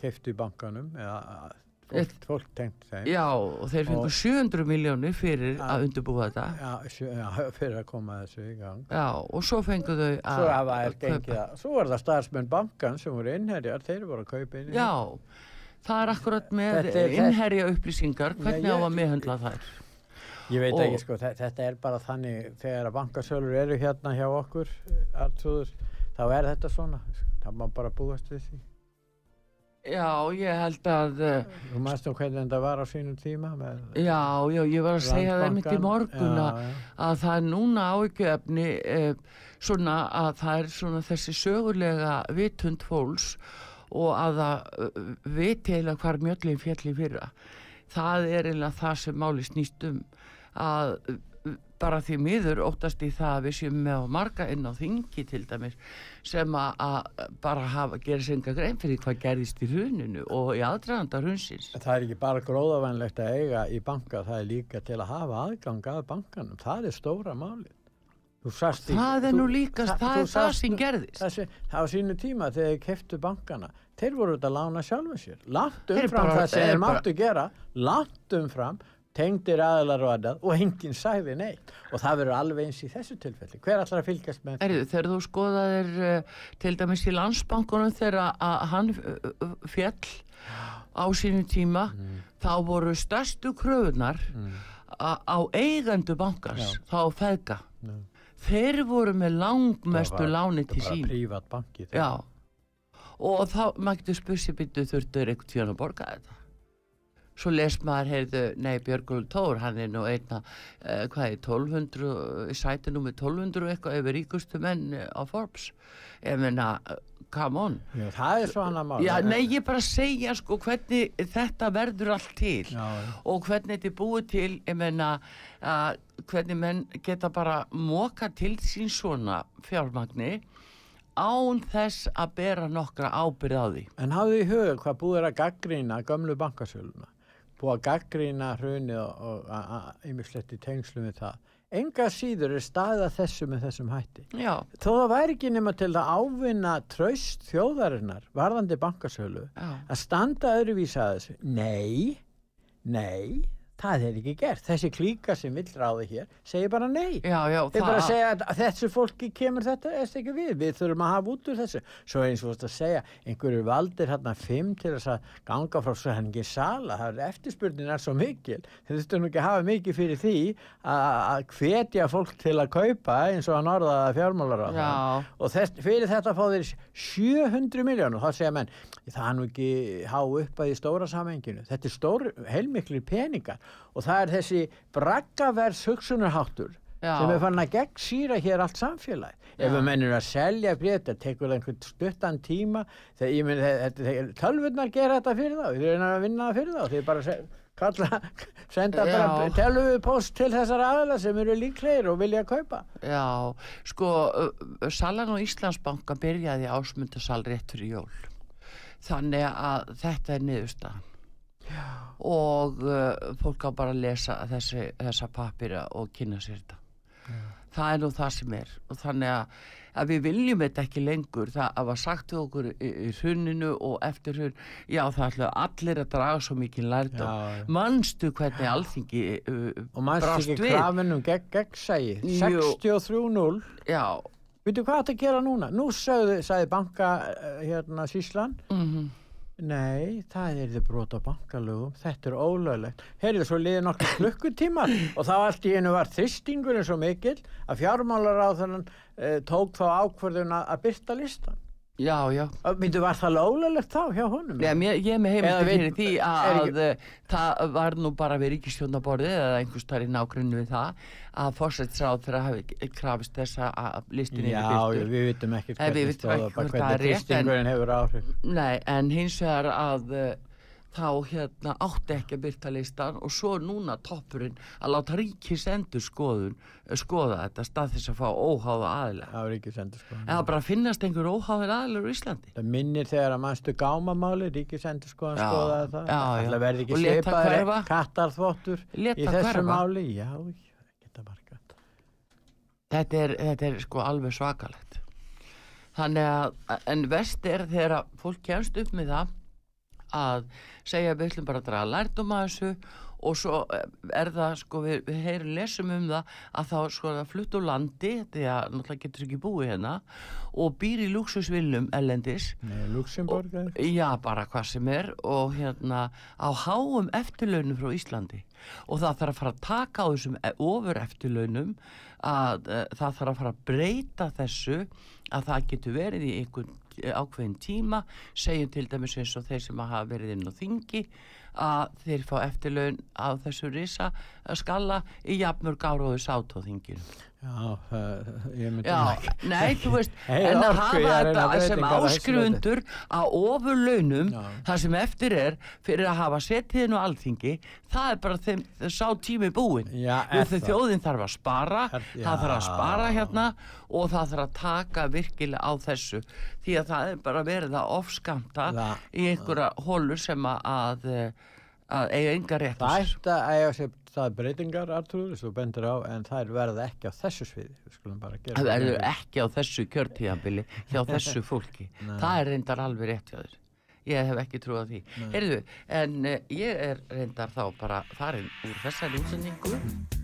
keiftu í bankanum eða fólk, fólk tengt þeim. Já, og þeir fengu Og- 700 miljónir fyrir að undirbúa þetta. Já, já, fyrir að koma þessu í gang. Já, og svo fengu þau að Svo hafa þær kaupa. að, svo var það starfsmenn bankan sem voru innherjar, þeir voru að kaupa inn. Já, það er akkurat með er- innherja upplýsingar, hvernig á að meðhandla þær. Ég veit Og- ekki, sko, þe- þetta er bara þannig, þegar að bankasölur eru hérna hjá okkur, alltrúður, þá er þetta svona. Það má bara búast við því. Já, ég held að, uh, Þú maður þú hvernig þetta var á sínum tíma með... já, já, ég var að segja það einmitt í morgun að, að það er núna áhyggjöfni uh, svona að það er svona þessi sögulega vitund fólks og að það uh, viti eiginlega hvar mjöllin fjalli fyrra. Það er eiginlega það sem máli snýst um að bara því miður óttast í það að við séum með marga inn á þingi til dæmis sem að, bara hafa, gera sig enga grein fyrir hvað gerðist í hruninu og í aðdraganda hrunsins. Það er ekki bara gróðavænlegt að eiga í banka, það er líka til að hafa aðgang að bankanum. Það er stóra málið. Það er nú líka, þa- það þú er það sast sem gerðist. Það, sé, það á sínu tíma þegar þeir keftu bankana, þeir voru þetta að lána sjálfum sér. Langt umfram það sem þeir máttu gera, langt umfram, tengdir aðilar og aðað og enginn sagði neitt. Og það verður alveg eins í þessu tilfelli. Hver ætlar að fylgjast með Erðu, þegar þú skoðaðir uh, til dæmis í landsbankunum þegar að hann uh, uh, fjall á sínu tíma þá voru stærstu kröfunar a- á eigendu bankars Já. þá feðga Já. þeir voru með langmestu láni til sín og þá maður getur spursi byttu þurftur einhvern tíðan að borga þetta svo les maður, heyrðu, nei Björgul Tór, hann er nú einna uh, hvað er, 1200, í sæti nú með 1200 og eitthvað yfir ríkustu menn eh, á Forbes, ég meina uh, come on Já, það er svo hann að mála. Já, nei, ég bara segja sko hvernig þetta verður allt til Já, og hvernig þetta er búið til, ég meina uh, hvernig menn geta bara móka til sín svona fjármagni án þess að bera nokkra ábyrð á því. En hafðu í huga hvað búið er að gaggrína gömlu bankasöluna. Búið að gaggrína hrunið og ymmislegt í tengslum við það. Enga síður er staðið að þessu með þessum hætti. Já. Þó það væri ekki nema til að ávinna tröst þjóðarinnar varðandi bankasölu Já. að standa öðruvísa að þessu. Nei, nei, það er ekki gert. Þessi klíka sem vill ráði hér segir bara nei. Já, já, Þeir bara segja að þessu fólki kemur þetta eða ekki við, við þurfum að hafa út úr þessu. Svo eins og þú veist að segja, einhverju valdir hérna fimm til þess að ganga frá svo henni sala, það er eftirspurnin er svo mikil, þeir þurftu nú ekki að hafa mikið fyrir því að hvetja fólk til að kaupa eins og að norða fjármálar á Já. og þess, fyrir þetta fá þeir 700 miljónur, þá segja menn það er nú ekki há upp að í stóra samenginu, þetta er stór, heilmiklir peningar og það er þessi braggavers hugsunarháttur Já. sem er fann að gegn síra hér allt samfélag ef Já. við mennum að selja bréf þetta tekur það einhvern stuttan tíma þegar tölvurnar gera þetta fyrir þá þeir eru að vinna það fyrir þá þeir bara se, kalla, senda bara Já. tölvupost til þessar aðla sem eru líklegir og vilja kaupa Já, sko, salan á Íslandsbanka byrjaði ásmundasal rétt fyrir jól. Þannig að þetta er niðurstaðan. Og uh, fólk á bara að lesa þessi, þessa pappira og kynna sér þetta. Það er nú það sem er. Og þannig að, að við viljum þetta ekki lengur. Það var sagt við okkur í, í hruninu og eftir hrun. Já, það ætla allir að draga svo mikið lærdom. Já, já. Manstu hvernig alþingi uh, og mannst brást ekki krafinum gegn gegnsægi Jú. 63-0 Já. Veitu hvað þetta gera núna? Nú sagði, sagði banka uh, hérna Síslan Mhm. Nei, það er þið brot á bankalögum, þetta er ólöglegt. Heyrðu, svo liði nokkur klukkutímar og þá allt í einu var þristingurinn svo mikil að fjármálar á þannan e, tók þá ákvörðun að að byrta listan. Já, já. Myndu, var það ólöglegt þá hjá honum? Já, mér, ég með heimildi veit- fyrir því að ekki- ekki... það var nú bara við ríkistjónaborðið eða einhvers í nágrunni við það að fórsættsráð þeirra hafi krafist þess að listin Já, við vitum Nei, hvernig ekki hvort það er hvernig rétt, en- þristingurinn hefur áhrif. Nei, en hins vegar að þá hérna átti ekki að byrta listan og svo er núna toppurinn að láta ríkis endur skoðun skoða þetta stað þess að fá óháða aðila. Já, ríkis endur skoðun. Eða bara finnast einhver óháður aðilur í Íslandi. Það minnir þegar að mannstu gámamáli, ríkisendur skoðan Já, skoðaði það. já, já. Það verði ekki það hverfa. kattarþvottur í það þessu máli. Já, geta margat. Þetta er, þetta er sko alveg svakalegt. Þannig að, en vest er þegar að fólk kemst upp með það að segja við ætlum bara að draga lærdum að þessu og svo eh, er það sko við, við heyrum lesum um það að þá sko það flutt úr landi því að náttúrulega getur ekki búið hérna og býr í luxusvillum ellendis Nei, Luxemburg. eða? Já, bara hvað sem er og hérna á háum eftirlaunum frá Íslandi og það þarf að fara að taka á þessum e- ofur eftirlaunum að uh, það þarf að fara að breyta þessu að það getur verið í einhvern eh, ákveðin tíma segjum til dæmis eins og þeir sem hafa verið inn á þingi að þeir fá eftirlaun á þessu risa skalla í jafnmörg áróðu sátt á þinginu Já, það, ég myndi Já, ekki. nei, þú veist, Hey, en að orku, hafa að þetta að sem breytingar á þessu áskrifundur á ofur launum, það sem eftir er fyrir að hafa setið nú alþingi, það er bara þeim, sá tími búinn. Já, er það? þjóðin þarf að spara, Er- það þarf að já. spara hérna og það þarf að taka virkilega á þessu, því að það er bara verið að ofskamta Það- í einhverja hólur sem að, að, að eiga enga rétt á Það ætti að eiga sér það breytingar, Artur, þú bendur á, en það er verða ekki á þessu sviði. Við skulum bara gera Það verður ekki á þessu kjörtíðanbili hjá þessu fólki. Það er reyndar alveg rétt hjá þér. Ég hef ekki trúið því. Heyrðu, en uh, ég er reyndar þá bara farin úr þessari útsendingu.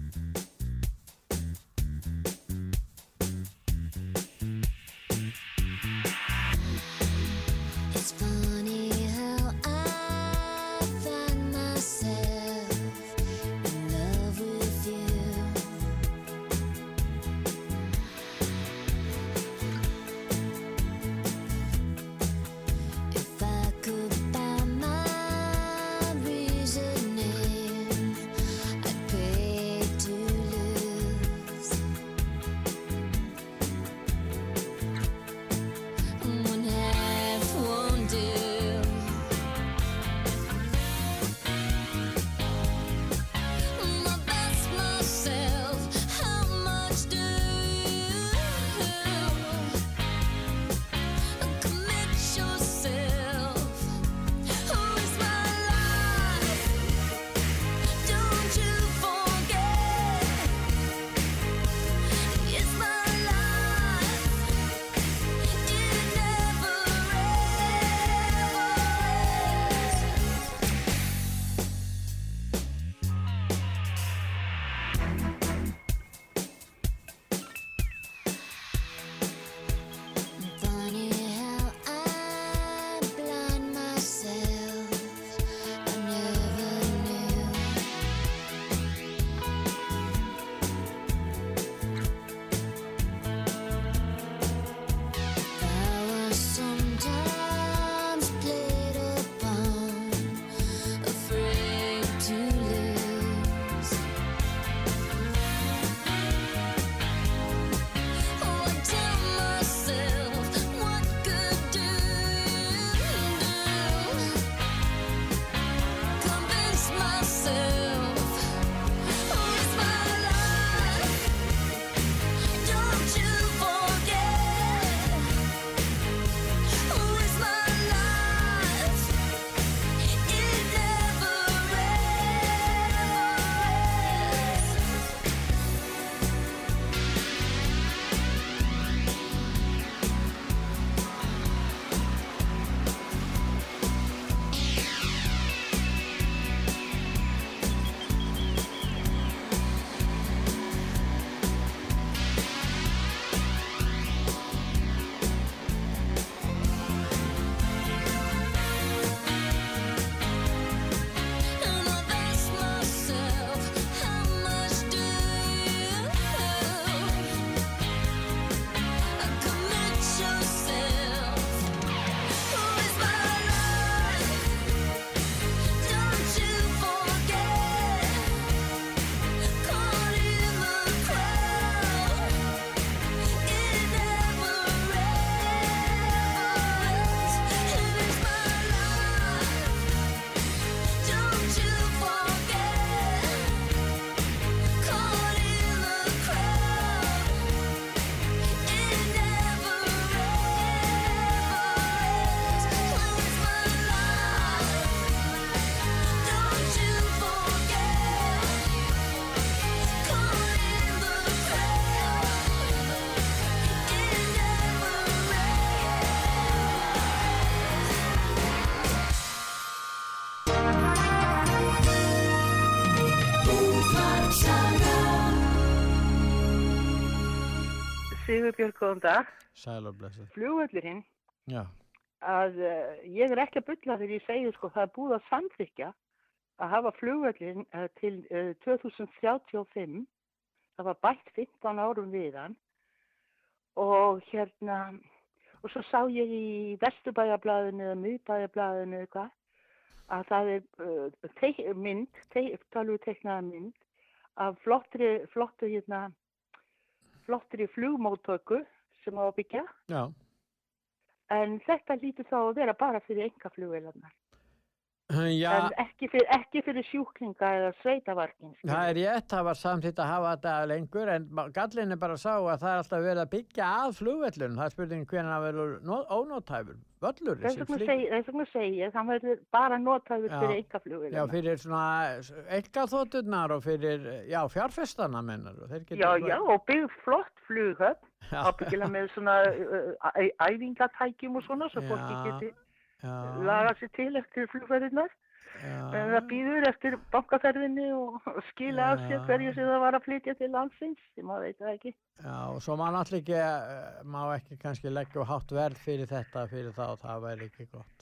Sigurbjörg, góðan dag. Sæl og blessið. Flugvöllurinn, Já, að uh, ég er ekki að bylla þegar ég segi sko það er búið að samþykja að hafa flugvöllurinn uh, til uh, 2035. Það var bætt 15 árum við hann og hérna, og svo sá ég í Vesturbæjablaðinu eða Miðbæjablaðinu eitthvað að það er teik, mynd, teik, talvu teiknaða mynd af flottri, flottu hérna, flottri flugmóttöku sem á að byggja já. en þetta lítur þá að vera bara fyrir enga flugvélarnar Já, en ekki fyrir, ekki fyrir sjúklinga eða sveitavarkin það er rétt, það var samþýtt að hafa þetta lengur en gallinn er bara sá að það er alltaf verið að byggja að flugvellun. Það er spurning hvernig það verður ónótæfur. Völlur þess vegna segi, þess vegna segi ég það verður bara Já. fyrir enga Já, fyrir svona engaþótturnar og fyrir, já, fjárfestana mennar. já, já, og byggð flott flughöfn ábyggilega með svona æfingatækjum og svona svo fólki geti Já. Laga sér til eftir flugferðinnar en það býður eftir bankaferðinni og skila af sér hverju sem það var að flytja til landsins ég maður veit það ekki Já, og svo má náttúrulega ekki, eh, má ekki kannski leggja hátt verð fyrir þetta, fyrir það og það væri ekki gott.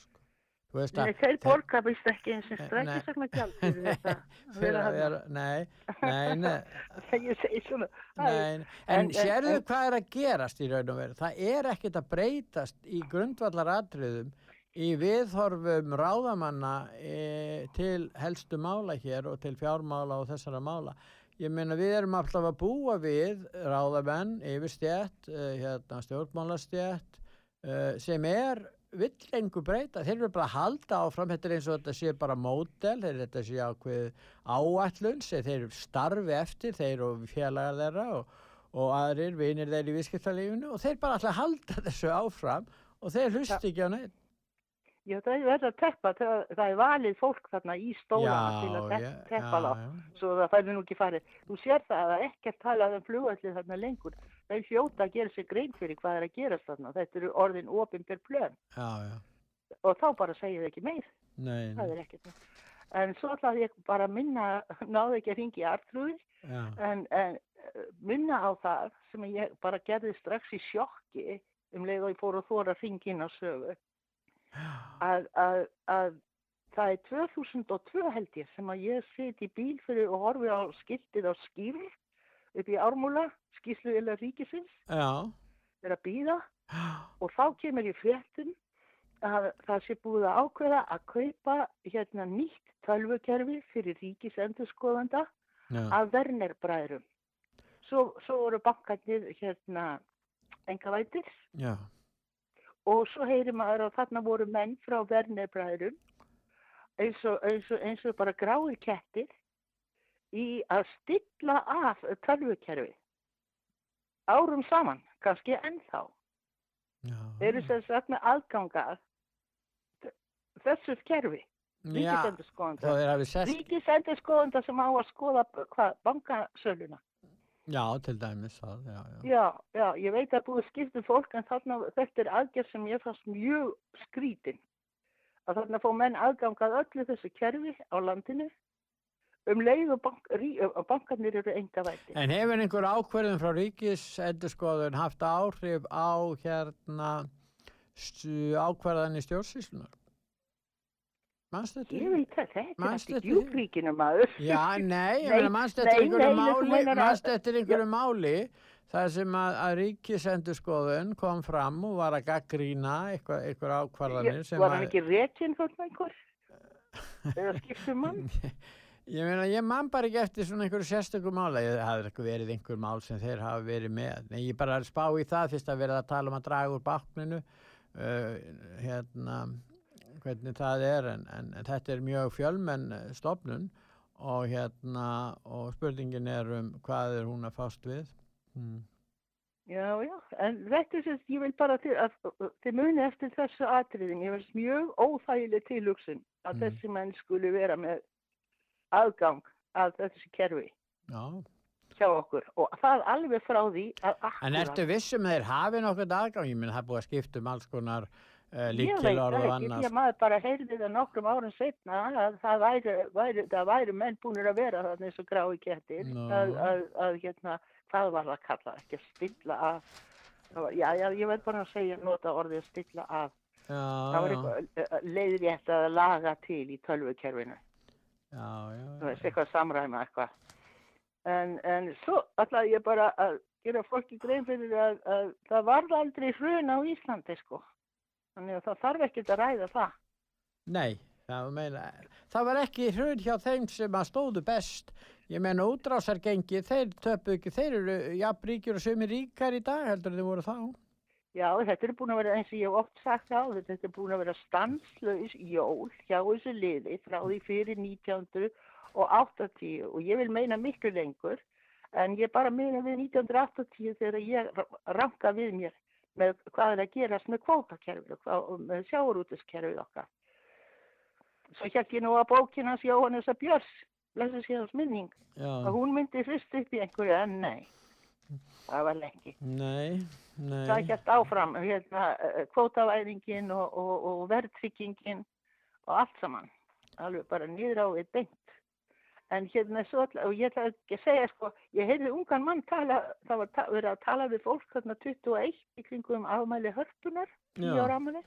Sko. Nei, þeir borga vist ekki eins og Nei. strækisagna gjald fyrir þetta að fyrir vera að þarna. vera, nei, nei, nei, en, sérðu hvað er að gerast í raun og veru? Það er ekkert að breytast í grundvallaratriðum í viðhorfum ráðamanna e, til helstu mála hér og til fjármála og þessara mála. Ég meina við erum alltaf að búa við ráðamenn, yfirstjætt, e, hérna, stjórnmálastjætt e, sem er vill engu breyta. Þeir eru bara að halda áfram, þetta er eins og þetta sé bara mótel, þetta sé ákveð áallun, sem þeir starfi eftir, þeir og félagar þeirra og, og aðrir vinir þeir í viðskiptalífinu og þeir bara alltaf halda þessu áfram og þeir hlusti ekki á neitt. Já, það er verið að teppa, það, það er valið fólk þarna í stólana Já, til að te já, teppa já, þá, já. svo það færi nú ekki farið. Þú sér það að það er ekkert talað um flugvallið þarna lengur. Það er hljóta að gera sig grein fyrir hvað er að gerast þarna. Þetta eru orðin opinber plön og þá bara segið ekki meir. nei, Það er ekkert meir. En svo ætlaði ég bara að minna, náðu ekki að ringi artrúði, já, en, en minna á það sem ég bara gerði strax í sjokki um leið og ég fór að þóra að ringi inn á sögu að, að, að það er 2002 held ég sem að ég sit í bíl fyrir og horfi á skiltið á skýr upp í ármúla, skýrslu eða ríkisins, er að býða og þá kemur ég fréttum að það sé búið að ákveða að kaupa hérna nýtt tölvukerfi fyrir ríkisendurskoðanda já, af Werner-bræðrum. Svo, svo voru bankarnir hérna engavætir já, og svo heyrir maður að þarna voru menn frá Werner-bræðrum eins eins, eins og bara gráir kettir í að stilla af tölvukerfi árum saman, kannski ennþá. eru sem sagt með aðgangað þessu kerfi, sest, Ríkisendurskoðanda sem á að skoða hvað, bankasöluna. Já, til dæmis það, já, já. Já, já, ég veit að búið skiptu fólk en þarna, þetta er aðgerð sem ég fannst mjög skrítin. Að þarna fá menn aðgangað öllu þessu kerfi á landinu um leið og bank, rí, bankarnir eru enga væti. En hefur einhver ákverðin frá ríkisendurskoðun haft áhrif á hérna stu- ákvarðanir stjórnsýslunar? Þetta? Ég veit það, þetta er ekki eftir- djúbríkinu maður. Já, nei, ég meina mannst eftir nei, einhverju máli, meinar að- mannst eftir einhverju máli þar sem að, að ríkisendurskoðun kom fram og var að gaggrína eitthvað, eitthvað ákvarðanir sem var að, hann ekki réttin þarna einhver? Eða skiptum mann? ég meina, ég man bara ekki eftir svona einhverju sérstöku mála, ég hafði ekki verið einhver mál sem þeir hafa verið með, nei, ég bara spá í það fyrst að verið að tala um að draga úr bákninu, uh, hérna, hvernig það er, en, en, en þetta er mjög fjölmenn eh, stofnun og hérna, og spurningin er um hvað er hún að fást við. Mm. Já, já, en þetta er ég vil bara til að þið muni eftir þessu atriðin, ég veist mjög óþægileg tilhugsun að Mm. þessi menn skuli vera með aðgang að þessi kerfi Já. hjá okkur og það alveg frá því að En akkurat- ertu vissum þeir hafi nokkuð aðgang? Ég minn, það búið að skipta um alls konar Ég veit líkilorð það og annars. að maður bara heyrði það nokkrum árum setna að það væri, væri, það væri menn búinir að vera þarna eins og grái kettir Nú. að, að, að hérna, hvað var það að kalla, ekki að stilla af Það var, já, já, ég verð bara að segja, nota orðið að stilla af. Já, Það var eitthvað leiðrétt að laga til í tölvukerfinu. Þú veist, eitthvað samræma eitthvað. En, en svo ætlaði ég bara að gera fólki grein fyrir að, að það varð aldrei hrun á Íslandi, sko. Þannig að það þarf ekkert að ræða það. Nei, það, meina, það var ekki hrun hjá þeim sem að stóðu best. Ég meina útrásargengi, þeir töpu ekki, þeir eru jafn ríkjur og sumi ríkar í dag heldur þeir voru þá. Já, þetta er búin að vera eins og ég hef oft sagt á þetta er búin að vera stanslaus jól hjá þessu liði frá því fyrir 1980 og ég vil meina miklu lengur en ég bara meina við 1980 þegar ég ranka við mér með hvað er að gerast með kvótakerfið og og með sjáurútiskerfið okkar. Svo ég nú að bókinans Jóhannesa Björns, blessa sér hans minning, Já. að hún myndi fyrst upp í einhverju en nei, það var lengi Nei, nei. það hjælt áfram hérna, kvótavæðingin og, og, og verðtryggingin og allt saman alveg bara við beint en hérna svo og ég ætla ekki að segja sko, ég heyrði ungan mann tala það var ta verið að tala við fólk þarna 21 í kringum afmæli hörpunar. 10 ára afmæli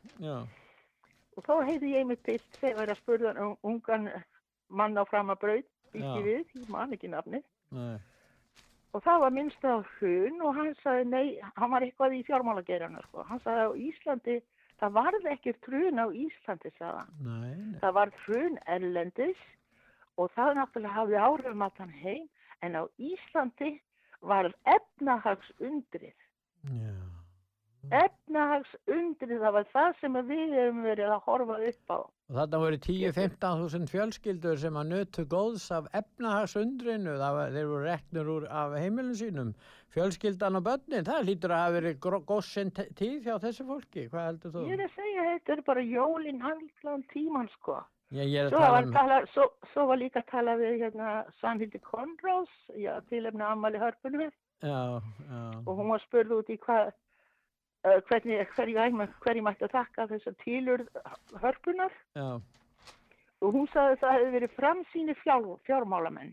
og þá heyrði ég mig til þegar að spurða un- ungan mann á framabraut byggi við, ég man ekki nafnið nei. og það var minnst á hrun og hann sagði nei, hann var eitthvað í fjármálageirana sko. hann sagði á Íslandi það varð ekkert hrun á Íslandi nei. það varð hrun erlendis og það náttúrulega hafði áhrifum allan heim en á Íslandi var efnahagsundrið. Já. efnahagsundrið það var það sem við hefum verið að horfa upp á. Og þarna voru 10-15 þúsund fjölskyldur sem að nötu góðs af efnahagsundrinu, var, þeir voru reknur úr af heimilin sínum, fjölskyldan og börnin, það lítur að hafa verið góðsinn tíð hjá þessu fólki, hvað heldur þú? ég er að segja þetta er bara jólin handlan tíman sko. að Svo var, um, tala, svo, svo var líka að tala við hérna Sannhildi Konrás, já, tilefna ammali hörpunum og hún var spurð út í hvað, uh, hvernig, hverju, mætti að þakka þessar tilur hörpunar já. og hún sagði að það hefði verið framsýni fjár, fjármálamenn.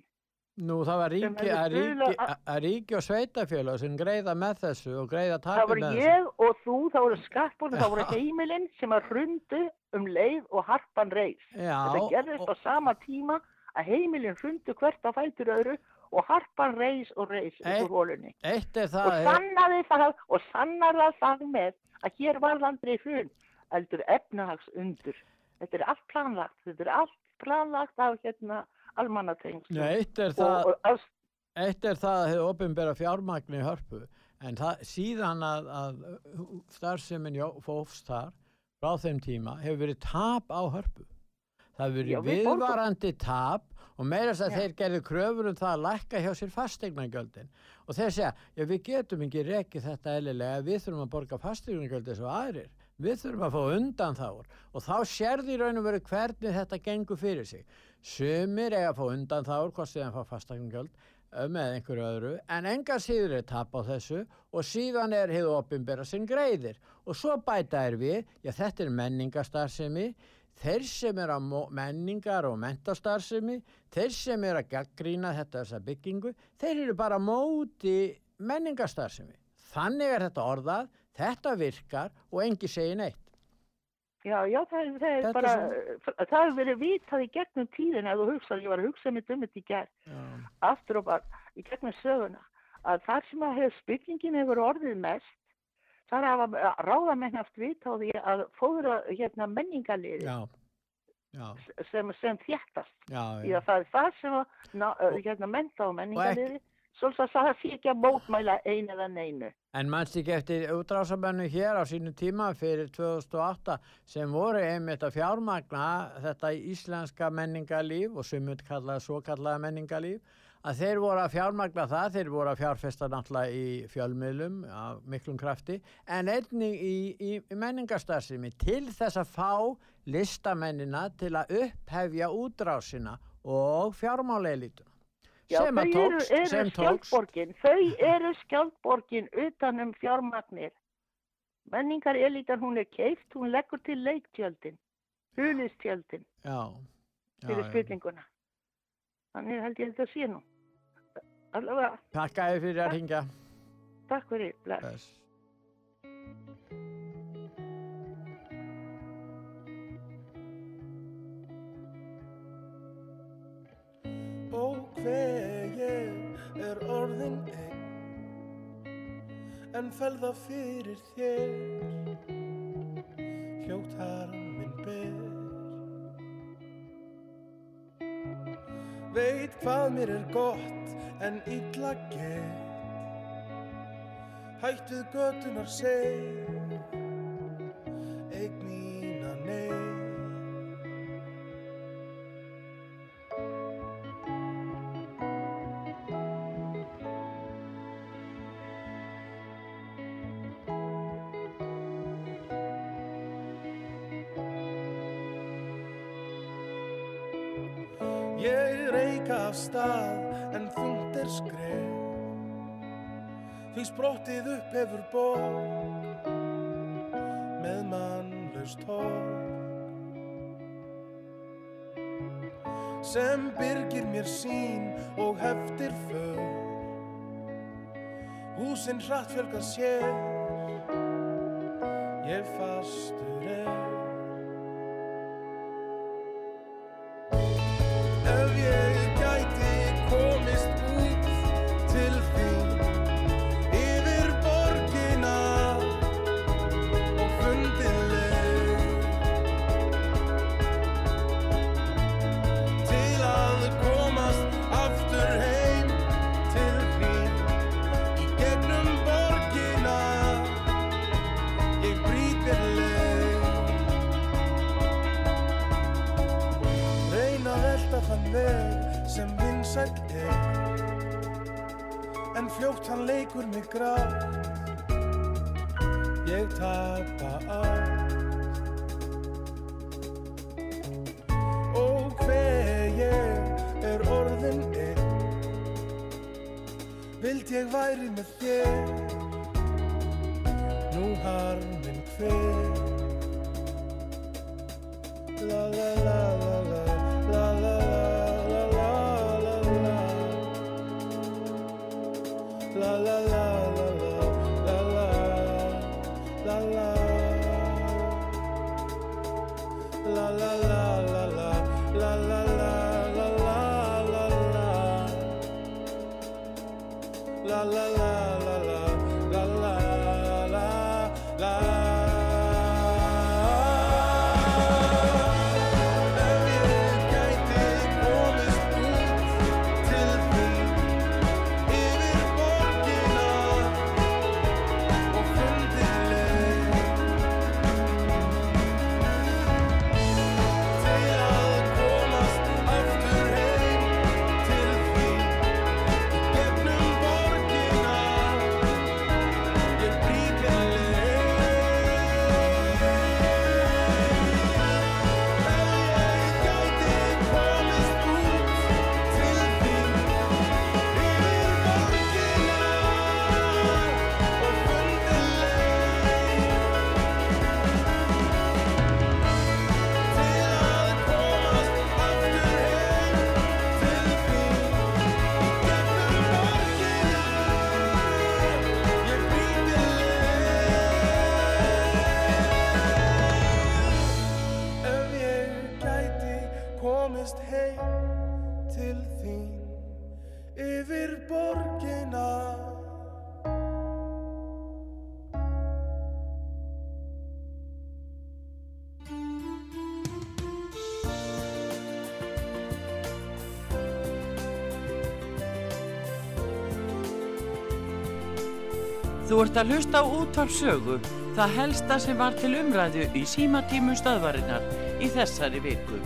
Nú það var ríki, að ríki, að- að ríki og sveitafélag sem greiða með þessu og greiða Það tapir með ég og þú, það voru skattbólum, það voru heimilinn sem að hrundu um leið og harpan reis. Já, Þetta gerðist á sama tíma að heimilinn hrundu hvert á fætur öðru og harpan reis og upp Eitt- úr hólunni. Eitt er og það, sannaði það og sannar það það með að hér var landri hrun heldur efnahagsundur þetta er allt planlagt þetta er allt planlagt af hérna almannatengs Já, eitt er það, og, eitt er það að hefur opinbera fjármagni í hörpu, en það, síðan að, að starfsemin jó- fófst þar frá þeim tíma hefur verið tap á hörpu. Það hefur Já, verið við borgum- viðvarandi tap og meira þess að Já. þeir gerðu kröfur um það að lækka hjá sér fastegnagjöldin og þeir segja, já við getum ekki rekið þetta eðlilega, við þurfum að borga fastegnagjöldin svo aðrir, við þurfum að fá undan þáur og þá sérði í raun og veru hvernig þetta gengur fyrir sig. Sumir eiga að fá undan þáur, hvort sem fá fastegnagjöld eh, með einhverju öðru, en enga síður er tap á þessu og síðan er hefur opinbera sinn greiðir og svo bæta er við, já þetta er menningarstarfsemi, þeir sem er mo- menningar og mentastarfsemi, þeir sem er að gaggrína þetta þessa byggingu, þeir eru bara á móti menningarstarfsemi. Þannig er þetta orðað, þetta virkar og engi segir neitt. já, já, það, það er bara er það hefur verið vitað í gegnum tíðin ef þú hugsaði, ég var að hugsa mitt um þetta í gær. Aftur og bara í gegnum söguna að þar sem að hefur spillingin hefur orðið mest þar hafa ráðamenn haft vita á því að fóðra hérna menningarliði sem, sem þjættast já, já. að það er það sem að uh, hérna, menta og menningarliði svolítið að það sé ekki að mótmæla einu eða neinu En mannst ekki eftir útrásamennu hér á sínu tíma fyrir 2008 sem voru einmitt að fjármagna þetta íslenska menningarlíf og sumut kallaði svo kallaði menningarlíf að þeir voru að fjármagna það, þeir voru að fjárfesta náttúrulega í fjölmiðlum af miklum krafti en einnig í, í, í menningarstarfsemi til þess að fá listamennina til að upphefja útrásina og fjármáleilítuna. Já, sem að þau eru, eru sem skjaldborgin, þau eru skjaldborgin utan um fjármagnir. Menningar elitan hún er keift, hún leggur til leiktjöldin, hulistjöldin fyrir já. spillinguna. Þannig held ég þetta sé nú. Allavega, Takk að þið fyrir að ringja. takk fyrir, bless. Bless. þegar ég er orðin einn En felða fyrir þér Hljótt haran minn ber. Veit hvað mér er gott en illa gett Hætt við götunar seg spróttið upp hefur bók með mannlaust hólk sem byrgir mér sín og heftir föl húsinn hratt fjölga sér ég fastur er. Þú ert að hlusta á útvarpsögu, það helsta sem var til umræðu í símatímum stöðvarinnar í þessari viku.